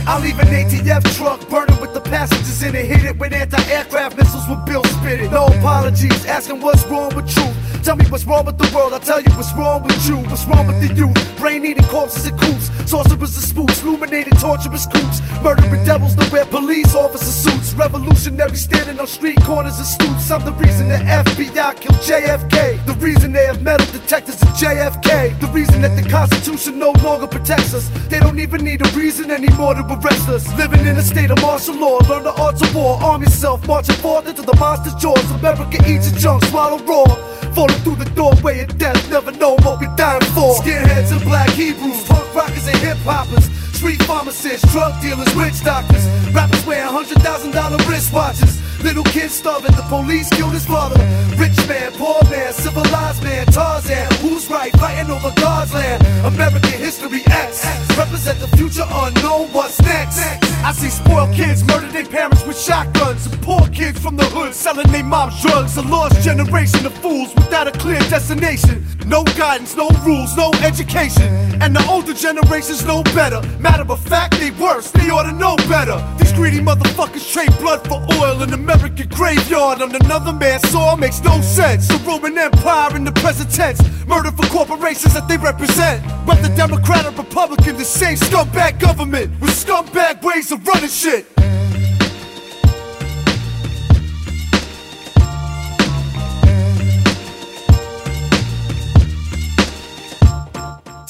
Speaker 45: I'll leave an ATF truck with the passengers in it. Hit it with anti-aircraft missiles with Bill spit it. No apologies, asking what's wrong with truth. Tell me what's wrong with the world, I'll tell you what's wrong with you. What's wrong with the youth? Brain eating corpses and coops. Sorcerers and spooks, illuminated torturous coops. Murdering devils that wear police officer suits. Revolutionary standing on street corners and stoops. I'm the reason the FBI killed JFK. The reason they have metal detectors at JFK. The reason that the Constitution no longer protects us. They don't even need a reason anymore to arrest us. Living in a state of martial law, learn the arts of war. Arm yourself, marching forth into the monster's jaws. America eats a junk, swallow raw. Falling through the doorway of death, never know what we're dying for. Skinheads and black Hebrews, punk rockers and hip hoppers. Street pharmacists, drug dealers, witch doctors. Rappers wearing hundred thousand dollar wristwatches. Little kids starving, the police killed his father. Rich man, poor man, civilized man, Tarzan. Who's right? Fighting over God's land. American history X. Represent the future unknown. What's next? I see spoiled kids murder their parents with shotguns. And poor kids from the hood selling their mom's drugs. A lost generation of fools without a clear destination. No guidance, no rules, no education. And the older generations know better. Matter of a fact, they worse. They ought to know better. These greedy motherfuckers trade blood for oil in American graveyard. On another man's soil makes no sense. The Roman Empire in the present tense. Murder for corporations that they represent. Whether Democrat or Republican, the same scumbag government with scumbag ways of running shit.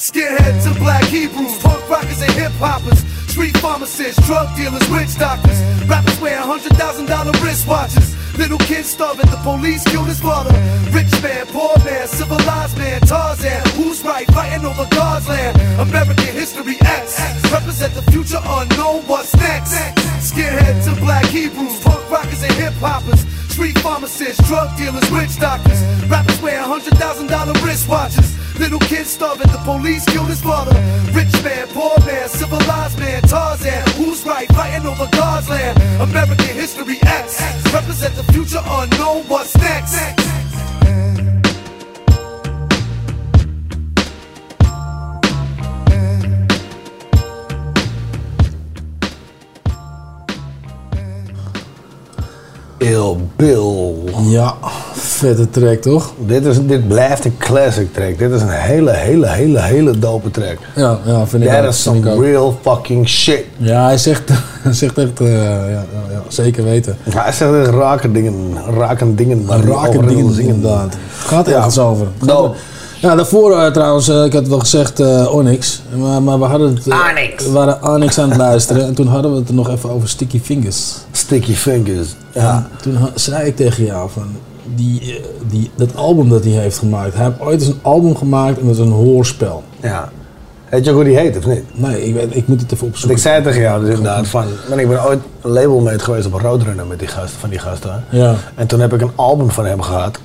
Speaker 45: Skinheads and black Hebrews, punk rockers and hip hoppers, street pharmacists, drug dealers, witch doctors, rappers wearing hundred thousand dollar wristwatches. Little kids starving, the police killed his father. Rich man, poor man, civilized man, Tarzan. Who's right? Fighting over God's land. American history X. Represent the future unknown. What's next? Skinheads and black Hebrews, punk rockers and hip hoppers. Street pharmacists, drug dealers, witch doctors. Rappers wearing hundred thousand dollar wristwatches. Little kids starving, the police killed his father. Rich man, poor man, civilized man, Tarzan. Who's right? Fighting over God's land. American history X. Represent the future unknown. What's next?
Speaker 3: Il Bill.
Speaker 4: Ja, vette track, toch?
Speaker 3: Dit, is, dit blijft een classic track. Dit is een hele, hele, hele, hele dope track.
Speaker 4: Ja, ja vind ik
Speaker 3: That
Speaker 4: ook,
Speaker 3: is some
Speaker 4: ook.
Speaker 3: real fucking shit.
Speaker 4: Ja, hij zegt, hij zegt echt, eh, ja, ja, ja, zeker weten.
Speaker 3: Ja, hij zegt echt rake dingen, rake dingen. waar hij
Speaker 4: Rake
Speaker 3: over wil
Speaker 4: dingen, inderdaad. Gaat ergens over. Gaat er- Ja, daarvoor eh, trouwens, eh, ik had wel gezegd eh, Onyx. Maar, maar we hadden het...
Speaker 3: Onyx.
Speaker 4: We waren Onyx aan het luisteren. En toen hadden we het er nog even over Sticky Fingers.
Speaker 3: Sticky Fingers. Ja.
Speaker 4: En toen zei ik tegen jou van... Die, die, dat album dat hij heeft gemaakt. Hij heeft ooit eens een album gemaakt en dat is een hoorspel.
Speaker 3: Ja. Weet je ook hoe die heet of niet?
Speaker 4: Nee, ik, weet, ik moet het even
Speaker 3: Want
Speaker 4: opzoeken.
Speaker 3: ik zei tegen jou dus inderdaad van... Want ik ben ooit labelmate geweest op een Roadrunner met die gasten, van die gasten.
Speaker 4: Ja.
Speaker 3: En toen heb ik een album van hem gehad.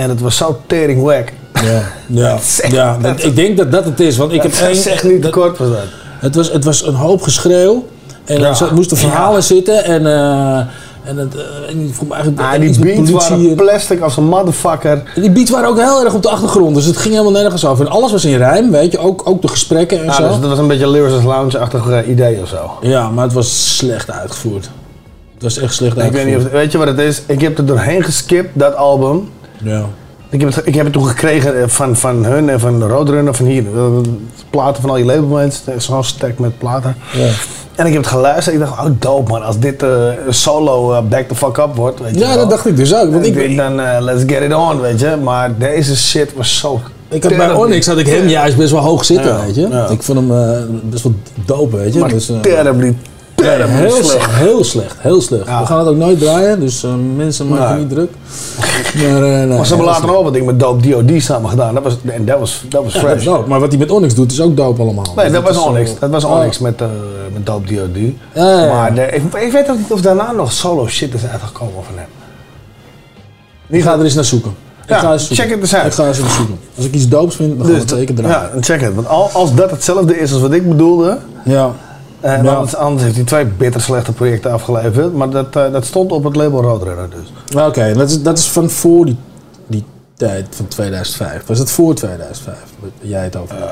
Speaker 3: En het was zo tering wack.
Speaker 4: Ja, ja,
Speaker 3: Zeg,
Speaker 4: ja dat- ik denk dat dat het is. Want ik heb één...
Speaker 3: is echt niet te kort was dat.
Speaker 4: Het was, het was een hoop geschreeuw. En
Speaker 3: Ja.
Speaker 4: er moesten verhalen zitten. En, eh en het, eh, en ik vond me eigenlijk
Speaker 3: Ah,
Speaker 4: iets
Speaker 3: die beats
Speaker 4: politie
Speaker 3: waren
Speaker 4: en-
Speaker 3: plastic als een motherfucker.
Speaker 4: En die beats waren ook heel erg op de achtergrond. Dus het ging helemaal nergens over. En alles was in rijm, weet je. Ook, ook de gesprekken en
Speaker 3: Ja,
Speaker 4: zo.
Speaker 3: dus dat was een beetje Lyric's Lounge-achtig eh, idee of zo.
Speaker 4: Ja, maar het was slecht uitgevoerd. Het was echt slecht
Speaker 3: Ik weet
Speaker 4: uitgevoerd.
Speaker 3: niet of, weet je wat het is? Ik heb er doorheen geskipt, dat album.
Speaker 4: Ja.
Speaker 3: Ik heb het, ik heb het toen gekregen eh, van, van hun en van Roadrunner, van hier. eh, Platen van al je labelmates, zo'n stack met platen.
Speaker 4: Ja.
Speaker 3: En ik heb het geluisterd. Ik dacht, oh dope man, als dit eh, een solo eh, back the fuck up wordt. Weet je
Speaker 4: Ja,
Speaker 3: wel.
Speaker 4: dat dacht ik dus ook. Want
Speaker 3: ik denk dan, eh, let's get it on, weet je. Maar deze shit was zo...
Speaker 4: ik had bij. Onyx had ik hem juist best wel hoog zitten,
Speaker 3: Ja,
Speaker 4: weet je.
Speaker 3: ja.
Speaker 4: Ik vond hem eh, best wel dope, weet je.
Speaker 3: Maar
Speaker 4: Dus, eh,
Speaker 3: terribly,
Speaker 4: nee,
Speaker 3: terribly
Speaker 4: heel
Speaker 3: slecht.
Speaker 4: Heel slecht, heel slecht.
Speaker 3: Ja.
Speaker 4: We gaan het ook nooit draaien, dus eh, mensen maken
Speaker 3: Nee.
Speaker 4: niet druk. Maar, eh, nee,
Speaker 3: Maar ze hebben
Speaker 4: heel
Speaker 3: later nog wel wat ding met Dope D.O.D. samen gedaan. Dat was, en dat was, dat was
Speaker 4: Ja, dat
Speaker 3: fresh.
Speaker 4: Maar wat hij met Onyx doet is ook dope allemaal.
Speaker 3: Nee,
Speaker 4: Dus
Speaker 3: dat was Onyx.
Speaker 4: eh,
Speaker 3: Dat was
Speaker 4: oh.
Speaker 3: Onyx met, eh met Dope D.O.D.
Speaker 4: Ja.
Speaker 3: Maar de- ik, ik weet ook niet of daarna nog solo shit is uitgekomen van hem.
Speaker 4: Ik ga er eens naar zoeken. Ik ga
Speaker 3: check het eens uit.
Speaker 4: Ik ga eens naar zoeken. Als ik iets doops vind, dan gaan we het zeker draaien.
Speaker 3: Ja, check het. Want al- als dat hetzelfde is als wat ik bedoelde...
Speaker 4: Ja.
Speaker 3: En
Speaker 4: Ja.
Speaker 3: anders, anders heeft hij twee bitter slechte projecten afgeleverd. Maar dat, eh, dat stond op het label Roadrunner dus.
Speaker 4: Maar Oké, dat, is, dat is van voor die, die tijd van 2005. Was het voor 2005? wat Jij het over had?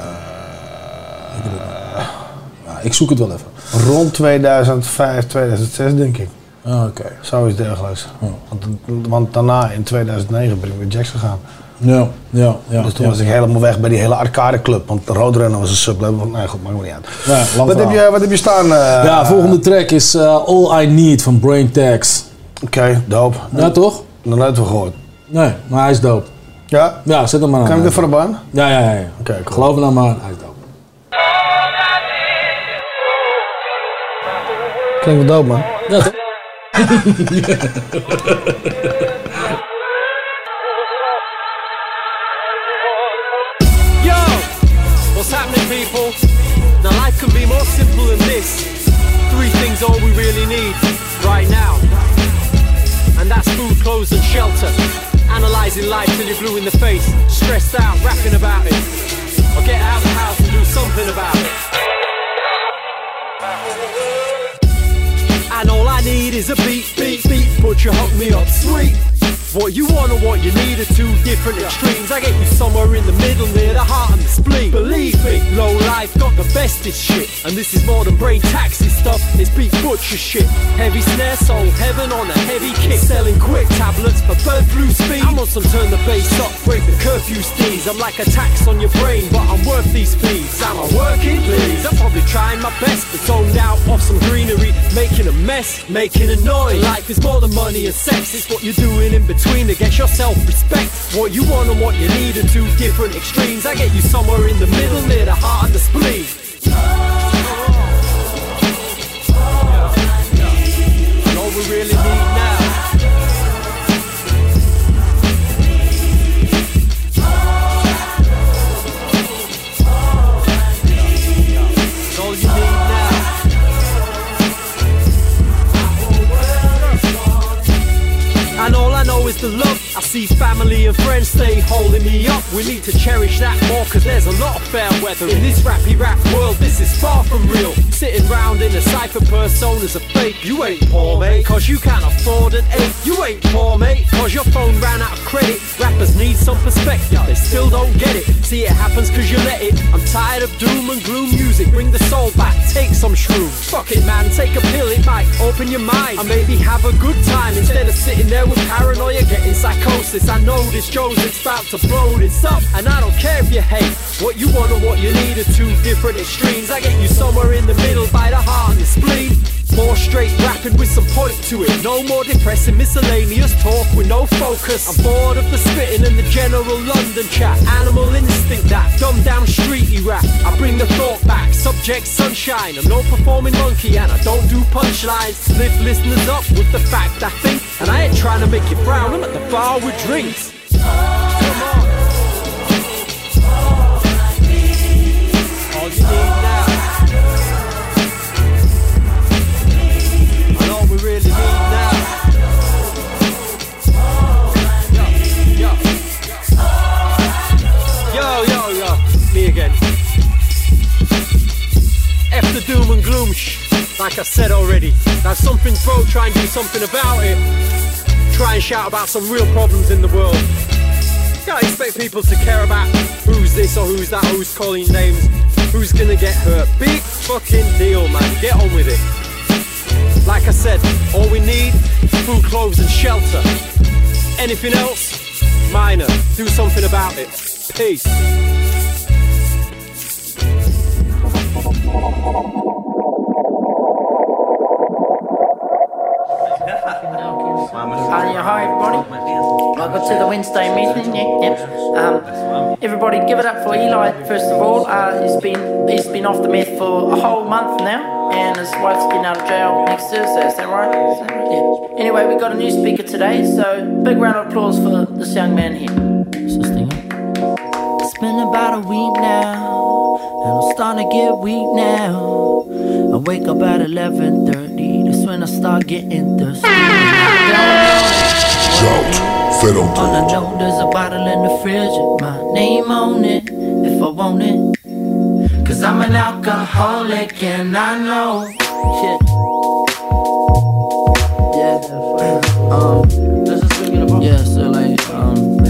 Speaker 4: ik, het zoek het wel even.
Speaker 3: Rond 2005, 2006 denk ik.
Speaker 4: Ah, Oké.
Speaker 3: Zoiets dergelijks. Want, want daarna in 2009 ben ik met Jax gegaan.
Speaker 4: Ja, ja, ja.
Speaker 3: dus toen
Speaker 4: ja.
Speaker 3: was ik helemaal weg bij die hele arcade club. Want de Roadrunner was een sublabel. van- Nee, goed, maakt me niet uit.
Speaker 4: Ja,
Speaker 3: Wat heb, je, wat heb je staan? eh?
Speaker 4: Ja, volgende track is eh, All I Need van Brain Tax.
Speaker 3: Oké, dope.
Speaker 4: Ja, toch?
Speaker 3: Nog nooit van gehoord.
Speaker 4: Nee, maar hij is dope.
Speaker 3: Ja?
Speaker 4: Ja, zet hem maar aan.
Speaker 3: Kan ik dit voor de baan?
Speaker 4: Ja, ja, ja. ja.
Speaker 3: Oké, cool.
Speaker 4: Geloof me nou maar, hij is dope.
Speaker 3: Klinkt wel dope, man.
Speaker 4: Ja, toch?
Speaker 46: Things all we really need right now, and that's food, clothes, and shelter. Analyzing life till you're blue in the face, stressed out, rapping about it, or get out of the house and do something about it. And all I need is a beat, beat, beat, but you hook me up sweet. What you want and what you need are two different extremes. I get you somewhere in the middle near the heart and the spleen. Believe me, low life got the bestest shit. And this is more than brain taxi stuff, it's beat butcher shit. Heavy snare, soul heaven on a heavy kick. Selling quick tablets for bird flu speed. I'm on some turn the bass up, break the curfew steez. I'm like a tax on your brain, but I'm worth these fees. Am I working? Please, I'm probably trying my best, but zoned out off some greenery, making a mess, making a noise. Life is more than money and sex, it's what you're doing in between to get your self-respect. What you want and what you need are two different extremes. I get you somewhere in the middle, near the heart and the spleen. All we really need the love. I see family and friends stay holding me up. We need to cherish that more, cause there's a lot of fair weather. In this rappy rap world, this is far from real. Sitting round in a cypher personas a fake. You ain't poor, mate, cause you can't afford an eight. You ain't poor, mate, cause your phone ran out of credit. Rappers need some perspective, they still don't get it. See, it happens cause you let it. I'm tired of doom and gloom music. Bring the soul back, take some shrooms. Fuck it, man, take a pill, it might open your mind. And maybe have a good time instead of sitting there with paranoia getting psychotic. Psychosis. I know this Joseph's about to blow this up, and I don't care if you hate what you want or what you need are two different extremes. I get you somewhere in the middle by the heart and the spleen. More straight rapping with some point to it. No more depressing miscellaneous talk with no focus. I'm bored of the spitting and the general London chat. Animal instinct that dumbed down streety rap. I bring the thought back. Subject sunshine. I'm no performing monkey and I don't do punchlines. Lift listeners up with the fact I think. And I ain't trying to make you frown. I'm at the bar with drinks. Come on. All you need really need now. Yo, yo. Yo. Me again. After doom and gloom sh. Like I said already. Now something's broke, try and do something about it. Try and shout about some real problems in the world. Can't expect people to care about who's this or who's that, who's calling names, who's gonna get hurt. Big fucking deal, man. Get on with it. Like I said, all we need, is food, clothes, and shelter. Anything else, minor. Do something about it. Peace.
Speaker 47: Hi, yeah, hi everybody. Welcome to the Wednesday meeting. Yeah, yep. Um, everybody, give it up for Eli. First of all, uh, he's been he's been off the meth for a whole month now, and his wife's getting out of jail next Thursday. Is that right? Is that right? Yeah. Anyway, we've got a new speaker today, so big round of applause for this young man here. It's been about a week now, and I'm starting to get weak now. I wake up at 11:30. That's when I start getting thirsty.
Speaker 24: Shout, Fiddle.
Speaker 47: All I know there's a bottle in the fridge with my name on it if I want it. Cause I'm an alcoholic and I know. Shit. Yeah. Um. Yeah, so like, um.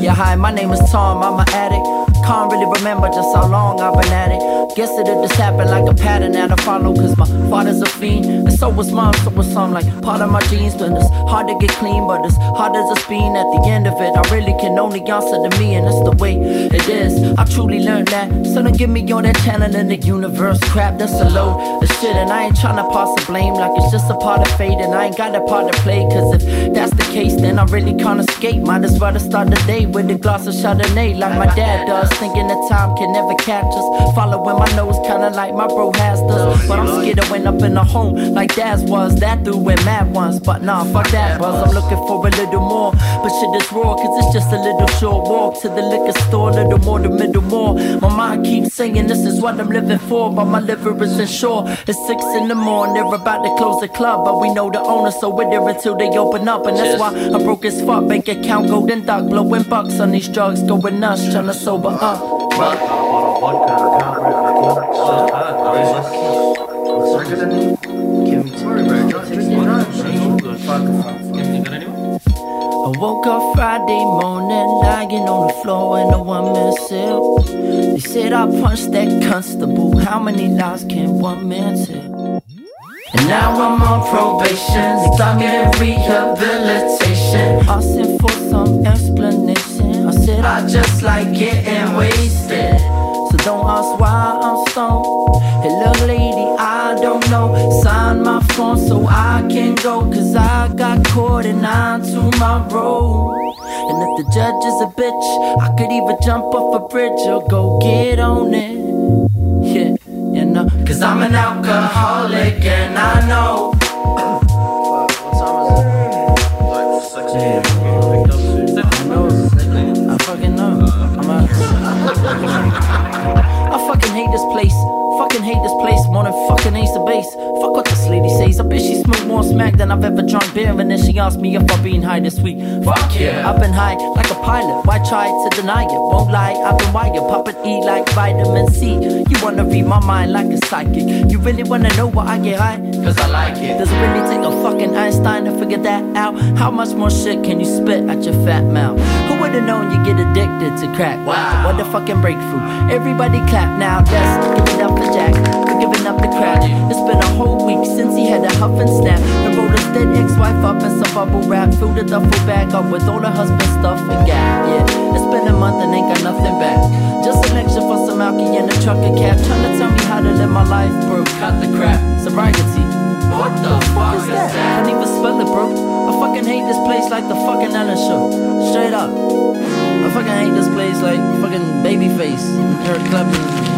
Speaker 47: Yeah, hi, my name is Tom, I'm an addict. Can't really remember just how long I've been at it. Guess it just happened like a pattern that I follow. Cause my father's a fiend, and so was mom, so was some like part of my genes. But it's hard to get clean, but it's hard as a speen. At the end of it, I really can only answer to me, and that's the way it is. I truly learned that. So don't give me all that channel in the universe crap. That's a load of shit, and I ain't tryna pass the blame like it's just a part of fate, and I ain't got a part to play. Cause if that's the case, then I really can't escape. Might as well start the day with a glass of Chardonnay, like my dad does. Thinking that time can never catch us. Following my nose, kinda like my bro has does. But I'm scared of went up in a home like dad's was. That dude went mad once, but nah, fuck that buzz. I'm looking for a little more, but shit is raw, cause it's just a little short walk to the liquor store, little more, the middle more. My mind keeps saying this is what I'm living for, but my liver isn't sure. It's six in the morning, they're about to close the club, but we know the owner, so we're there until they open up, and that's why I'm broke as fuck. Bank account golden duck, blowing bucks on these drugs, going nuts, trying to sober up. I woke up Friday morning, lying on the floor in a one man cell. They said I punched that constable. How many lies can one man tell? And now I'm on probation, start getting rehabilitation. Asking for some explanation. I I just like getting wasted. So don't ask why I'm stoned. Hey, little lady, I don't know. Sign my phone so I can go. Cause I got caught and on to my road. And if the judge is a bitch, I could even jump off a bridge or go get on it. Yeah, you know. Cause I'm an alcoholic and I know. I more than fucking Ace of Base. Fuck what this lady says. I bet she smoked more smack than I've ever drunk beer. And then she asked me if I've been high this week. Fuck yeah. I've been high like a pilot. Why try to deny it? Won't lie. I've been wired. Popping E like vitamin C. You wanna read my mind like a psychic. You really wanna know why I get high? Cause I like it. Does it really take a fucking Einstein to figure that out? How much more shit can you spit at your fat mouth? Who would've known you get addicted to crack? Wow. What a fucking breakthrough. Everybody clap now. That's give it up for Jack. Up the crowd. It's been a whole week since he had a huff and snap. And rolled his dead ex-wife up in some bubble wrap. Filled a duffel bag up with all her husband's stuff and gap. Yeah, it's been a month and ain't got nothing back. Just an extra for some alky and a trucker cap. Trying to tell me how to live my life, bro. Cut the crap. Sobriety. What the fuck is that? Can't even spell it, bro. I fucking hate this place like the fucking Ellen show. Straight up. I fucking hate this place like fucking Babyface Eric Clapton.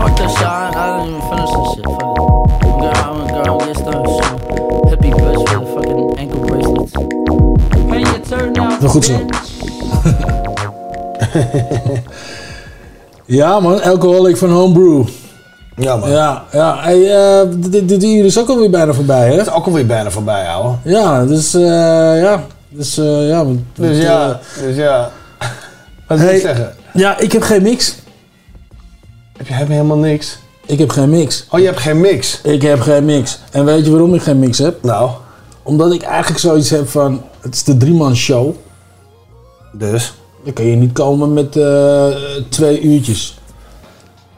Speaker 47: Fuck that shit. I, I didn't even finish this shit. Fuck it. Girl, I'm a girl. Get started. Shit. Hippie bitch with the fucking ankle bracelets. Pay your turn now.
Speaker 4: Wel goed zo. ja man, alcoholic van homebrew.
Speaker 3: Ja man.
Speaker 4: Ja, ja. Hey, eh, dit, dit uur is ook alweer bijna voorbij hè?
Speaker 3: Het is ook alweer bijna voorbij, ouwe.
Speaker 4: Ja, dus eh, ja. Dus eh, ja.
Speaker 3: Dus
Speaker 4: met,
Speaker 3: ja, dus ja. Wat wil
Speaker 4: Hey.
Speaker 3: je zeggen?
Speaker 4: Ja, ik heb geen mix.
Speaker 3: Heb je, helemaal niks?
Speaker 4: Ik heb geen mix.
Speaker 3: Oh, je hebt geen mix?
Speaker 4: Ik heb geen mix. En weet je waarom ik geen mix heb?
Speaker 3: Nou?
Speaker 4: Omdat ik eigenlijk zoiets heb van... Het is de driemans show.
Speaker 3: Dus?
Speaker 4: Dan kun je niet komen met eh, twee uurtjes.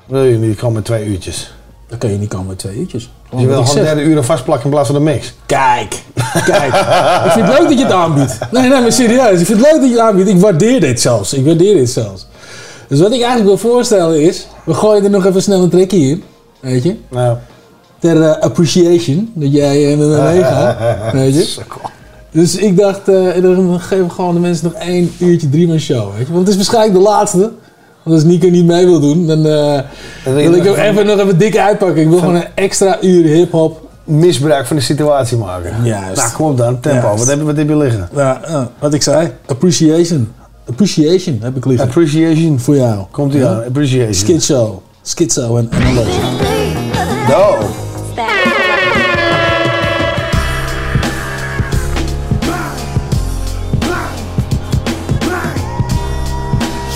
Speaker 3: Wil je niet komen met twee uurtjes?
Speaker 4: Dan kun je niet komen met twee uurtjes.
Speaker 3: Je wil gewoon derde uren vastplakken in plaats van de mix?
Speaker 4: Kijk, kijk. ik vind het leuk dat je het aanbiedt. Nee, nee, maar serieus. Ik vind het leuk dat je het aanbiedt. Ik waardeer dit zelfs. Ik waardeer dit zelfs. Dus wat ik eigenlijk wil voorstellen is... We gooien er nog even snel een trekje in. Weet je?
Speaker 3: Nou.
Speaker 4: Ter eh, appreciation. Dat jij er naar mee gaat. Weet je? Dus ik dacht, eh, dan geven we gewoon de mensen nog één uurtje driemaal show. Weet je? Want het is waarschijnlijk de laatste. Want als Nico niet mee wil doen, dan eh,
Speaker 3: wil
Speaker 4: ik hem
Speaker 3: even-
Speaker 4: nog even dik uitpakken. Ik wil gewoon een extra uur hip-hop.
Speaker 3: Misbruik van de situatie maken.
Speaker 4: Juist.
Speaker 3: Nou, kom op dan. Tempo.
Speaker 4: Juist.
Speaker 3: Wat heb, wat heb je liggen?
Speaker 4: Ja, wat ik zei. Appreciation. Appreciation heb ik liggen.
Speaker 3: Appreciation.
Speaker 4: Voor jou.
Speaker 3: Komt ie
Speaker 4: Ja?
Speaker 3: aan. Appreciation.
Speaker 4: Schizo. Schizo en, en alles.
Speaker 3: No.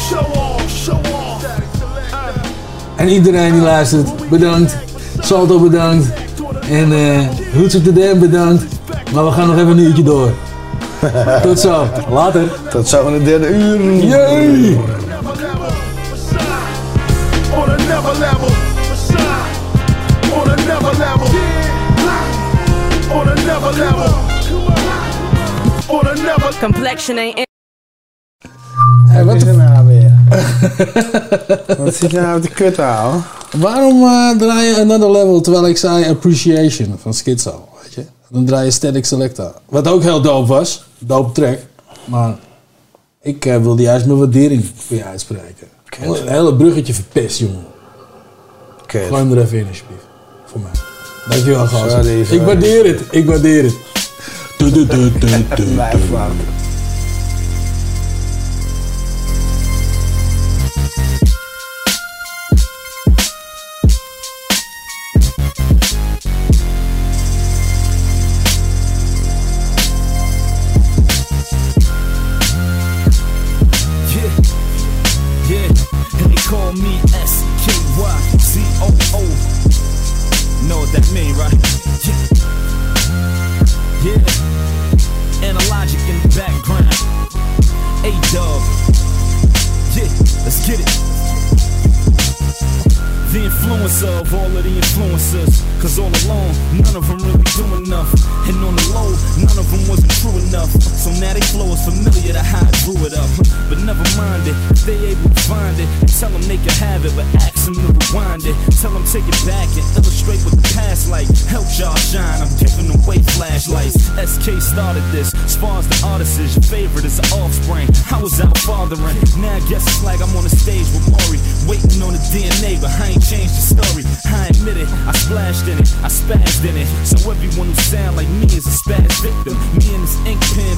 Speaker 24: Show off, show off.
Speaker 4: En iedereen die luistert, bedankt. Salto bedankt. En eh Roots of the Dam bedankt. Maar we gaan nog even een uurtje door. Tot zo. Later.
Speaker 3: Tot zo in het derde uur.
Speaker 24: Never
Speaker 48: Complexion ain't
Speaker 4: Hey, wat
Speaker 3: is er nou weer? Wat zit je nou te kut houden?
Speaker 4: Waarom eh, draai je Another Level terwijl ik zei Appreciation van Schizo? Dan draai je Static Selecta. Wat ook heel dope was. Dope track. Maar ik eh, wilde juist mijn waardering voor je uitspreken. Een hele bruggetje verpest, jongen. Gooi hem er even in, alsjeblieft. Voor mij. Dankjewel, gasten.
Speaker 3: sorry.
Speaker 4: Ik waardeer het. Ik waardeer het.
Speaker 3: Fout.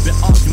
Speaker 27: Been arguing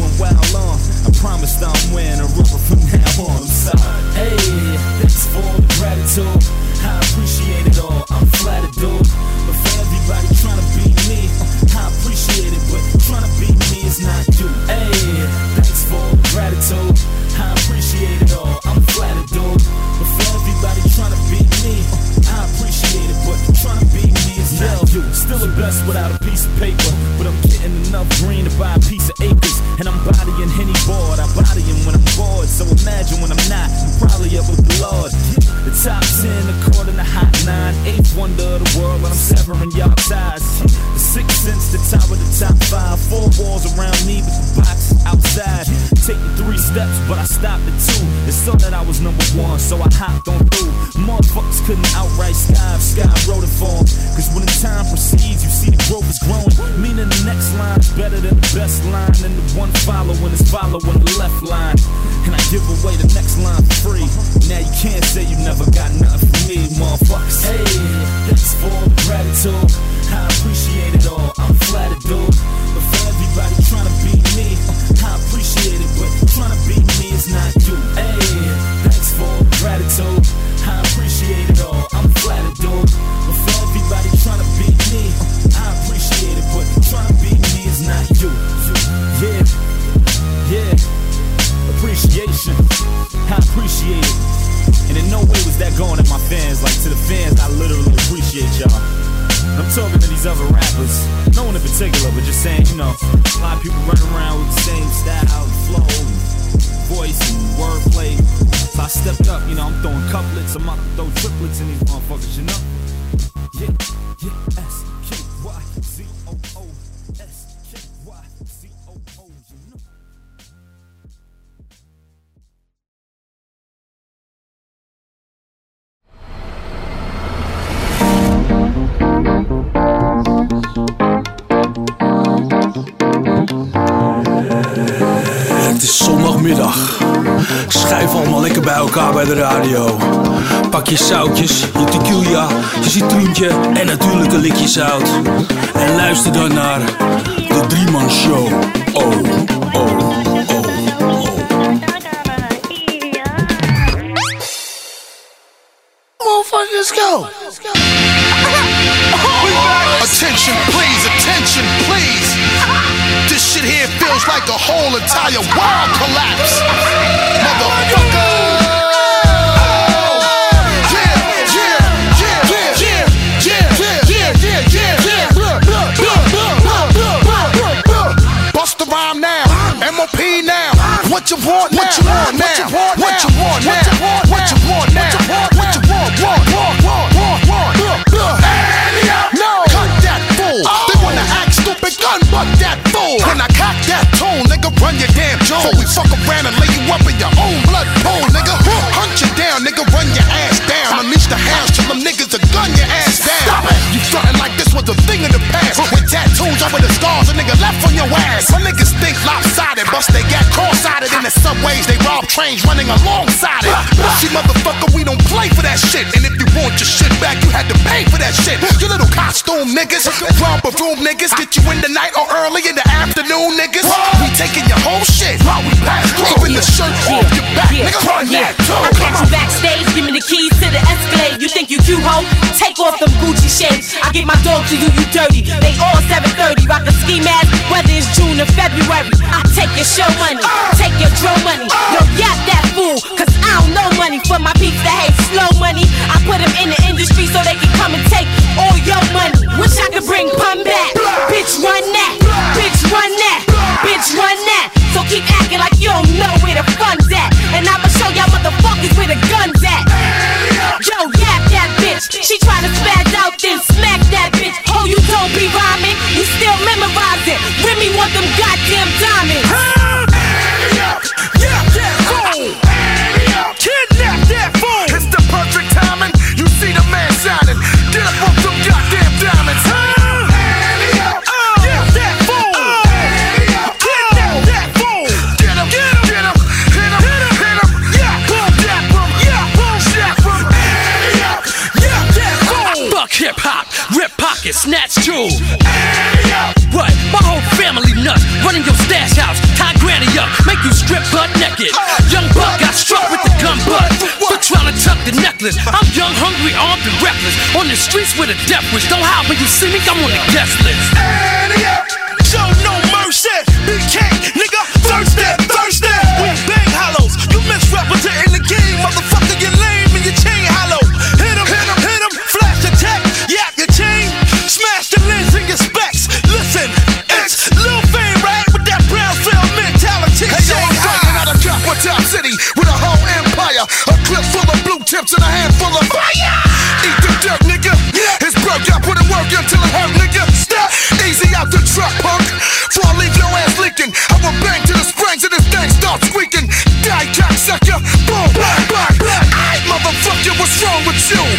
Speaker 49: in the
Speaker 50: night or early in the afternoon, niggas. Run. We taking your whole shit while we pass through. Even the shirt yeah. off your back, yeah. nigga. Run yeah. that too.
Speaker 48: I catch you backstage, give me the keys to the Escalade. You think you cute, ho? Take off them Gucci shades. I get my dog to you, you dirty. They all 730, rock the ski mask, whether it's June or February. I take your show money, uh. take your drill money. Uh. Yo, yap that fool, cause slow money for my peeps that hate slow money. I put them in the industry so they can come and take all your money. Wish I could bring pun back. Bitch, run that. Bitch, run that. Bitch, run that. So keep acting like you don't know where the fun's at. And I'ma show y'all motherfuckers where the gun's at. Yo, yap that bitch. She try to spaz out, then smack that bitch. Oh, you don't be rhyming. You still memorize it. Remy want them goddamn diamonds.
Speaker 32: snatch two. What? My whole family nuts. Running your stash house, tie granny up, make you strip butt naked. Young buck got struck with the gun butt. But trying to tuck the necklace. I'm young, hungry, armed, and reckless. On the streets with a death wish. Don't hide when you see me, I'm on the guest list.
Speaker 50: Show no mercy. Big king, nigga, thirsty, thirsty. We bang hollows. You misrepresenting the game, motherfucker. Motherfucker, Boom, black, black, black. motherfucker,
Speaker 32: what's wrong with you?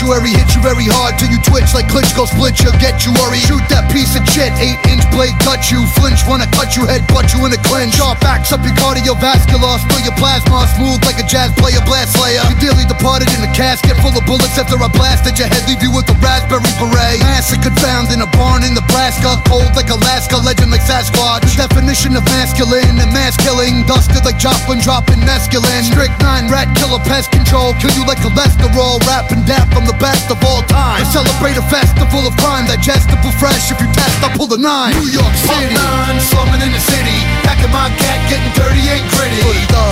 Speaker 50: Obituary. Hit you very hard till you twitch like Klitschko split you. Get you worried. Shoot that piece of shit. Eight inch blade cut you. Flinch, wanna cut you, head butt you in a clinch. Sharp backs up your cardiovascular. Spill your plasma. Smooth like a jazz player, blast slayer. You dearly departed in a casket full of bullets after I blasted your head. Leave you with a raspberry beret. Massacred found in a barn in Nebraska. Cold like Alaska. Legend like Sasquatch. The definition of masculine and mass killing. Dusted like Joplin dropping masculine Strict nine rat killer pest control. Kill you like cholesterol. Rap and dap, I'm the best of all time. I celebrate a festival of crime. Digestible fresh. If you test, I'll pull the nine. New York City. nine, slumming in the city. Packing my cat, getting dirty, ain't pretty.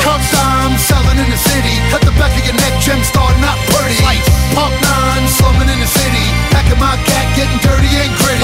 Speaker 50: Cup time, selling in the city. Cut the back of your neck, gem star, not pretty. Pump nine, slumming in the city. Packing my cat, getting dirty, ain't pretty.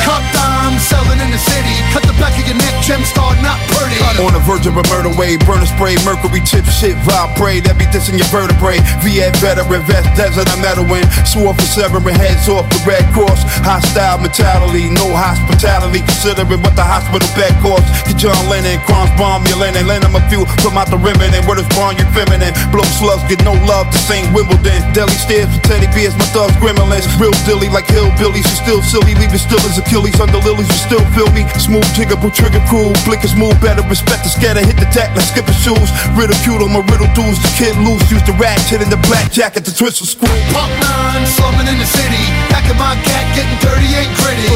Speaker 50: Cup time, selling in the city. Cut the back of your neck, gem star, not pretty.
Speaker 16: On the verge of a murder wave, burner spray, mercury tip shit, vibrate, that be dissing your vertebrae. VA veteran, vest, desert, I'm meddling. Swore for severing heads off the Red Cross. Hostile mentality, no hospitality, considering what the hospital bed costs. Get John Lennon, crimes bomb your Lennon, lend him a few from out the rimming, and word is born, you feminine. Blow slugs, get no love to St. Wimbledon. Deli stairs for Teddy Bears, my thugs gremlins. Real dilly like hillbillies, you still silly, leave it still as Achilles under lilies, you still feel me. Smooth, jiggable, trigger cool, blick is move better, respect the scatter, hit the tack like skipper shoes. Ridicule on my riddle dudes, the kid loose, use the ratchet in the black jacket to twist the screw.
Speaker 50: Pump nine, slumming in the city. Packing my cat, getting dirty, ain't pretty.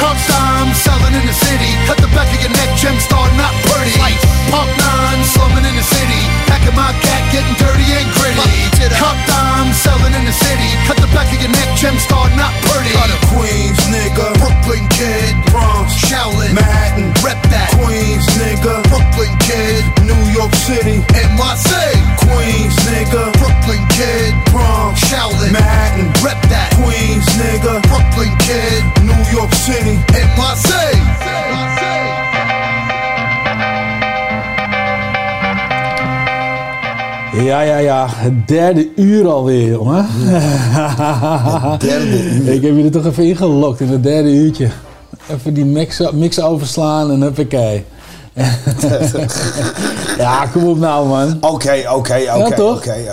Speaker 50: Cup time, selling in the city. Cut the back of your neck, gem star, not pretty. Pump nine, slumming in the city. Packing my cat, getting dirty, ain't pretty. Cup time, selling in the city. Cut the back of your neck, star, not pretty.
Speaker 16: Queens, nigga.
Speaker 50: Brooklyn kid.
Speaker 16: Bronx.
Speaker 50: Shaolin.
Speaker 16: Manhattan.
Speaker 50: Rep that.
Speaker 16: Queens, nigga.
Speaker 50: Brooklyn kid.
Speaker 16: New York City.
Speaker 50: NYC.
Speaker 16: Queens, nigga.
Speaker 50: Brooklyn kid.
Speaker 16: Bronx.
Speaker 50: Shaolin.
Speaker 16: Manhattan.
Speaker 50: Rep that.
Speaker 16: Queens, nigga.
Speaker 50: Brooklyn kid.
Speaker 16: New York City.
Speaker 50: NYC.
Speaker 4: Ja, ja, ja. Het derde uur alweer, jongen. Het
Speaker 3: derde uur.
Speaker 4: Ik heb er toch even ingelokt in het derde uurtje. Even die mix, mix overslaan en huppakee. ja, kom op nou, man.
Speaker 3: Oké, oké, oké,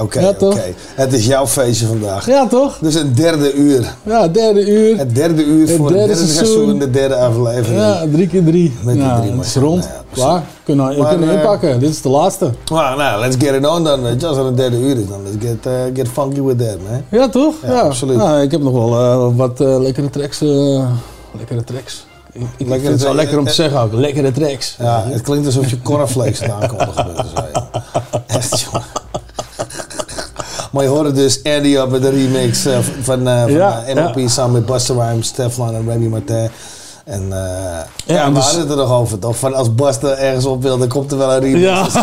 Speaker 3: oké, oké. Het is jouw feestje vandaag.
Speaker 4: Ja, toch?
Speaker 3: Dus een derde uur.
Speaker 4: Ja, derde uur.
Speaker 3: Het derde uur voor
Speaker 4: derde
Speaker 3: het derde
Speaker 4: seizoen.
Speaker 3: seizoen, de derde aflevering.
Speaker 4: Ja, drie keer drie.
Speaker 3: Met die
Speaker 4: nou,
Speaker 3: drie,
Speaker 4: het is rond.
Speaker 3: Nou ja,
Speaker 4: Klaar. Kunnen we
Speaker 3: Maar,
Speaker 4: kunnen
Speaker 3: eh,
Speaker 4: inpakken. Dit is de laatste.
Speaker 3: Nou, nou, let's get it on dan. weet je. Als het een derde uur is, dan let's get, eh, get funky with that, man.
Speaker 4: Ja, toch?
Speaker 3: Ja, absoluut.
Speaker 4: Nou, ik heb nog wel eh, wat lekkere tracks. lekkere tracks. Ik, ik vind het wel lekker om te
Speaker 3: eh,
Speaker 4: zeggen ook. Lekkere tracks.
Speaker 3: Ja, het klinkt alsof je cornflakes aan het aankondigen bent. Ja. Echt, jongen. Maar je hoorde dus Andy up met de remix eh, van, eh, van
Speaker 4: Ja,
Speaker 3: eh, NLP samen met Buster Rhymes, Stefan en Remy Martin. En eh, ja, we
Speaker 4: dus-
Speaker 3: hadden het er nog over, toch? Van als Buster ergens op wil, dan komt er wel een remix.
Speaker 4: Ja.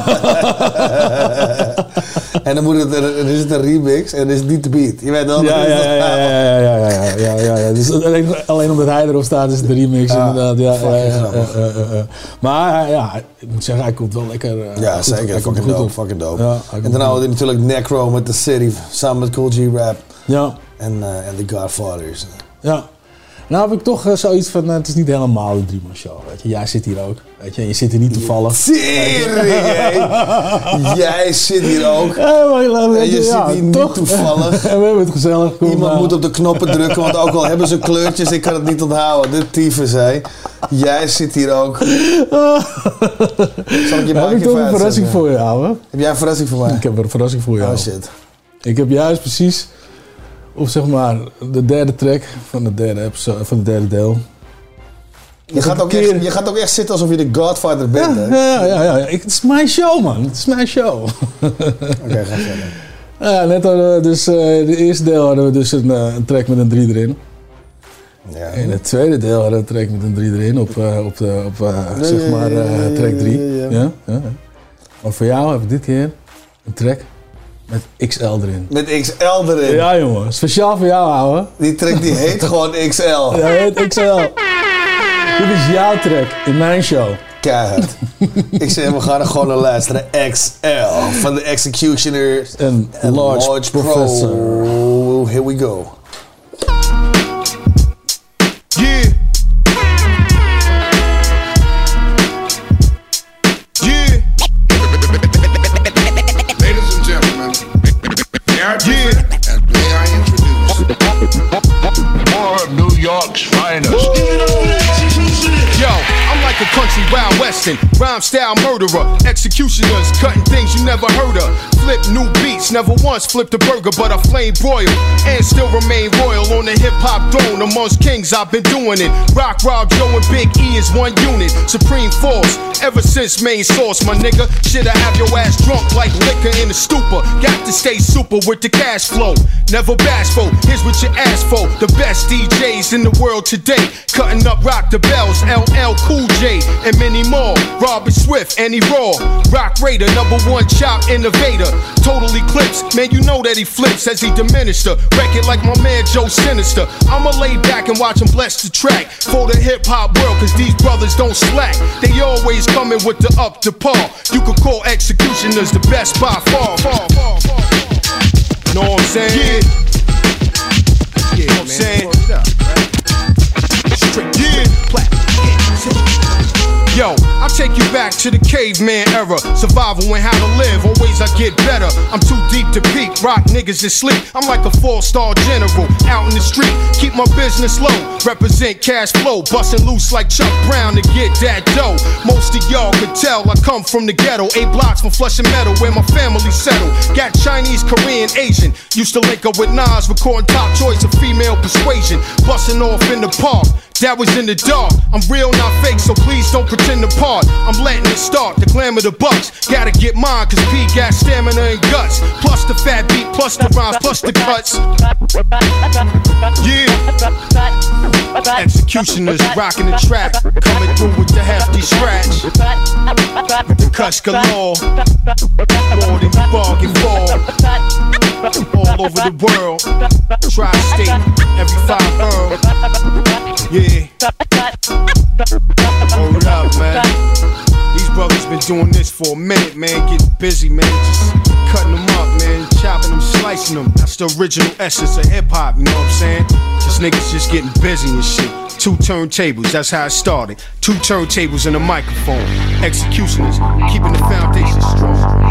Speaker 3: en dan, moet het, er, dan is het een remix en is het niet de beat. Je weet wel.
Speaker 4: Ja, ja, ja, ja, ja, ja, ja, ja, ja, ja. Dus alleen, alleen omdat hij erop staat is het de remix
Speaker 3: Ja,
Speaker 4: inderdaad. Ja. Maar ja, ik moet zeggen, hij komt wel lekker. eh,
Speaker 3: Ja,
Speaker 4: goed-
Speaker 3: zeker.
Speaker 4: hij komt
Speaker 3: Fucking
Speaker 4: goed
Speaker 3: dope.
Speaker 4: op.
Speaker 3: Fucking dope.
Speaker 4: Ja,
Speaker 3: en dan hadden we natuurlijk Necro met The City, samen met Cool G Rap.
Speaker 4: Ja.
Speaker 3: En, eh, en The Godfathers.
Speaker 4: Ja. Nou heb ik toch eh, zoiets van, eh, het is niet helemaal een drieman show. Weet je. Jij zit hier ook. Weet je. je zit hier niet toevallig.
Speaker 3: Tering. Jij zit hier ook.
Speaker 4: Ja, maar,
Speaker 3: En je
Speaker 4: ja,
Speaker 3: zit hier niet toevallig.
Speaker 4: en we hebben het gezellig. Kom,
Speaker 3: Iemand moet op de knoppen drukken, want ook al hebben ze kleurtjes, ik kan het niet onthouden. De tyfus, hé. Jij zit hier ook. Zal ik je
Speaker 4: heb ik toch een verrassing voor je, ouwe?
Speaker 3: Heb jij een verrassing voor mij?
Speaker 4: Ik heb een verrassing voor jou.
Speaker 3: Oh shit.
Speaker 4: Ik heb juist precies Of zeg maar de derde track van de derde, episode, van het derde deel.
Speaker 3: Je gaat, ook echt, je gaat ook echt zitten alsof je de Godfather bent, hè?
Speaker 4: Ja, ja, ja. Ik, het is mijn show, man. Het is mijn show.
Speaker 3: Oké, ga verder.
Speaker 4: Ja, net hadden we dus, eh de eerste deel hadden we dus een, eh, een track met een 3 erin.
Speaker 3: Ja.
Speaker 4: In het tweede deel hadden we een track met een 3 erin op, eh, op, de, op
Speaker 3: Ja,
Speaker 4: zeg
Speaker 3: ja,
Speaker 4: maar
Speaker 3: ja, ja,
Speaker 4: track 3.
Speaker 3: ja,
Speaker 4: Ja,
Speaker 3: ja.
Speaker 4: ja. ja. Maar voor jou heb ik dit keer een track met XL erin.
Speaker 3: Met XL erin.
Speaker 4: Ja, jongen. Speciaal voor jou, ouwe.
Speaker 3: Die track die heet gewoon XL.
Speaker 4: Ja, heet XL. Dit is jouw track in mijn show.
Speaker 3: Keihard. Ik zeg, we gaan er gewoon naar luisteren. XL van de Executioners
Speaker 4: en
Speaker 3: Large,
Speaker 4: Professor.
Speaker 3: Pro. Here we go.
Speaker 21: Yeah.
Speaker 24: York's finest.
Speaker 21: Country wild western, rhyme style murderer, executioners cutting things you never heard of. Flip new beats, never once flipped a burger, but I flame broil and still remain royal on the hip hop throne. Amongst kings, I've been doing it. Rock, Rob, Joe, and Big E is one unit. Supreme force, ever since main source, my nigga. Shit, I have your ass drunk like liquor in a stupor. Got to stay super with the cash flow. Never bashful, here's what you asked for. The best DJs in the world today. Cutting up Rock the Bells, LL Cool J, and many more. Robert Swift, Annie Raw. Roc Raida, number one chop innovator. Total Eclipse, man, you know that he flips as he diminished her. Wreck it like my man Joe Sinister. I'ma lay back and watch him bless the track for the hip hop world, cause these brothers don't slack. They always coming with the up to par. You could call executioners the best by far. far, far, far. Know what I'm saying? Yeah. Yeah, know what I'm saying? Straight yeah. Yo, I'll take you back to the caveman era. Survival and how to live. Always I get better. I'm too deep to peak. Rock niggas is sleep. I'm like a four star general out in the street. Keep my business low. Represent cash flow. Busting loose like Chuck Brown to get that dough. Most of y'all could tell I come from the ghetto. Eight blocks from Flushing Meadow where my family settled. Got Chinese, Korean, Asian. Used to link up with Nas, recording top choice of female persuasion. Busting off in the park. That was in the dark. I'm real, not fake, so please don't pretend to part. I'm letting it start. The glamour, the bucks. Gotta get mine, cause P got stamina and guts. Plus the fat beat, plus the rhymes, plus the cuts. Yeah. Executioners rocking the track. Coming through with the hefty scratch. The cuts galore. More than you bargain for. All over the world. Tri state, every five borough. Yeah. Hold up, man. These brothers been doing this for a minute, man. Getting busy, man. Just cutting them up, man. Chopping them, slicing them. That's the original essence of hip hop, you know what I'm saying? Just niggas just getting busy and shit. Two turntables, that's how it started. Two turntables and a microphone. Executioners, keeping the foundation strong.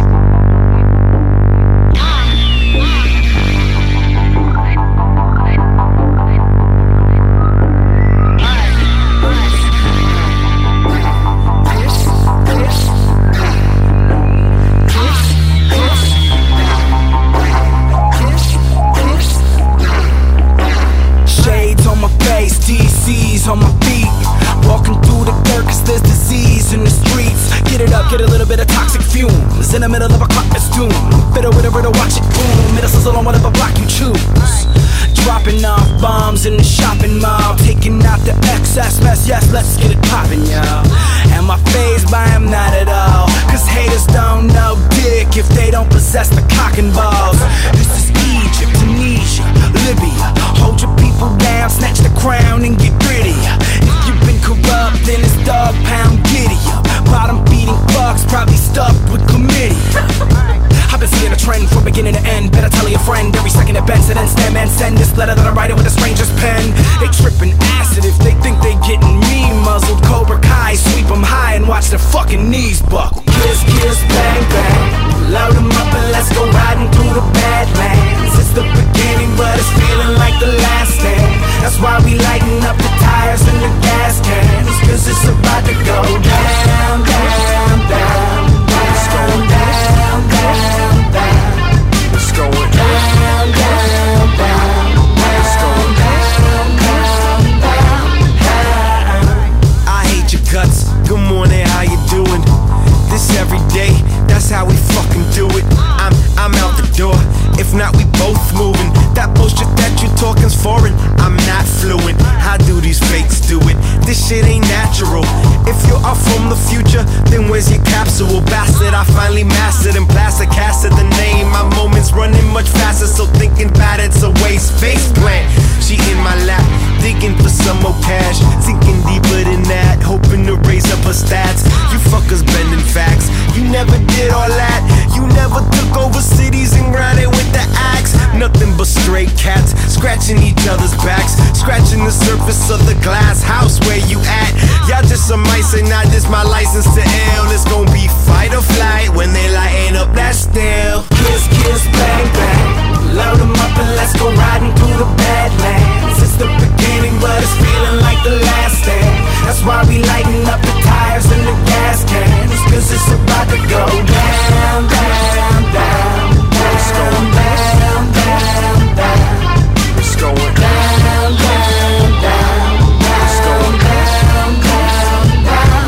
Speaker 9: In the middle of a clock's doom. Fiddle with a riddle, watch it boom. Middle sizzle on whatever block you choose. Dropping off bombs in the shopping mall. Taking out the excess mess, yes, let's get it poppin', y'all. Am I phased by him? Not at all. Cause haters don't know dick if they don't possess the cock and balls. This is Egypt, Tunisia, Libya. Hold your people down, snatch the crown and get gritty. Corrupt, then it's dog pound giddy up. Bottom feeding fucks, probably stuck with chlamydia. I've been seeing a trend from beginning to end. Better tell your friend every second it bends and then stem and send this letter that I'm writing with a stranger's pen. They tripping acid if they think they getting me muzzled. Cobra Kai, sweep them high and watch their fucking knees buckle. Kiss, kiss, bang, bang. Load them up and let's go riding through the badlands. It's the beginning, but it's feeling like the last stand. That's why we lighten up
Speaker 51: the
Speaker 9: tires and the gas cans. Cause it's about to go down, down, down. Going I hate your guts. Good morning, how you doing? This every day, that's how we fucking do it. I'm, I'm out the door. If not, we both moving you talkin's foreign. I'm not fluent. How do these fakes do it? This shit ain't natural. If you are from the
Speaker 51: future, then where's your capsule? Bastard, I finally mastered and plaster casted the name. My moment's running much faster, so thinking about it's a waste. Face plant, she in my lap digging for some more cash. Sinking deeper than that, hoping to raise up her stats. You fuckers bending facts, you never did all that. You never took over cities and grinded with the axe. Nothing but stray cats, scratching each other's backs, scratching the surface of the glass house where you at. Y'all just some mice and not just my license to ill. It's gonna be fight or flight when they lighten up that still. Kiss, kiss, bang, bang. Load 'em up and let's go riding through the badlands. It's the beginning, but it's feeling like the last stand. That's why we lighting up the tires and the gas cans. Cause it's about to go down, down, down. It's going down, down, down. It's going down, down, down. It's going down, down, down,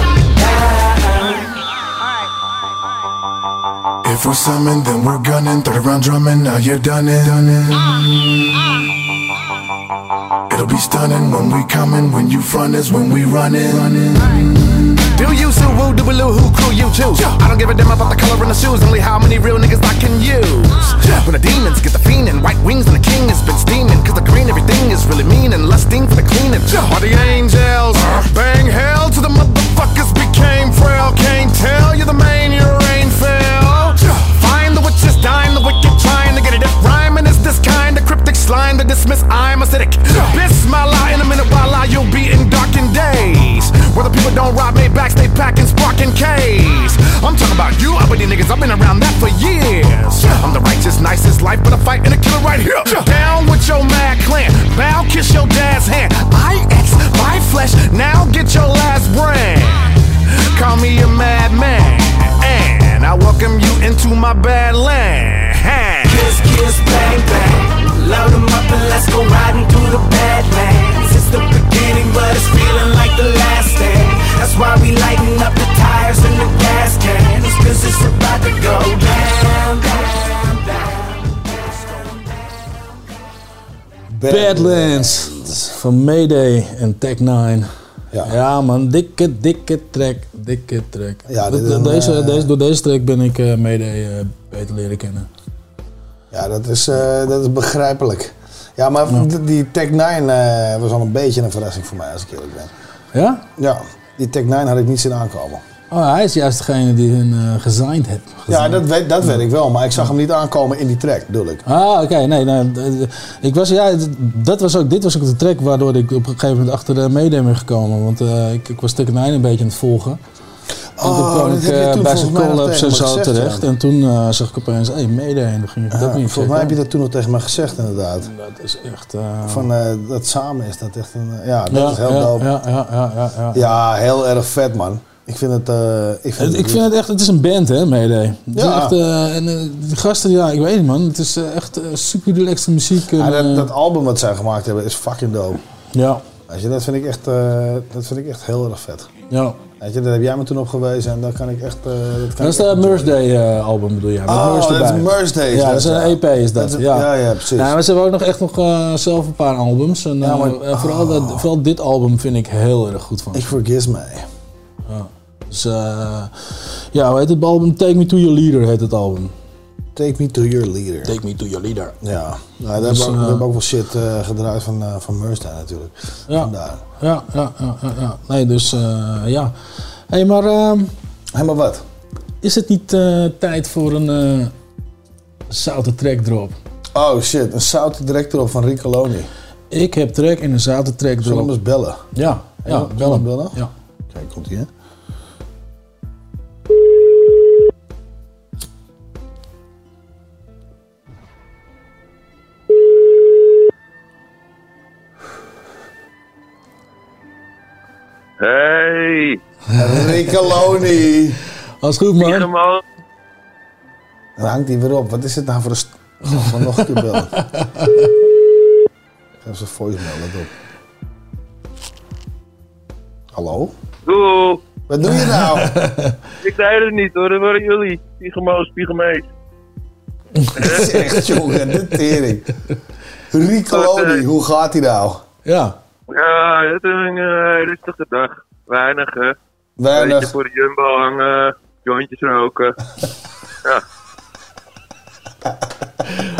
Speaker 50: If we're summoned, then we're gunning. Third round drumming, now you're done it. Done it. It'll be stunning when we coming. When you front is when we running.
Speaker 9: Do you so woo do who crew you choose? I don't give a damn about the color in the shoes, only how many real niggas I can use. When the demons get the fiendin', white wings and the king has been steaming. Cause the green everything is really mean and lusting for the cleaning. Are the angels? Bang hell to the motherfuckers became frail. Can't tell you the main, your rain fell. Find the witches dying, the wicked trying to get it. If rhyming is this kind of cryptic slime to dismiss, I'm acidic. Bismillah, in a minute while I you'll be in darkened days. Where the people don't rob me backs, they packing sparking K's. I'm talking about you, uppity niggas, I've been around that for years. I'm the righteous, nicest life, but I fight in a killer right here. Down with your mad clan, bow, kiss your dad's hand. I X, my flesh, now get your last brand. Call me a madman, and I welcome you into my bad land.
Speaker 51: Kiss, kiss, bang, bang. Load 'em up and let's go riding through the badlands. It's the beginning, but it's feeling like the last stand. That's why we lighting up the tires and the gas cans. Cause it's about to go down, down,
Speaker 4: Badlands van Mayday en Tech 9. Ja. man, dikke, dikke track, dikke track.
Speaker 3: Ja,
Speaker 4: De-
Speaker 3: dit is een,
Speaker 4: deze,
Speaker 3: eh,
Speaker 4: deze, door deze track ben ik eh, Mayday eh, beter leren kennen.
Speaker 3: Ja, dat is, eh, dat is begrijpelijk. Ja, maar die Tech 9 eh, was al een beetje een verrassing voor mij, als ik eerlijk ben.
Speaker 4: Ja?
Speaker 3: Ja, die Tech 9 had ik niet zien aankomen.
Speaker 4: Oh, hij is juist degene die hun eh gesigned heeft.
Speaker 3: Ja, dat weet, dat weet ik wel, maar ik zag hem niet aankomen in die track, bedoel ik.
Speaker 4: Ah, oké. Nee, nee. d- Ik was, ja, dat was ook, dit was ook de track waardoor ik op een gegeven moment achter de ben gekomen. Want ik, ik was Tech 9 een beetje aan het volgen. En
Speaker 3: Oh,
Speaker 4: toen kwam
Speaker 3: dat
Speaker 4: ik eh, bij zijn
Speaker 3: mij
Speaker 4: collabs en zo terecht. En toen eh, zag ik opeens, hé, hey, Mayday. En toen ging ik dat niet
Speaker 3: volgens mij heb je dat toen nog tegen me gezegd, inderdaad.
Speaker 4: Dat is echt... eh,
Speaker 3: Van eh, dat samen is dat echt een. eh, ja, dat
Speaker 4: Ja,
Speaker 3: is heel
Speaker 4: ja,
Speaker 3: dope.
Speaker 4: ja, ja, ja, ja, ja.
Speaker 3: Heel erg vet, man. Ik vind het. eh, ik vind,
Speaker 4: Het- ik vind het echt, het is een band hè, Mayday. Is
Speaker 3: Ja.
Speaker 4: echt, eh, en eh, die gasten, ja, ik weet niet man. Het is eh, echt eh, super relaxte muziek. En,
Speaker 3: Ja, dat,
Speaker 4: eh,
Speaker 3: dat album wat zij gemaakt hebben is fucking dope.
Speaker 4: Ja.
Speaker 3: Weet je, dat vind ik echt, eh, dat vind ik echt heel erg vet.
Speaker 4: Ja.
Speaker 3: Weet je, daar heb jij me toen op gewezen en daar kan ik echt. eh, dat kan
Speaker 4: dat is de Merce Day eh, album bedoel je? Met
Speaker 3: Oh,
Speaker 4: Merce
Speaker 3: dat is
Speaker 4: erbij.
Speaker 3: Merce Day, is
Speaker 4: Ja,
Speaker 3: dat,
Speaker 4: is een. EP is dat.
Speaker 3: Is-
Speaker 4: ja.
Speaker 3: ja, ja, precies.
Speaker 4: Maar ze hebben ook nog echt nog zelf een paar albums. En,
Speaker 3: Ja, maar-
Speaker 4: vooral, dat, vooral dit album vind ik heel erg goed van.
Speaker 3: Ik vergis mij.
Speaker 4: Ja. Dus ja, hoe heet het album? Take Me To Your Leader heet het album.
Speaker 3: Take Me To Your Leader.
Speaker 4: Take Me To Your Leader.
Speaker 3: Ja, nou, daar
Speaker 4: Dus,
Speaker 3: hebben we, ook- we
Speaker 4: eh,
Speaker 3: hebben ook wel shit eh, gedraaid van, uh, van natuurlijk.
Speaker 4: Ja.
Speaker 3: Vandaar.
Speaker 4: Ja, ja, ja, ja, ja. Nee, dus ja. Hé, hey, maar... ehm
Speaker 3: hey, maar wat?
Speaker 4: Is het niet tijd voor een zoute track drop?
Speaker 3: Oh shit, een zoute direct erop van Rico Loni.
Speaker 4: Ik heb track en een zoute track
Speaker 3: Zullen we
Speaker 4: drop.
Speaker 3: eens bellen?
Speaker 4: Ja, ja,
Speaker 3: Ja,
Speaker 4: bel hem.
Speaker 3: bellen?
Speaker 4: Ja.
Speaker 3: Kijk, komt ie hè? Rico Loni.
Speaker 4: Alles goed man?
Speaker 3: Dan hangt hij weer op. Wat is het nou voor een... st- Van nog een keer bellen. Geef ze voicemail, let op. Hallo?
Speaker 52: Doei!
Speaker 3: Wat doe je nou?
Speaker 52: Ik zei het niet hoor, dat waren jullie. Spiegelmoos, spiegelmees.
Speaker 3: Echt jongen, de tering. Rico Loni, hoe gaat hij nou?
Speaker 4: Ja.
Speaker 52: Ja, het is een eh, rustige dag. Weinig, hè.
Speaker 3: Weinig.
Speaker 52: Beetje voor de Jumbo hangen, jointjes roken. ja.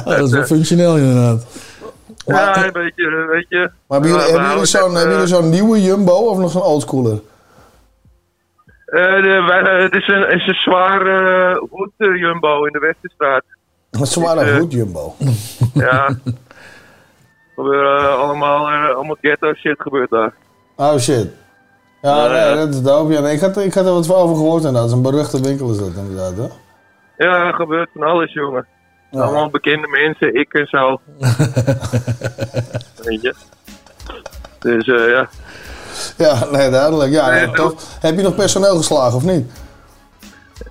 Speaker 4: Oh, dat is wel functioneel inderdaad.
Speaker 52: ja, een beetje, eh, weet je.
Speaker 3: Maar hebben jullie, hebben jullie
Speaker 52: houden
Speaker 3: zo'n nieuwe Jumbo of nog zo'n oldschooler?
Speaker 52: eh, eh, het is een, is een zwaar eh hoed eh, Jumbo in de Westerstraat.
Speaker 3: Een zware
Speaker 52: eh,
Speaker 3: hoed Jumbo.
Speaker 52: Ja. Gebeuren eh, allemaal, eh, allemaal ghetto shit gebeurt daar.
Speaker 3: Oh shit. Ja, nee, dat is dope. Ja, nee, ik, had, ik had er wat over gehoord inderdaad. Een beruchte winkel is dat inderdaad, hè?
Speaker 52: Ja, er gebeurt van alles, jongen. Allemaal bekende mensen, ik en zo. Weet je. Dus eh, ja.
Speaker 3: Ja, nee, duidelijk. Ja,
Speaker 52: Nee,
Speaker 3: nee, tof. Heb je nog personeel geslagen of niet?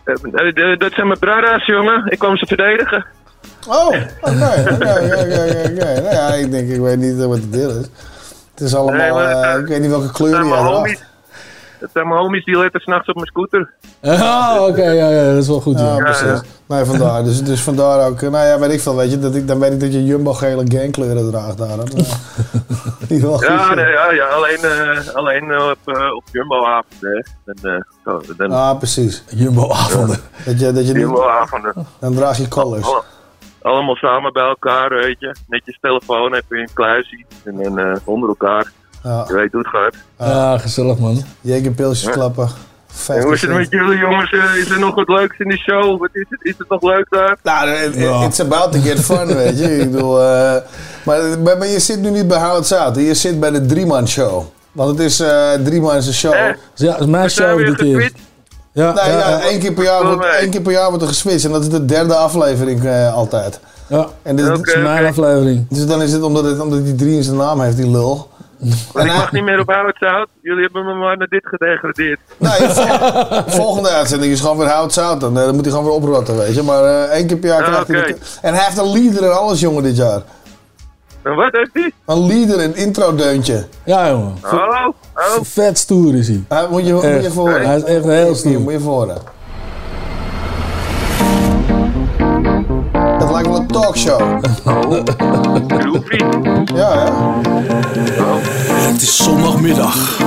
Speaker 52: Eh, Dat zijn mijn brada's, jongen. Ik kwam ze verdedigen.
Speaker 3: Oh, oké. oké, oké. Nou ja, ik denk, ik weet niet wat het deel is. Het is allemaal,
Speaker 52: Nee, maar het
Speaker 3: eh, ik weet niet welke kleur je
Speaker 52: homies. Dat zijn mijn homies die letten s'nachts op mijn scooter.
Speaker 4: Oh, oké, ja, ja, dat is wel goed.
Speaker 3: Ja,
Speaker 4: Ja.
Speaker 3: precies. Nee, vandaar. Dus, dus vandaar ook. eh, Nou ja, weet ik veel, weet je. Dat ik, dan weet ik dat je Jumbo gele gangkleuren draagt daar. hè. Ja.
Speaker 52: Nee, ja, ja alleen, eh, alleen eh, op, op Jumbo-avond, hè. Dan, eh, zo, dan,
Speaker 3: Ah, precies.
Speaker 4: Jumbo-avonden.
Speaker 3: Dat je, dat je
Speaker 52: Jumbo-avonden.
Speaker 3: dan draag je collars.
Speaker 52: Alle- allemaal samen bij elkaar, weet je. Netjes telefoon, even in een kluisje. En dan eh, onder elkaar.
Speaker 3: Ja.
Speaker 52: Je weet hoe het gaat.
Speaker 4: Ja, gezellig man.
Speaker 3: Jegerpilsjes
Speaker 52: Ja.
Speaker 3: klappen.
Speaker 52: En hoe is het met jullie jongens? Eh, is er nog wat leuks in die show? Wat is, het, is het nog leuk daar?
Speaker 3: Nou, it- it- it's about to get fun, weet je. Ik bedoel, eh, maar, maar, maar je zit nu niet bij Howard Zout. Je zit bij de Drieman Show. Want het is eh Drieman's show.
Speaker 4: Ja, dat is mijn show dit keer. Ja,
Speaker 3: Nee,
Speaker 4: ja,
Speaker 3: ja, één, keer per jaar wordt, één keer per jaar wordt er geswitcht. En dat is de derde aflevering eh, altijd.
Speaker 4: Ja,
Speaker 3: En dit,
Speaker 4: is mijn aflevering.
Speaker 3: Dus dan is het omdat, het omdat die drie in zijn naam heeft, die lul.
Speaker 52: Ik mag niet meer op Howard Zout. Jullie hebben me maar naar dit gedegradeerd.
Speaker 3: Nee, vol- volgende uitzending is gewoon weer Howard Zout. Dan, eh, dan moet hij gewoon weer oprotten, weet je. Maar eh, één keer per jaar
Speaker 52: Ja,
Speaker 3: krijgt hij... de- En hij heeft een leader en alles, jongen, dit jaar.
Speaker 52: En wat heeft hij?
Speaker 3: Een leader, een intro-deuntje.
Speaker 4: Ja, jongen.
Speaker 52: Oh, oh.
Speaker 4: Vet stoer is hij.
Speaker 3: Hij- moet je, moet je horen.
Speaker 4: Hij is echt heel
Speaker 3: Hier,
Speaker 4: stoer.
Speaker 3: moet je even lijkt wel een talkshow.
Speaker 52: Groovy.
Speaker 3: Ja, hè?
Speaker 32: Het is zondagmiddag.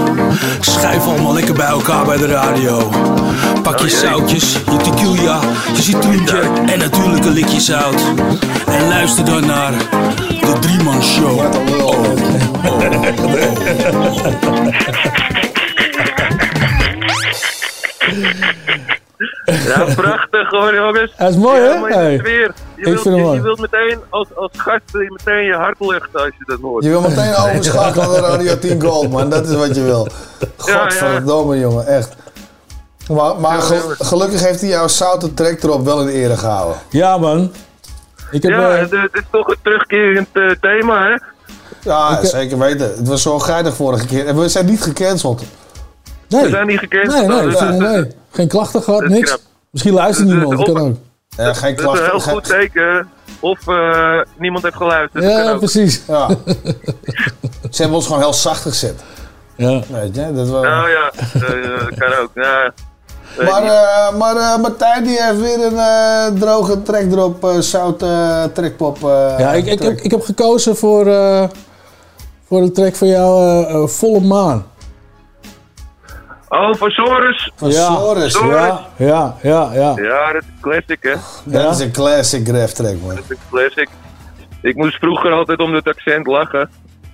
Speaker 32: Schrijf allemaal lekker bij elkaar bij de radio. Pak je zoutjes, je tequila, je citroentje en natuurlijk een likje zout. En luister dan naar de Drieman Show.
Speaker 52: Ja, prachtig hoor jongens.
Speaker 4: Hij is mooi, hè?
Speaker 52: De
Speaker 4: Hey.
Speaker 52: sfeer. Je,
Speaker 4: Ik
Speaker 52: wilt, je,
Speaker 4: mooi.
Speaker 52: je wilt meteen als, als gast wil je meteen je hart luchten als je dat hoort.
Speaker 3: Je wil meteen overschakelen naar Radio 10 Gold, man. Dat is wat je wil.
Speaker 52: Ja,
Speaker 3: Godverdomme, jongen. Echt. Maar, maar ge- gelukkig heeft hij jouw zoute trek erop wel in ere gehouden.
Speaker 4: Ja, man. Ik heb,
Speaker 52: Ja,
Speaker 4: eh,
Speaker 52: het, het is toch een terugkerend eh, thema, hè?
Speaker 3: Ja,
Speaker 4: Ik-
Speaker 3: zeker weten. Het was zo geinig vorige keer. En we zijn niet gecanceld.
Speaker 4: Nee.
Speaker 52: We zijn niet gekend.
Speaker 4: Nee, nee,
Speaker 52: dus
Speaker 4: ik nee. Geen klachten gehad, niks. Misschien luistert
Speaker 52: is
Speaker 4: niemand,
Speaker 52: de
Speaker 4: dat kan ook.
Speaker 3: Ja, geen
Speaker 52: Dat is een heel
Speaker 3: klachten.
Speaker 52: goed teken. Of eh, niemand heeft geluisterd.
Speaker 4: Ja, precies.
Speaker 3: Ja. Ze hebben ons gewoon heel zacht gezet.
Speaker 4: Ja.
Speaker 3: Weet je, dat was...
Speaker 52: Nou ja, eh, dat kan ook. Ja,
Speaker 3: Maar, eh, maar eh, Martijn die heeft weer een eh, droge track erop, eh zout eh, trekpop. eh,
Speaker 4: Ja, ik, ik,
Speaker 3: track.
Speaker 4: heb, ik heb gekozen voor, eh, voor de track van jou, eh, eh, Volle Maan.
Speaker 52: Oh, voor Soros.
Speaker 3: Van
Speaker 4: ja.
Speaker 3: Soros.
Speaker 4: Ja, ja, ja, ja.
Speaker 52: Ja, dat is een classic, hè?
Speaker 3: Dat
Speaker 4: Ja.
Speaker 3: is een classic graf track, man.
Speaker 52: Dat is een classic. Ik moest vroeger altijd om het accent lachen.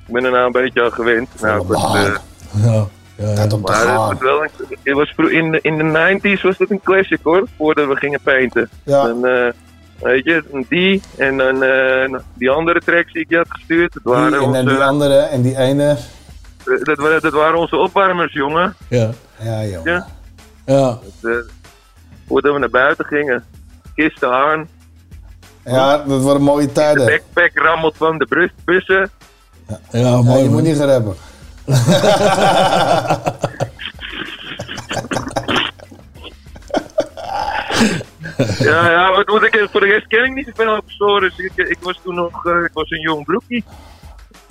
Speaker 52: Ik ben er nou een beetje aan gewend. Nou, eh,
Speaker 4: ja, ja,
Speaker 3: Tijd om te
Speaker 52: maar het was wel een, het was in, de, in de 90s was het een classic hoor, voordat we gingen painten.
Speaker 3: Ja.
Speaker 52: En, eh, weet je, die en dan eh, die andere tracks die ik je had gestuurd. Dat waren,
Speaker 3: Die, en dan
Speaker 52: onze,
Speaker 3: die andere en die ene.
Speaker 52: dat, wa- dat waren onze opwarmers, jongen.
Speaker 4: ja.
Speaker 3: Ja, joh.
Speaker 52: Ja.
Speaker 4: ja.
Speaker 52: Dat, eh, voordat we naar buiten gingen. Kisten aan,
Speaker 3: Ja, dat waren mooie
Speaker 52: de
Speaker 3: tijden.
Speaker 52: backpack rammelt van de brus- bussen.
Speaker 4: Ja,
Speaker 3: Ja,
Speaker 4: mooi
Speaker 3: je moet niet gaan hebben.
Speaker 52: Ja, ja, wat moet ik voor de rest ken ik niet zoveel over Soros. Ik, ik was toen nog, eh, ik was een jong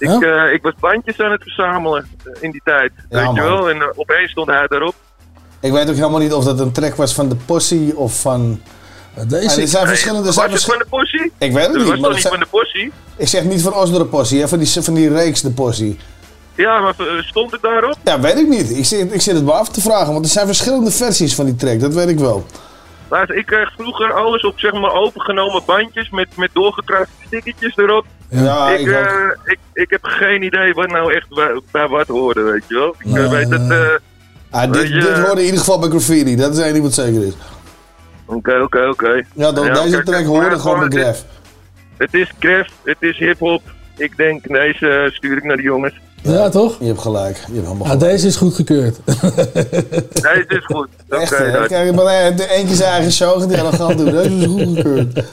Speaker 52: Ik, eh, ik was bandjes aan het verzamelen eh, in die tijd,
Speaker 3: Ja,
Speaker 52: weet je wel. En eh, opeens stond hij daarop.
Speaker 3: Ik weet ook helemaal niet of dat een track was van de Possie of van...
Speaker 4: Deze,
Speaker 3: er zijn verschillende... er
Speaker 52: was
Speaker 3: zijn
Speaker 52: het van de possie?
Speaker 3: Ik weet het
Speaker 52: Dat
Speaker 3: niet,
Speaker 52: was
Speaker 3: maar
Speaker 52: niet
Speaker 3: zijn-
Speaker 52: van de possie?
Speaker 3: ik zeg niet van Possie, hè, van, die, van die reeks de Possie.
Speaker 52: Ja, maar stond het daarop?
Speaker 3: Ja, weet ik niet. Ik zit, ik zit het maar af te vragen, want er zijn verschillende versies van die track, dat weet ik wel.
Speaker 52: Luister, ik kreeg vroeger alles op zeg maar opengenomen bandjes met, met doorgekruiste stickertjes erop.
Speaker 3: Ja,
Speaker 52: ik,
Speaker 3: ik
Speaker 52: eh, ik, ik heb geen idee wat nou echt bij, bij wat hoorde, weet je wel. Ik eh,
Speaker 3: Ja.
Speaker 52: weet dat... eh,
Speaker 3: Ah, dit, dit hoorde in ieder geval bij graffiti, dat is één ding wat zeker is.
Speaker 52: Oké, oké, oké.
Speaker 3: Ja, dan, deze track hoorde gewoon bij Graf.
Speaker 52: Het is Gref, het is hip-hop. Ik denk, deze eh, stuur ik naar de jongens.
Speaker 4: Ja, toch?
Speaker 3: Je hebt gelijk. Je hebt helemaal
Speaker 4: Ja, deze is goedgekeurd.
Speaker 52: Het is goed. Oké,
Speaker 3: Echt, hè?
Speaker 52: dan.
Speaker 3: Kijk, maar de eentje zijn eigen show die aan gaan doen. Deze is goedgekeurd.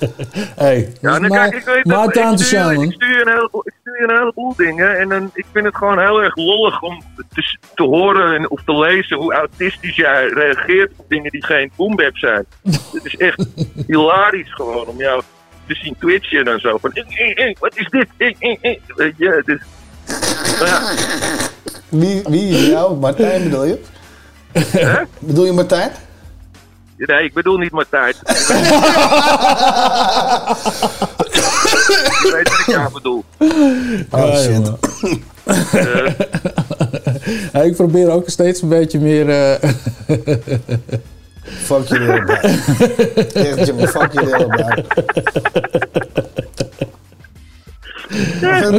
Speaker 4: Hey,
Speaker 52: Ja, dan kijk, ik weet
Speaker 4: maar
Speaker 52: dat,
Speaker 4: time
Speaker 52: ik stuur, ik,
Speaker 4: man.
Speaker 52: stuur een heleboel, ik stuur een heleboel dingen en dan, ik vind het gewoon heel erg lollig om te, te horen en, of te lezen hoe autistisch jij reageert op dingen die geen boombap zijn. Het is echt hilarisch gewoon om jou te zien twitchen en zo. Van, eh, eh, eh, wat is dit? Eh, eh, eh. Weet je, dus, nou ja.
Speaker 3: Wie, wie is jou? Martijn bedoel je? Bedoel je Martijn?
Speaker 52: Nee, ik bedoel niet Martijn. ik weet wat ik jou bedoel.
Speaker 3: Oh
Speaker 4: Ja,
Speaker 3: shit.
Speaker 4: jongen. Ja, ik probeer ook steeds een beetje meer. eh,
Speaker 3: Fuck jullie allebei. Echt, fuck jullie allebei.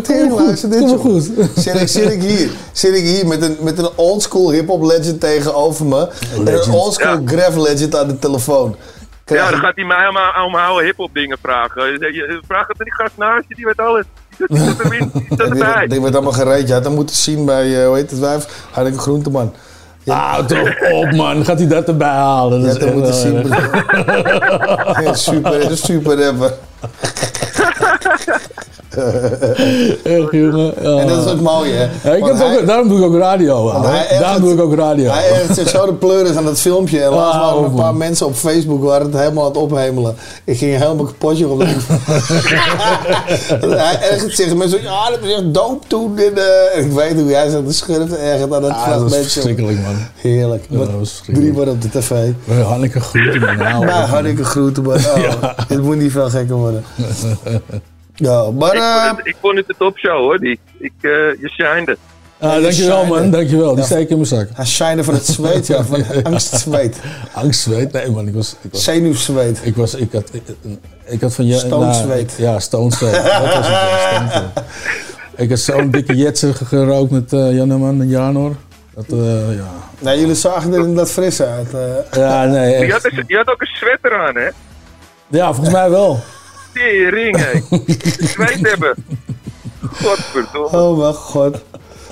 Speaker 3: Tering, luister dit, joh.
Speaker 4: goed.
Speaker 3: Zit ik, zit ik hier, zit ik hier met een, met een oldschool hip-hop legend tegenover me. En een oldschool graf legend aan de telefoon. Krijg
Speaker 52: Ja, dan gaat hij mij om, om oude hip-hop dingen vragen. Vraag het aan die gast naast je, die weet alles. Die zit erin, die zit
Speaker 3: Ik weet-
Speaker 52: erbij.
Speaker 3: Ik weet allemaal gereed. Je had hem moeten zien bij, eh, hoe heet het wijf? Hanneke Groenteman.
Speaker 4: Ah, toch op man, gaat hij dat erbij halen? Dat
Speaker 3: hem
Speaker 4: echt
Speaker 3: moeten zien.
Speaker 4: erg.
Speaker 3: Ja, super, super rapper.
Speaker 4: Echt jongen. Ja.
Speaker 3: En dat is ook mooi, hè?
Speaker 4: Ja, ik ook, daarom doe ik ook radio.
Speaker 3: Ergert-
Speaker 4: Daarom doe ik ook radio.
Speaker 3: Hij ergert zich zo de pleuris aan dat filmpje. En laatst
Speaker 4: Ah,
Speaker 3: waren een
Speaker 4: man.
Speaker 3: paar mensen op Facebook waren het helemaal aan het ophemelen. Ik ging helemaal kapot, joh. omdat ik- hij ergert zich. Mensen ja, dat is echt dope toen. En, eh, ik weet hoe jij zat te schurfen ergert aan dat
Speaker 4: Ah, dat was
Speaker 3: fragmentje.
Speaker 4: verschrikkelijk, man.
Speaker 3: Heerlijk.
Speaker 4: Ja, dat was
Speaker 3: drie op de tv.
Speaker 4: Hanneke groeten man. Nou,
Speaker 3: Hanneke groeten, maar oh, het moet niet veel gekker worden. Ja, maar...
Speaker 52: ik,
Speaker 3: eh,
Speaker 52: vond het, ik vond het een topshow hoor, die. Ik, eh, je shined.
Speaker 4: Ah, dankjewel man, dankjewel. Die steek in mijn zak.
Speaker 3: Hij shine van het zweet, ja, van angstzweet.
Speaker 4: Angstzweet? Nee man, ik was... Ik was
Speaker 3: Zenuwzweet.
Speaker 4: Ik was, ik had, ik, ik had van... Ja,
Speaker 3: Stoomzweet.
Speaker 4: nou, ja, stoomzweet. Dat was het. Ik had zo'n dikke jetser gerookt met uh, Janneman en Janor. Dat, eh, ja.
Speaker 3: Nee, jullie zagen er inderdaad fris uit. eh.
Speaker 4: Ja, nee,
Speaker 52: Je had, je had ook een sweater aan, hè?
Speaker 4: Ja, volgens mij wel.
Speaker 52: Tering, hé. Zweet hebben. Godverdomme.
Speaker 3: Oh mijn god.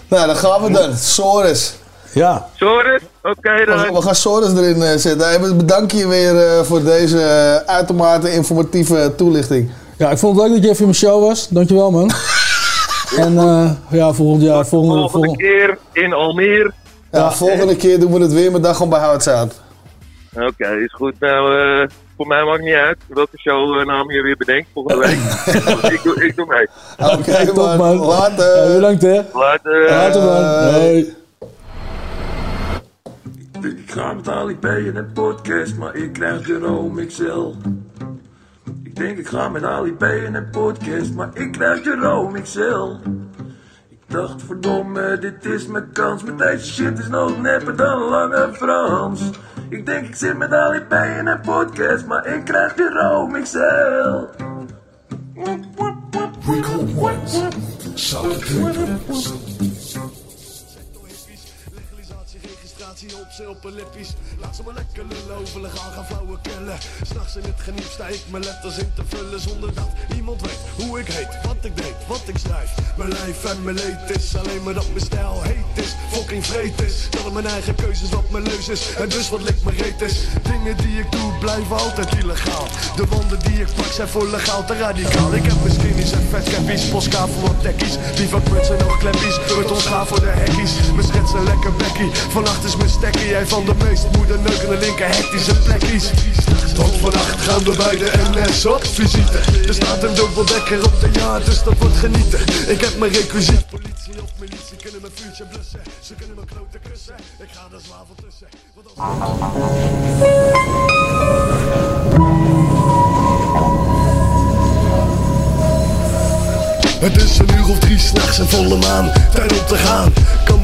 Speaker 3: Nou, dan gaan we dan. Soros.
Speaker 4: Ja.
Speaker 52: Sorry, oké
Speaker 3: We,
Speaker 52: dan.
Speaker 3: gaan- we gaan Soros erin eh, zetten. Hey, bedanken je weer eh, voor deze eh, uitermate informatieve toelichting.
Speaker 4: Ja, ik vond het leuk dat je even in mijn show was. Dankjewel man. en eh, ja, volgend jaar, volgende,
Speaker 52: Volgende
Speaker 4: volgende,
Speaker 52: keer in Almere.
Speaker 3: Ja, volgende keer doen we het weer, maar dan gewoon bij Houtzout.
Speaker 52: Oké, is goed. Nou, eh, voor mij maakt niet uit welke show eh, naam je weer bedenkt volgende week. ik, doe, ik doe mee.
Speaker 3: Oké,
Speaker 4: Top,
Speaker 3: man.
Speaker 4: man.
Speaker 3: Later.
Speaker 4: Ja, bedankt hè.
Speaker 52: Later.
Speaker 4: Later man. Hoi.
Speaker 53: Ik ga met Ali P in een podcast, maar ik krijg Jerome XL. Ik denk ik ga met Ali P in een podcast, maar ik krijg Jerome XL. Ik dacht verdomme, dit is mijn kans, met deze shit is nog nepper dan Lange Frans. Ik denk ik zit met Ali P in een podcast, maar ik krijg Jerome XL.
Speaker 54: Op ze op een lippies. Laat ze maar lekker over legaal gaan flauwe killen. S'nachts in het geniep sta ik mijn letters in te vullen zonder dat iemand weet hoe ik heet, wat ik deed, wat ik schrijf. Mijn lijf en mijn leed is alleen maar dat mijn stijl heet is. Fucking vreed is. Dat mijn eigen keuzes wat mijn leus is. En dus wat lik me reet is. Dingen die ik doe blijven altijd illegaal. De wanden die ik pak zijn voor legaal te radicaal. Ik heb mijn skinnies en vetcappies. Postka voor wat tekkies. Die van en oogkleppies. Het ons gaan voor de hekkies. Mijn schets een lekker bekkie. Vannacht is mijn stekkie. Hij van de meest moeder neukende linker hectische plekkies. Tot vannacht gaan we bij de NS op visite. Er staat een dubbeldekker op de ja, dus dat wordt genieten. Ik heb mijn requisiet. Politie of militie kunnen mijn vuurtje blussen. Ze kunnen mijn kloten kussen. Ik ga er zwavel tussen. Het is een uur of drie s'nachts en volle maan, tijd om te gaan.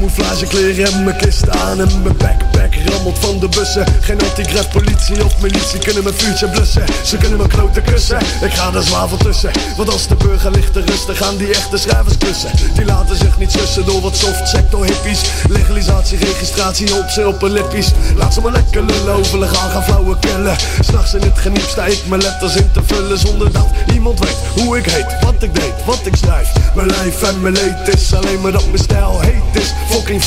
Speaker 54: Camouflage kleren en mijn kist aan en mijn backpack rammelt van de bussen. Geen antigraf politie of militie kunnen mijn vuurtje blussen. Ze kunnen mijn kloten kussen, ik ga er zwavel tussen. Want als de burger ligt te rusten, gaan die echte schrijvers klussen. Die laten zich niet sussen door wat soft sector hippies. Legalisatie, registratie, op ze op lippies. Laat ze maar lekker lullen, overleg aan gaan flauwe killen. S'nachts in het geniep sta ik mijn letters in te vullen zonder dat iemand weet hoe ik heet, wat ik deed, wat ik schrijf. Mijn lijf en mijn leed is alleen maar dat mijn stijl heet is. Fucking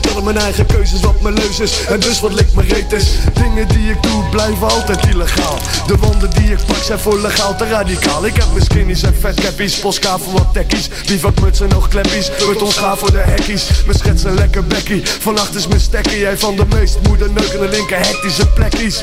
Speaker 54: dat het mijn eigen keuzes wat mijn leus is. En dus wat lik mijn reet is. Dingen die ik doe blijven altijd illegaal. De wanden die ik pak zijn voor legaal te radicaal. Ik heb mijn skinnies en vetcappies, postkaart voor wat tekkies. Bivakmuts en oogkleppies, beton schaaf voor de hekkies. Mijn schets een lekker bekkie, vannacht is mijn stekkie. Jij van de meest moeder neukende linker hectische plekkies.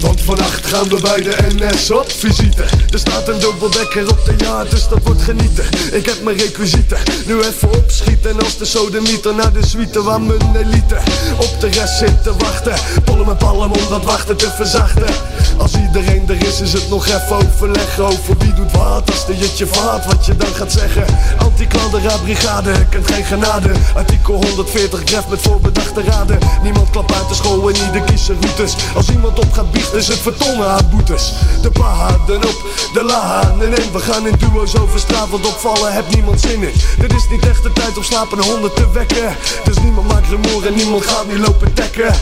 Speaker 54: Want vannacht gaan we bij de NS op visite. Er staat een dubbeldekker op de ja, dus dat wordt genieten. Ik heb mijn requisieten, nu even opschieten En als de sodemieter naar de suite waar mijn elite Op de rest zit te wachten. Pollen met palm om dat wachten te verzachten. Als iedereen er is, is het nog even overleggen Over wie doet wat, als de jutje vaat Wat je dan gaat zeggen. Anti-klandera brigade, kent geen genade. Artikel 140 gref met voorbedachte raden. Niemand klapt uit de school en ieder kiest zijn Als iemand op gaat biechten is het vertonnen aan boetes. De paden op, de laha Nee nee, we gaan in duo's over straat opvallen. Heb niemand zin in. Dit is niet echt de tijd om slapende honden te wekken. Dus niemand maakt rumoer en niemand gaat nu lopen dekken.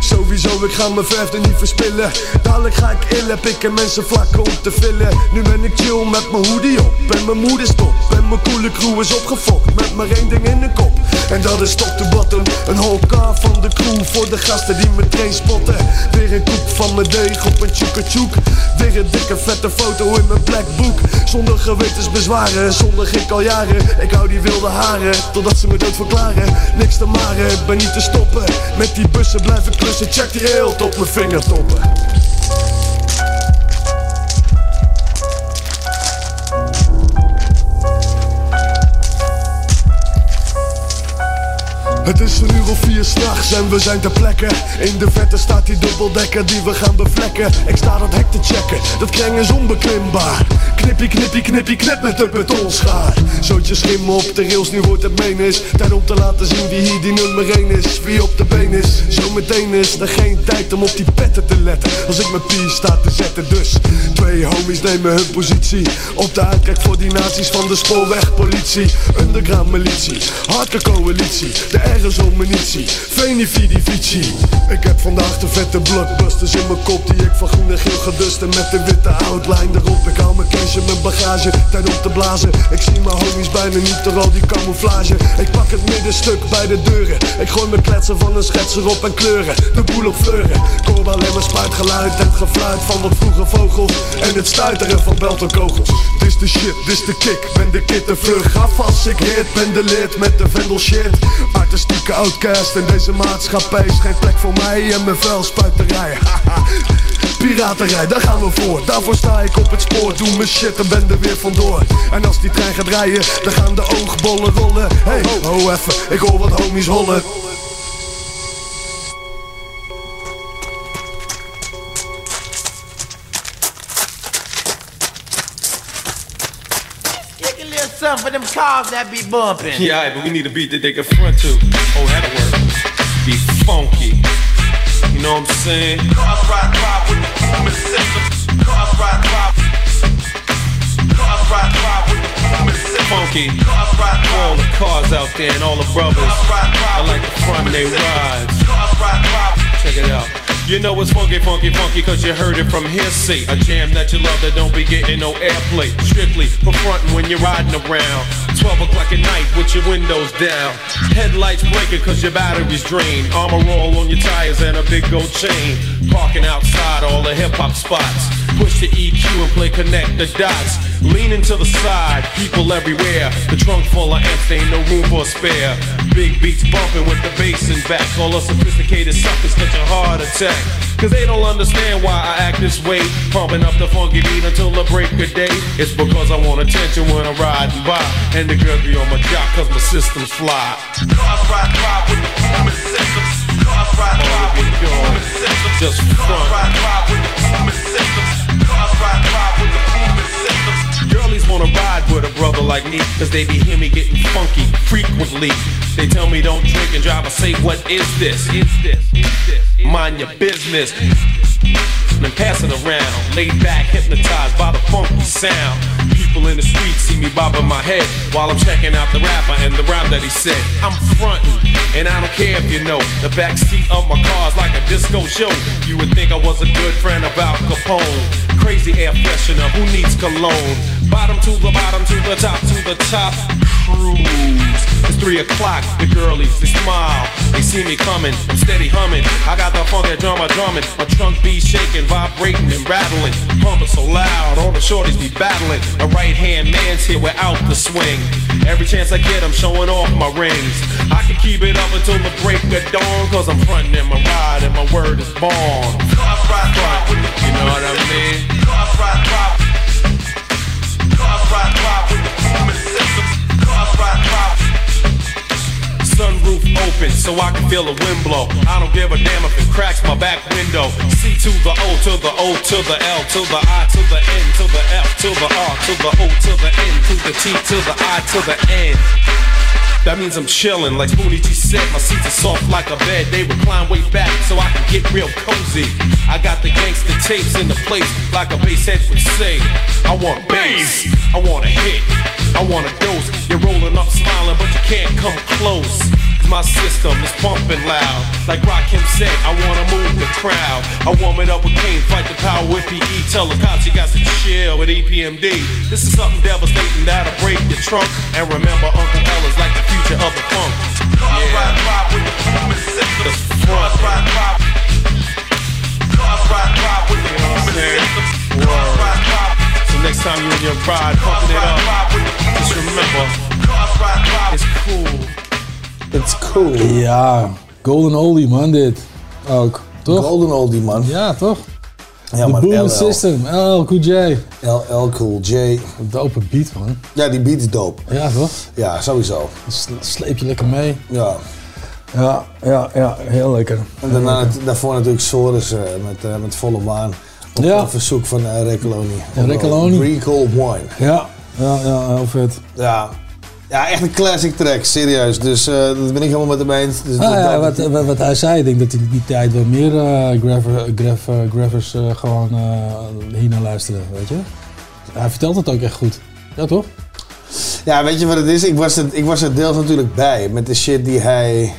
Speaker 54: Sowieso, ik ga mijn verf er niet verspillen. Dadelijk ga ik illen, pikken mensen vlakken om te vullen Nu ben ik chill met mijn hoodie op En mijn moeder stop En mijn coole crew is opgefokt Met maar één ding in de kop. En dat is top to bottom Een whole car van de crew Voor de gasten die me train spotten. Weer een koek van mijn deeg op een tjoekatjoek Weer een dikke vette foto in mijn black book Zonder gewetensbezwaren, zonder ik al jaren. Ik hou die wilde haren, totdat ze me dood verklaren. Niks te maren, ben niet te stoppen. Met die bussen blijven klussen, check die eelt op mijn vingertoppen Het is een uur of vier s'nachts en we zijn ter plekke. In de vette staat die dubbeldekker die we gaan bevlekken. Ik sta dat hek te checken, dat kreng is onbeklimbaar. Knippie, knippie, knippie, knip met de betonschaar Zootje schimmen op de rails, nu wordt het menis Tijd om te laten zien wie hier die nummer 1 is. Wie op de been is, zometeen is er geen tijd om op die petten te letten. Als ik mijn pier sta te zetten dus Twee homies nemen hun positie. Op de uitkijk voor die nazi's van de spoorwegpolitie. Underground militie, hardcore coalitie ergens om munitie, Veni Vidi Vici. Ik heb vandaag de vette blockbusters in mijn kop Die ik van groen en geel ga dusten met de witte outline. Erop Ik hou mijn cash mijn bagage, tijd om te blazen. Ik zie mijn homies bijna niet door al die camouflage. Ik pak het middenstuk bij de deuren. Ik gooi mijn kletsen van een schetser op en kleuren. De boel op fleuren. Ik hoor alleen maar spuitgeluid en het gefluit van wat vroege vogels. En het stuiteren van beltenkogels. Dit de shit, dit de kick, ben de kid en vlug. Af als ik hit, ben de lid met de vendel shit Artistieke outcast in deze maatschappij. Is geen plek voor mij en mijn vuilspuiterij. Piraterij, daar gaan we voor. Daarvoor sta ik op het spoor, doe mijn shit en ben er weer vandoor. En als die trein gaat rijden, dan gaan de oogbollen rollen. Hey, ho even, ik hoor wat homies hollen
Speaker 55: a little something for them cars that be bumping.
Speaker 56: Yeah, but we need a beat that they can front to. Oh, that'll work. Be funky. You know what I'm saying?
Speaker 57: Cars ride by with the booming systems. Cars ride by. Cars ride by with the booming systems.
Speaker 56: Funky.
Speaker 57: Cars ride by.
Speaker 56: All the cars out there and all the brothers. I like the front they rides.
Speaker 57: Cars ride by.
Speaker 56: Check it out. You know it's funky, funky, funky, cause you heard it from hearsay. A jam that you love that don't be getting no airplay. Strictly for frontin' when you're riding around. 12 o'clock at night with your windows down. Headlights blinking cause your battery's drained. Armor roll on your tires and a big gold chain. Parking outside all the hip hop spots. Push the EQ and play connect the dots. Leaning to the side, people everywhere. The trunk full of amps, ain't no room for a spare. Big beats bumping with the bass and back. All the sophisticated suckers catch a heart attack. Cause they don't understand why I act this way. Pumping up the funky beat until the break of day. It's because I want attention when I'm riding by. And the girls be on my jock cause my system's fly.
Speaker 57: Cars ride by with the booming systems. Cars ride by with the booming systems.
Speaker 56: Just
Speaker 57: Cars ride by with the booming systems.
Speaker 56: Wanna ride with a brother like me. cause they be hear me getting funky frequently. They tell me don't drink and drive, I say, what is this? Is this? Is this? Mind your business. Then pass it around, laid back, hypnotized by the funky sound. People in the street see me bobbing my head while I'm checking out the rapper and the rhyme that he said. I'm frontin', and I don't care if you know the backseat of my car's like a disco show. You would think I was a good friend Al Capone. Crazy air freshener, who needs cologne? Bottom to the bottom, to the top, to the top. Cruise. It's three o'clock, the girlies, they smile. They see me coming, I'm steady humming. I got the funky drummer drumming. My trunk be shaking, vibrating and rattling. Pumping so loud, all the shorties be battling. A right hand man's here without the swing. Every chance I get, I'm showing off my rings. I can keep it up until the break of dawn, cause I'm frontin' in my ride and my word is born. You know what I mean?
Speaker 57: Cars ride, ride with the booming systems. Cars ride, ride.
Speaker 56: Sunroof open so I can feel the wind blow. I don't give a damn if it cracks my back window. C to the O to the O to the L to the I to the N to the F to the R to the O to the N to the T to the I to the N. That means I'm chillin', like Spoonie G said. My seats are soft like a bed. They recline way back so I can get real cozy. I got the gangster tapes in the place, like a bass head would say. I want bass, I want a hit, I want a dose. You're rolling up smiling, but you can't come close. My system is pumping loud. Like Rakim said, I wanna move the crowd. I warm it up with Kane, fight the power with PE. Tell the cops you got to chill with EPMD. This is something devastating that'll break your trunk. And remember, Uncle is like the future of the funk.
Speaker 57: Cars ride, ride with the booming systems. Cars ride, ride. Cars ride, ride with the booming systems. Cars ride, ride.
Speaker 56: So next time you and your bride pumping it up, just remember, it's cool.
Speaker 3: It's cool.
Speaker 4: Ja, Golden Oldie man dit. Ook, toch?
Speaker 3: Golden Oldie man.
Speaker 4: Ja, toch?
Speaker 3: Ja,
Speaker 4: De
Speaker 3: LL.
Speaker 4: System, LL Cool J.
Speaker 3: LL Cool J.
Speaker 4: Dope beat man.
Speaker 3: Ja, die beat is dope.
Speaker 4: Ja, toch?
Speaker 3: Ja, sowieso.
Speaker 4: Sle- Sleep je lekker mee.
Speaker 3: Ja.
Speaker 4: Ja, ja, ja, heel lekker.
Speaker 3: En daarna, daarvoor natuurlijk Soros eh, met, eh, met volle maan. Op
Speaker 4: Ja.
Speaker 3: een verzoek van uh, Recaloni.
Speaker 4: Ja, Recaloni.
Speaker 3: Recall Wine.
Speaker 4: Ja, ja, ja, heel vet.
Speaker 3: Ja. Ja, echt een classic track, serieus. Dus eh, dat ben ik helemaal met hem eens. Dus
Speaker 4: Ah, ja, wat, wat, wat hij zei, ik denk dat hij in die tijd wel meer eh graffer, graf, graffers eh, gewoon hier naar luisteren, weet je. Hij vertelt het ook echt goed. Ja, toch?
Speaker 3: Ja, weet je wat het is? Ik was er, ik was er deels natuurlijk bij met de shit die hij,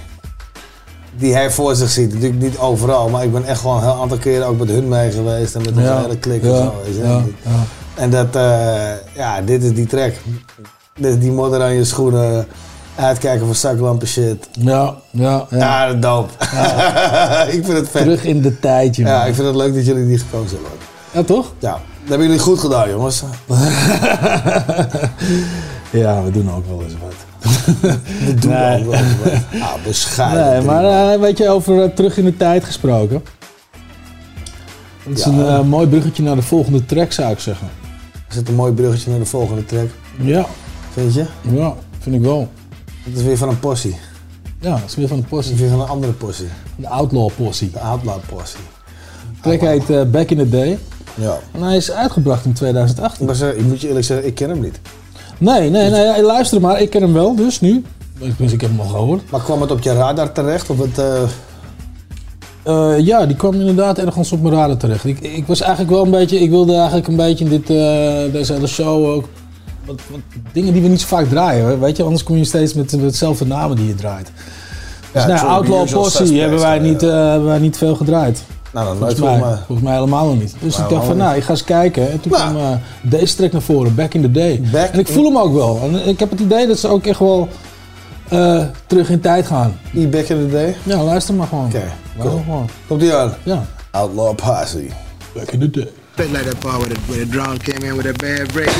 Speaker 3: die hij voor zich ziet. Natuurlijk niet overal, maar ik ben echt gewoon een heel aantal keren ook met hun mee geweest en met onze
Speaker 4: Ja,
Speaker 3: hele klik en
Speaker 4: ja,
Speaker 3: zo.
Speaker 4: Ja, ja.
Speaker 3: En dat, ja, dit is die track. Die modder aan je schoenen, uitkijken voor zaklampen shit.
Speaker 4: Ja, ja, ja.
Speaker 3: Ja, dat dope. ik vind het vet.
Speaker 4: Terug in de tijd, jongen.
Speaker 3: Ja, ik vind het leuk dat jullie die gekozen hebben.
Speaker 4: Ja, toch?
Speaker 3: Ja, dat hebben jullie goed gedaan, jongens.
Speaker 4: Ja, we doen ook wel eens wat.
Speaker 3: We doen
Speaker 4: Nee.
Speaker 3: ook wel eens wat. Ah, bescheiden.
Speaker 4: Nee, maar eh, weet je, over eh, terug in de tijd gesproken. Dat is
Speaker 3: Ja.
Speaker 4: een eh, mooi bruggetje naar de volgende track, zou ik zeggen.
Speaker 3: Is het een mooi bruggetje naar de volgende track?
Speaker 4: Ja.
Speaker 3: Vind je?
Speaker 4: Ja, vind ik wel.
Speaker 3: Het is weer van een possie.
Speaker 4: Ja, dat is weer van de
Speaker 3: Het
Speaker 4: possie.
Speaker 3: is weer van een andere possie.
Speaker 4: De Outlaw possie.
Speaker 3: De Outlaw possie.
Speaker 4: De track heet eh, Back in the Day.
Speaker 3: Ja.
Speaker 4: En hij is uitgebracht in 2018.
Speaker 3: Maar ik moet je eerlijk zeggen, ik ken hem niet.
Speaker 4: Nee, nee, nee, luister maar. Ik ken hem wel, dus nu. Ik, dus ik heb hem al gehoord.
Speaker 3: Maar kwam het op je radar terecht? Of het, eh,
Speaker 4: Eh, ja, die kwam inderdaad ergens op mijn radar terecht. Ik, ik was eigenlijk wel een beetje, ik wilde eigenlijk een beetje in dit, deze hele show ook wat, wat dingen die we niet zo vaak draaien. hè. Weet je, anders kom je steeds met hetzelfde namen die je draait. Dus
Speaker 3: Ja,
Speaker 4: nou,
Speaker 3: true,
Speaker 4: Outlaw Posse hebben wij, niet, eh, hebben wij niet veel gedraaid.
Speaker 3: nou, dan nooit
Speaker 4: Volgens mij,
Speaker 3: volgens mij.
Speaker 4: volgens mij helemaal nog niet. Dus
Speaker 3: Maar
Speaker 4: ik dacht van, nou, ik ga eens kijken. En toen kwam eh, deze track naar voren, Back in the Day.
Speaker 3: Back
Speaker 4: en ik voel hem ook wel. En ik heb het idee dat ze ook echt wel eh, terug in tijd gaan.
Speaker 3: E back in the day?
Speaker 4: Ja, luister maar gewoon.
Speaker 3: Oké,
Speaker 4: Luister
Speaker 3: cool.
Speaker 4: gewoon.
Speaker 3: Komt ie aan?
Speaker 4: Ja.
Speaker 3: Outlaw Posse.
Speaker 4: Back in the Day.
Speaker 58: Bit like that part where the, where the drum came in with a bad break.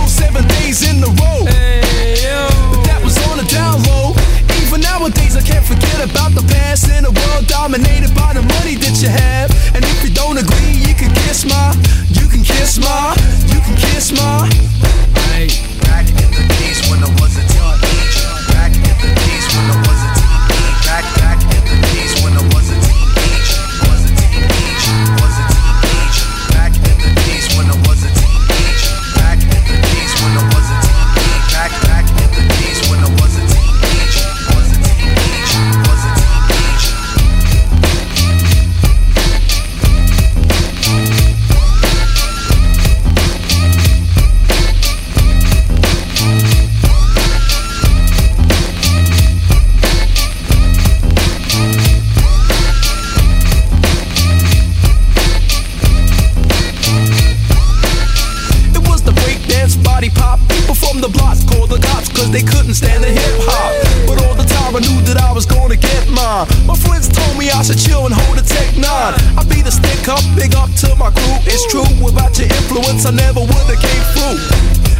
Speaker 5: on seven days in a row. Hey, but that was on a down low. Even nowadays, I can't forget about the past in a world dominated by the money that you have. And if you don't agree, you can kiss my, you can kiss my, you can kiss my.
Speaker 59: Hey, back in the days when I was a teenager. Back in the days when I was.
Speaker 5: It's true, without your influence, I never would've came through.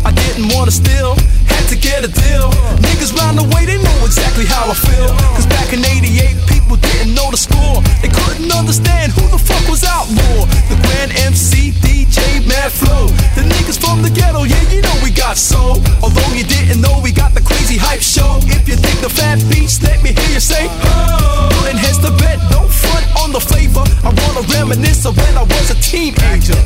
Speaker 5: I didn't wanna steal, had to get a deal. Niggas round the way, they know exactly how I feel. Cause back in 88, people didn't know the score. They couldn't understand who the fuck was out more. The Grand MC, DJ, Mad Flow. The niggas from the ghetto, yeah, you know we got soul. Although you didn't know we got the crazy hype show. If you think the fat beats, let me hear you say, So when I was a teenager,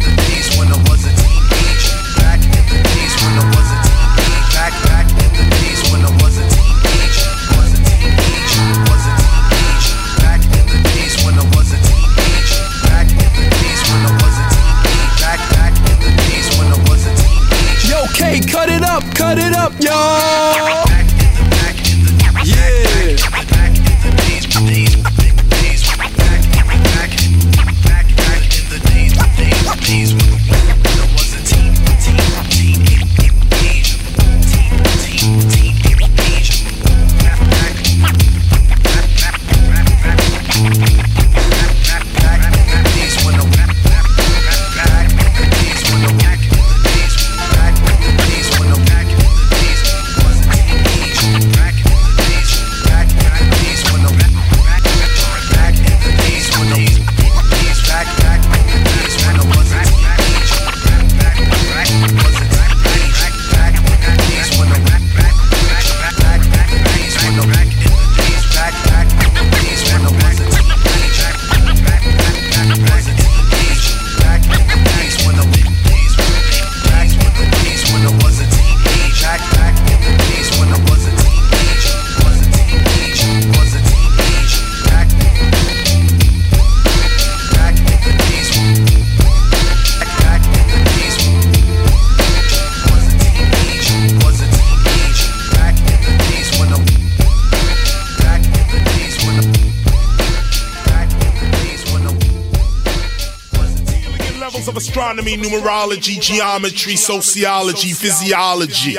Speaker 21: numerology, geometry, sociology, physiology,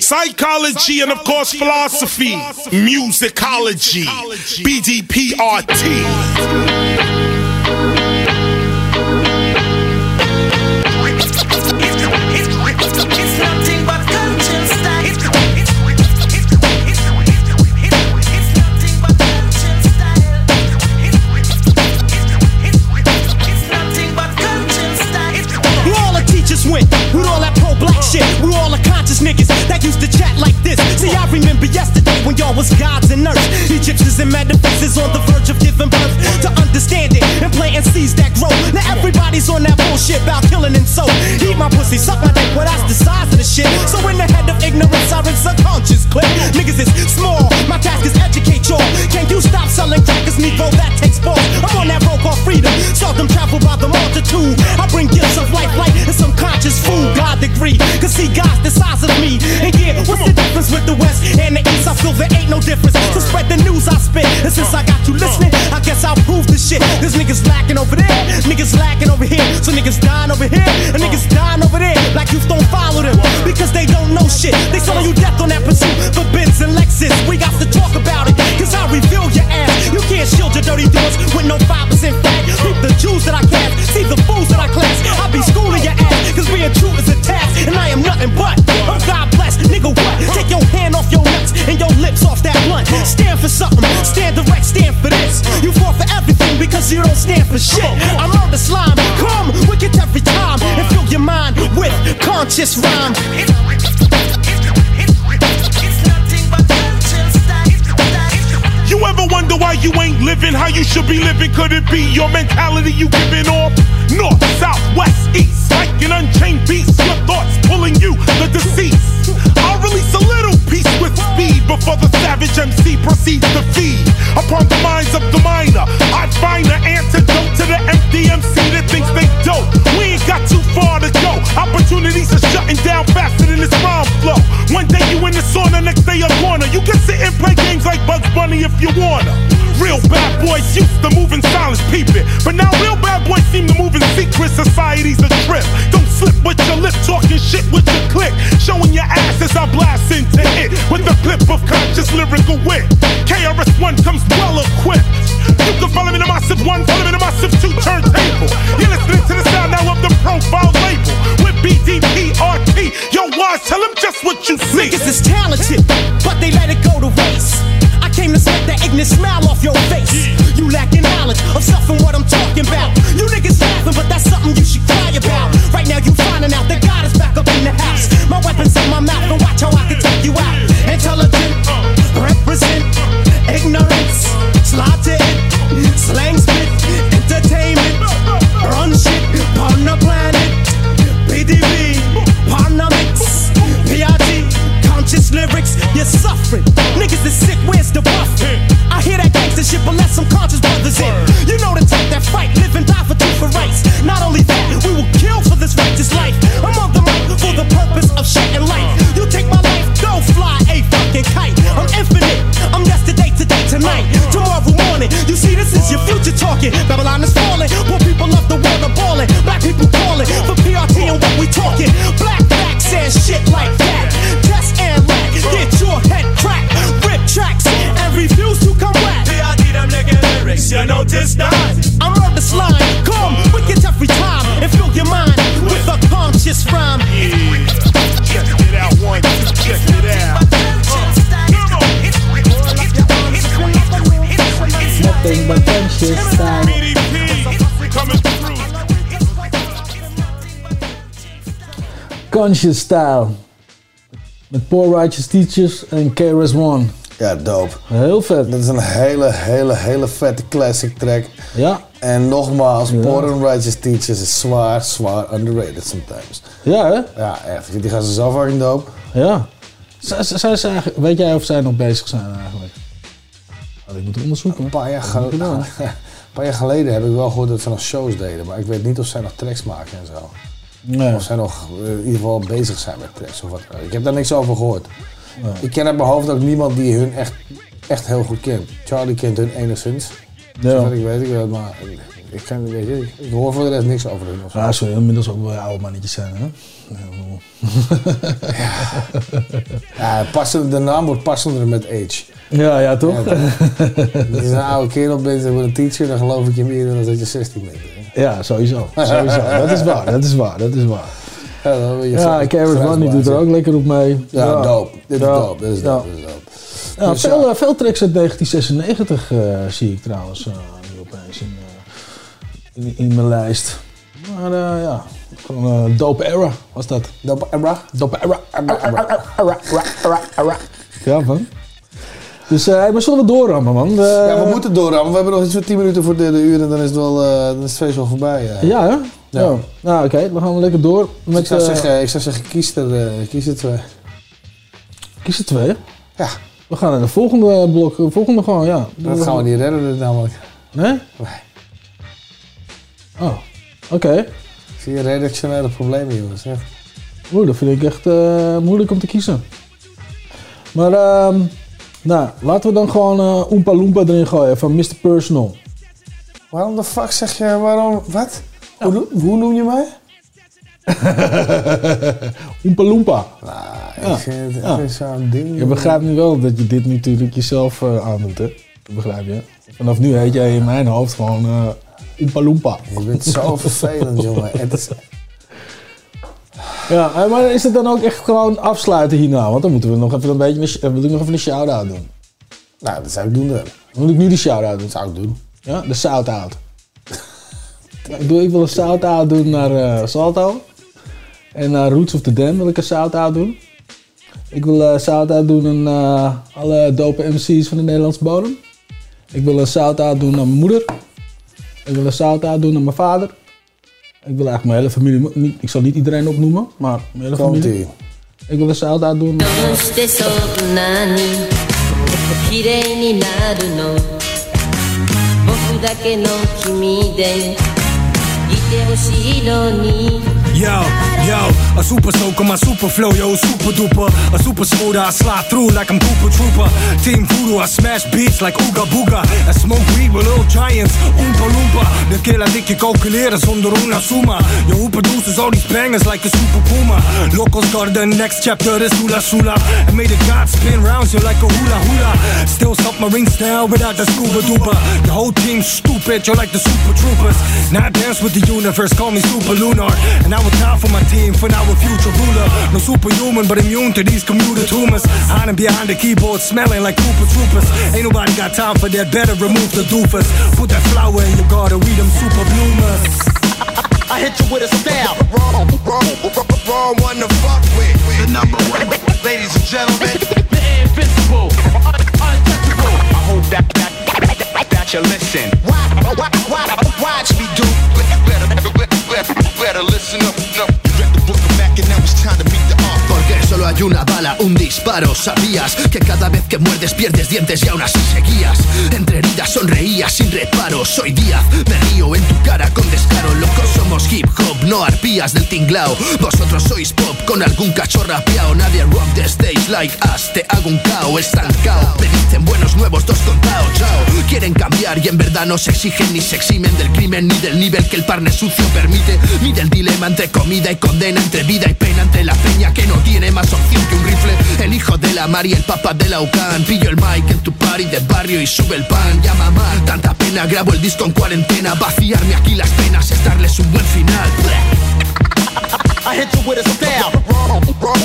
Speaker 21: psychology, and of course philosophy, musicology, BDPRT.
Speaker 41: Conscious rhyme.
Speaker 21: You ever wonder why you ain't living how you should be living? Could it be your mentality you giving off? North, south, west, east, like an unchained beast. Your thoughts pulling you, the deceased. I'll release a little piece with speed before the savage MC proceeds to feed upon the minds of the minor. I find an antidote to the empty MC that thinks they dope. Too far to go. Opportunities are shutting down faster than this rhyme flow. One day you in the sauna, next day a corner. You can sit and play games like Bugs Bunny if you wanna. Real bad boys used to move in silence, peep it. But now real bad boys seem to move in secret. Society's a trip. Don't slip with your lip, talking shit with your click. Showing your ass as I blast into it with a clip of conscious lyrical wit. KRS-One comes well equipped. You can follow me in the massive one, follow me in the massive two turntable. BDPRT. Yo, wise, tell them just what you see.
Speaker 41: Niggas is talented, but they let it go to waste. I came to smack that ignorant smile off your face. You lacking Conscious
Speaker 4: style. Met Poor Righteous Teachers en KRS-One.
Speaker 3: Ja, dope.
Speaker 4: Heel vet.
Speaker 3: Dat is een hele, hele, hele vette classic track.
Speaker 4: Ja.
Speaker 3: En nogmaals,
Speaker 4: Ja.
Speaker 3: Poor and Righteous Teachers is zwaar, zwaar underrated sometimes.
Speaker 4: Ja, hè?
Speaker 3: Ja, echt. Die gaan ze zo fucking dope.
Speaker 4: Ja. Zijn ze eigenlijk- weet jij of zij nog bezig zijn eigenlijk? Oh, ik moet onderzoeken.
Speaker 3: Een paar, jaar geleden, een paar jaar geleden heb ik wel gehoord dat ze nog shows deden. Maar ik weet niet of zij nog tracks maken en zo.
Speaker 4: Nee.
Speaker 3: Of zij nog eh, in ieder geval bezig zijn met tracks of wat. Ik heb daar niks over gehoord. Ik ken uit mijn hoofd ook niemand die hun echt, echt heel goed kent. Charlie kent hun enigszins.
Speaker 4: Ja.
Speaker 3: Zover ik weet ik wel, maar ik, ken, weet je, ik, hoor voor de rest niks over hun.
Speaker 4: Ja, zullen inmiddels ook wel oude mannetjes zijn, hè?
Speaker 3: Ja, passend, de naam wordt passender met age.
Speaker 4: Ja, ja, toch?
Speaker 3: Ja, Als je een oude kerel bent en wordt een teacher, dan geloof ik je meer dan dat je 16 bent.
Speaker 4: Ja, sowieso. sowieso. Dat is waar, dat is waar, dat is waar.
Speaker 3: Ja,
Speaker 4: Ja, One die doet er ook lekker op mee.
Speaker 3: Ja, dope. Dit is
Speaker 4: Ja.
Speaker 3: dope. Dit is dope. Dit is dope.
Speaker 4: Ja,
Speaker 3: Dus
Speaker 4: veel, eh, veel tracks uit 1996 eh, zie ik trouwens eh, nu opeens in, eh, in, in mijn lijst. Maar ja, Gewoon een dope era was dat.
Speaker 3: Dope era?
Speaker 4: Dope era. era, era, era, era, era, era. Ja, man. Dus, eh maar zullen we doorrammen, man? We-
Speaker 3: Ja, we moeten doorrammen. We hebben nog iets van 10 minuten voor de, de uur en dan is het, wel, eh, dan is het feest wel voorbij. eh.
Speaker 4: Ja, hè?
Speaker 3: Ja.
Speaker 4: Ja. Nou, oké. Dan gaan we lekker door.
Speaker 3: Dus
Speaker 4: Met,
Speaker 3: ik, zou zeggen, ik zou zeggen, kies er, kies er twee.
Speaker 4: Kies er twee?
Speaker 3: Ja.
Speaker 4: We gaan naar de volgende blok. De volgende gewoon, ja.
Speaker 3: Dat gaan we niet redden, dit namelijk.
Speaker 4: Nee? Oh, oké.
Speaker 3: Zie je redactionele problemen, jongens.
Speaker 4: Oeh, dat vind ik echt moeilijk om te kiezen. Maar, ehm, nou, laten we dan gewoon eh Oompa Loompa erin gooien van Mr. Personal.
Speaker 3: Waarom de fuck zeg je, waarom, wat? Hoe, hoe noem je mij?
Speaker 4: Oompa Loompa.
Speaker 3: Ik vind het
Speaker 4: Ja.
Speaker 3: zo'n ding.
Speaker 4: Je begrijpt nu wel dat je dit natuurlijk jezelf eh, aandoet, hè? Dat begrijp je. Vanaf nu heet jij in mijn hoofd gewoon eh Oompa Loompa.
Speaker 3: Je bent zo vervelend, jongen. Het is,
Speaker 4: Ja, eh, maar is het dan ook echt gewoon afsluiten hierna? Want dan moeten we nog even een beetje een, sh- eh, wil ik nog even een shout-out doen.
Speaker 3: nou, dat zou ik doen dan.
Speaker 4: Moet ik nu die shout-out doen?
Speaker 3: Dat zou ik doen.
Speaker 4: Ja, de shout-out. ik, doe, ik wil een shout-out doen naar eh, Salto. En naar Roots of the Dam wil ik een shout-out doen. Ik wil een shout-out doen aan alle dope MC's van de Nederlandse bodem. Ik wil een shout-out doen aan mijn moeder. Ik wil een shout-out doen aan mijn vader. Ik wil eigenlijk mijn hele familie, niet, ik zal niet iedereen opnoemen, maar mijn hele familie. Ik wil
Speaker 15: de zaal daar doen.
Speaker 60: Yo. Yo, a super soaker, my super flow, yo, super duper. A super smooth, I slide through like I'm Cooper Trooper. Team Voodoo, I smash beats like Ooga Booga. I smoke weed with little giants, Oompa Loompa. De laat ik je calculeren zonder una suma. Je hoepen doezes, all these bangers like a super puma. Locals garden, next chapter is hula hula. And made the gods spin rounds you like a hula hula. Still submarine style without the scuba duper. The whole team's stupid, you're like the super troopers. Now I dance with the universe, call me super lunar. And I will time for my team, for now a future ruler. No superhuman, but immune to these commuter tumors. Hiding behind the keyboard, smelling like Cooper Troopers. Ain't nobody got time for that, better remove the doofus. Put that flower in your garden, we them super bloomers.
Speaker 16: I hit you with a style. Wrong, wrong, wrong one to fuck with. The number one. Ladies and gentlemen, the invincible, un- untouchable. I hope that, that, that, that you listen. Watch, watch, watch, watch me do. Better, listen up. up. Read the book of Mac and now it's time to meet the
Speaker 61: solo hay una bala, un disparo. Sabías que cada vez que muerdes pierdes dientes y aún así seguías. Entre heridas sonreías sin reparo. Soy Díaz, me río en tu cara con descaro. Locos somos hip hop, no arpías del tinglao. Vosotros sois pop con algún cacho rapeado. Nadie rock the stage like us. Te hago un cao estancao. Me dicen buenos nuevos, dos contados. Chao. Quieren cambiar y en verdad no se exigen ni se eximen del crimen ni del nivel que el parne sucio permite. Ni del dilema entre comida y condena, entre vida y pena, entre la peña que no tiene más opción que un rifle. El hijo de la mar y el papa de la UCAN. Pillo el mic en tu party de barrio y sube el pan. Ya mamá, tanta pena, grabo el disco en cuarentena. Vaciarme aquí las penas es darles un buen final.
Speaker 16: I hit you with a style. Wrong, wrong,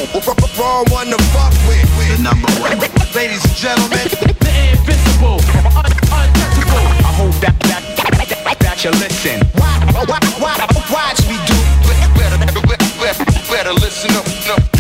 Speaker 16: wrong one to fuck with. The number one. Ladies and gentlemen, the invincible, un- untouchable. I hope that, that, that, that you listen. Watch, watch, watch, watch me do. Better, better, better, better listen up. up.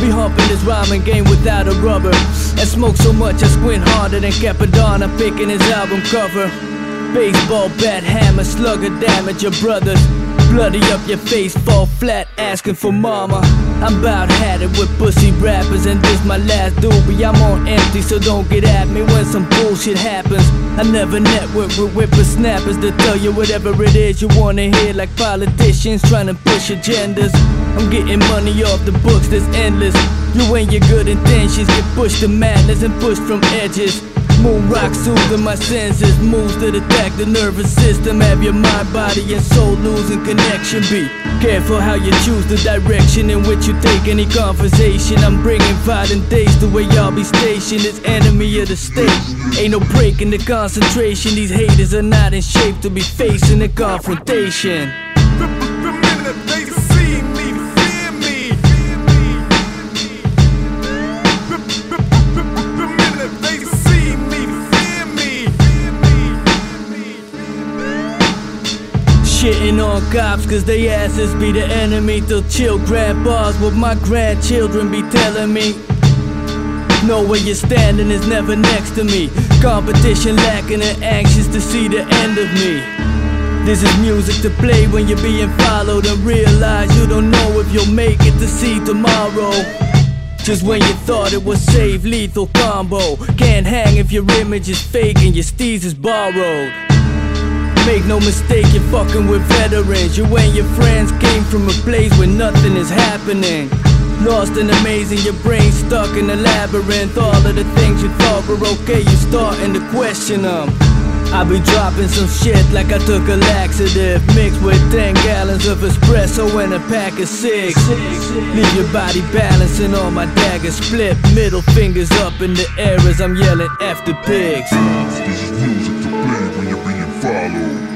Speaker 62: Be humping this rhyming game without a rubber. And smoke so much I squint harder than Cappadonna picking his album cover. Baseball bat, hammer, slugger, damage your brothers. Bloody up your face, fall flat, asking for mama. I'm bout had it with pussy rappers, and this my last doobie. I'm on empty, so don't get at me when some bullshit happens. I never network with whippersnappers to tell you whatever it is you wanna hear, like politicians trying to push agendas. I'm getting money off the books that's endless. You and your good intentions get pushed to madness and pushed from edges. Moon rock soothing my senses, moves that attack the nervous system. Have your mind, body, and soul losing connection. Be careful how you choose the direction in which you take any conversation. I'm bringing violent days the way y'all be stationed. It's enemy of the state. Ain't no break in the concentration. These haters are not in shape to be facing a confrontation.
Speaker 24: They see
Speaker 62: Shitting on cops cause they asses be the enemy. They'll chill bars what my grandchildren be telling me. Know where you're standing is never next to me. Competition lacking and anxious to see the end of me. This is music to play when you're being followed and realize you don't know if you'll make it to see tomorrow. Just when you thought it was safe, lethal combo. Can't hang if your image is fake and your steez is borrowed. Make no mistake, you're fucking with veterans. You and your friends came from a place where nothing is happening. Lost and amazing, your brain stuck in a labyrinth. All of the things you thought were okay, you're starting to question them. I be dropping some shit like I took a laxative Mixed with 10 gallons of espresso and a pack of six Leave your body balancing on my dagger split Middle fingers up in the air as I'm yelling after pigs
Speaker 63: This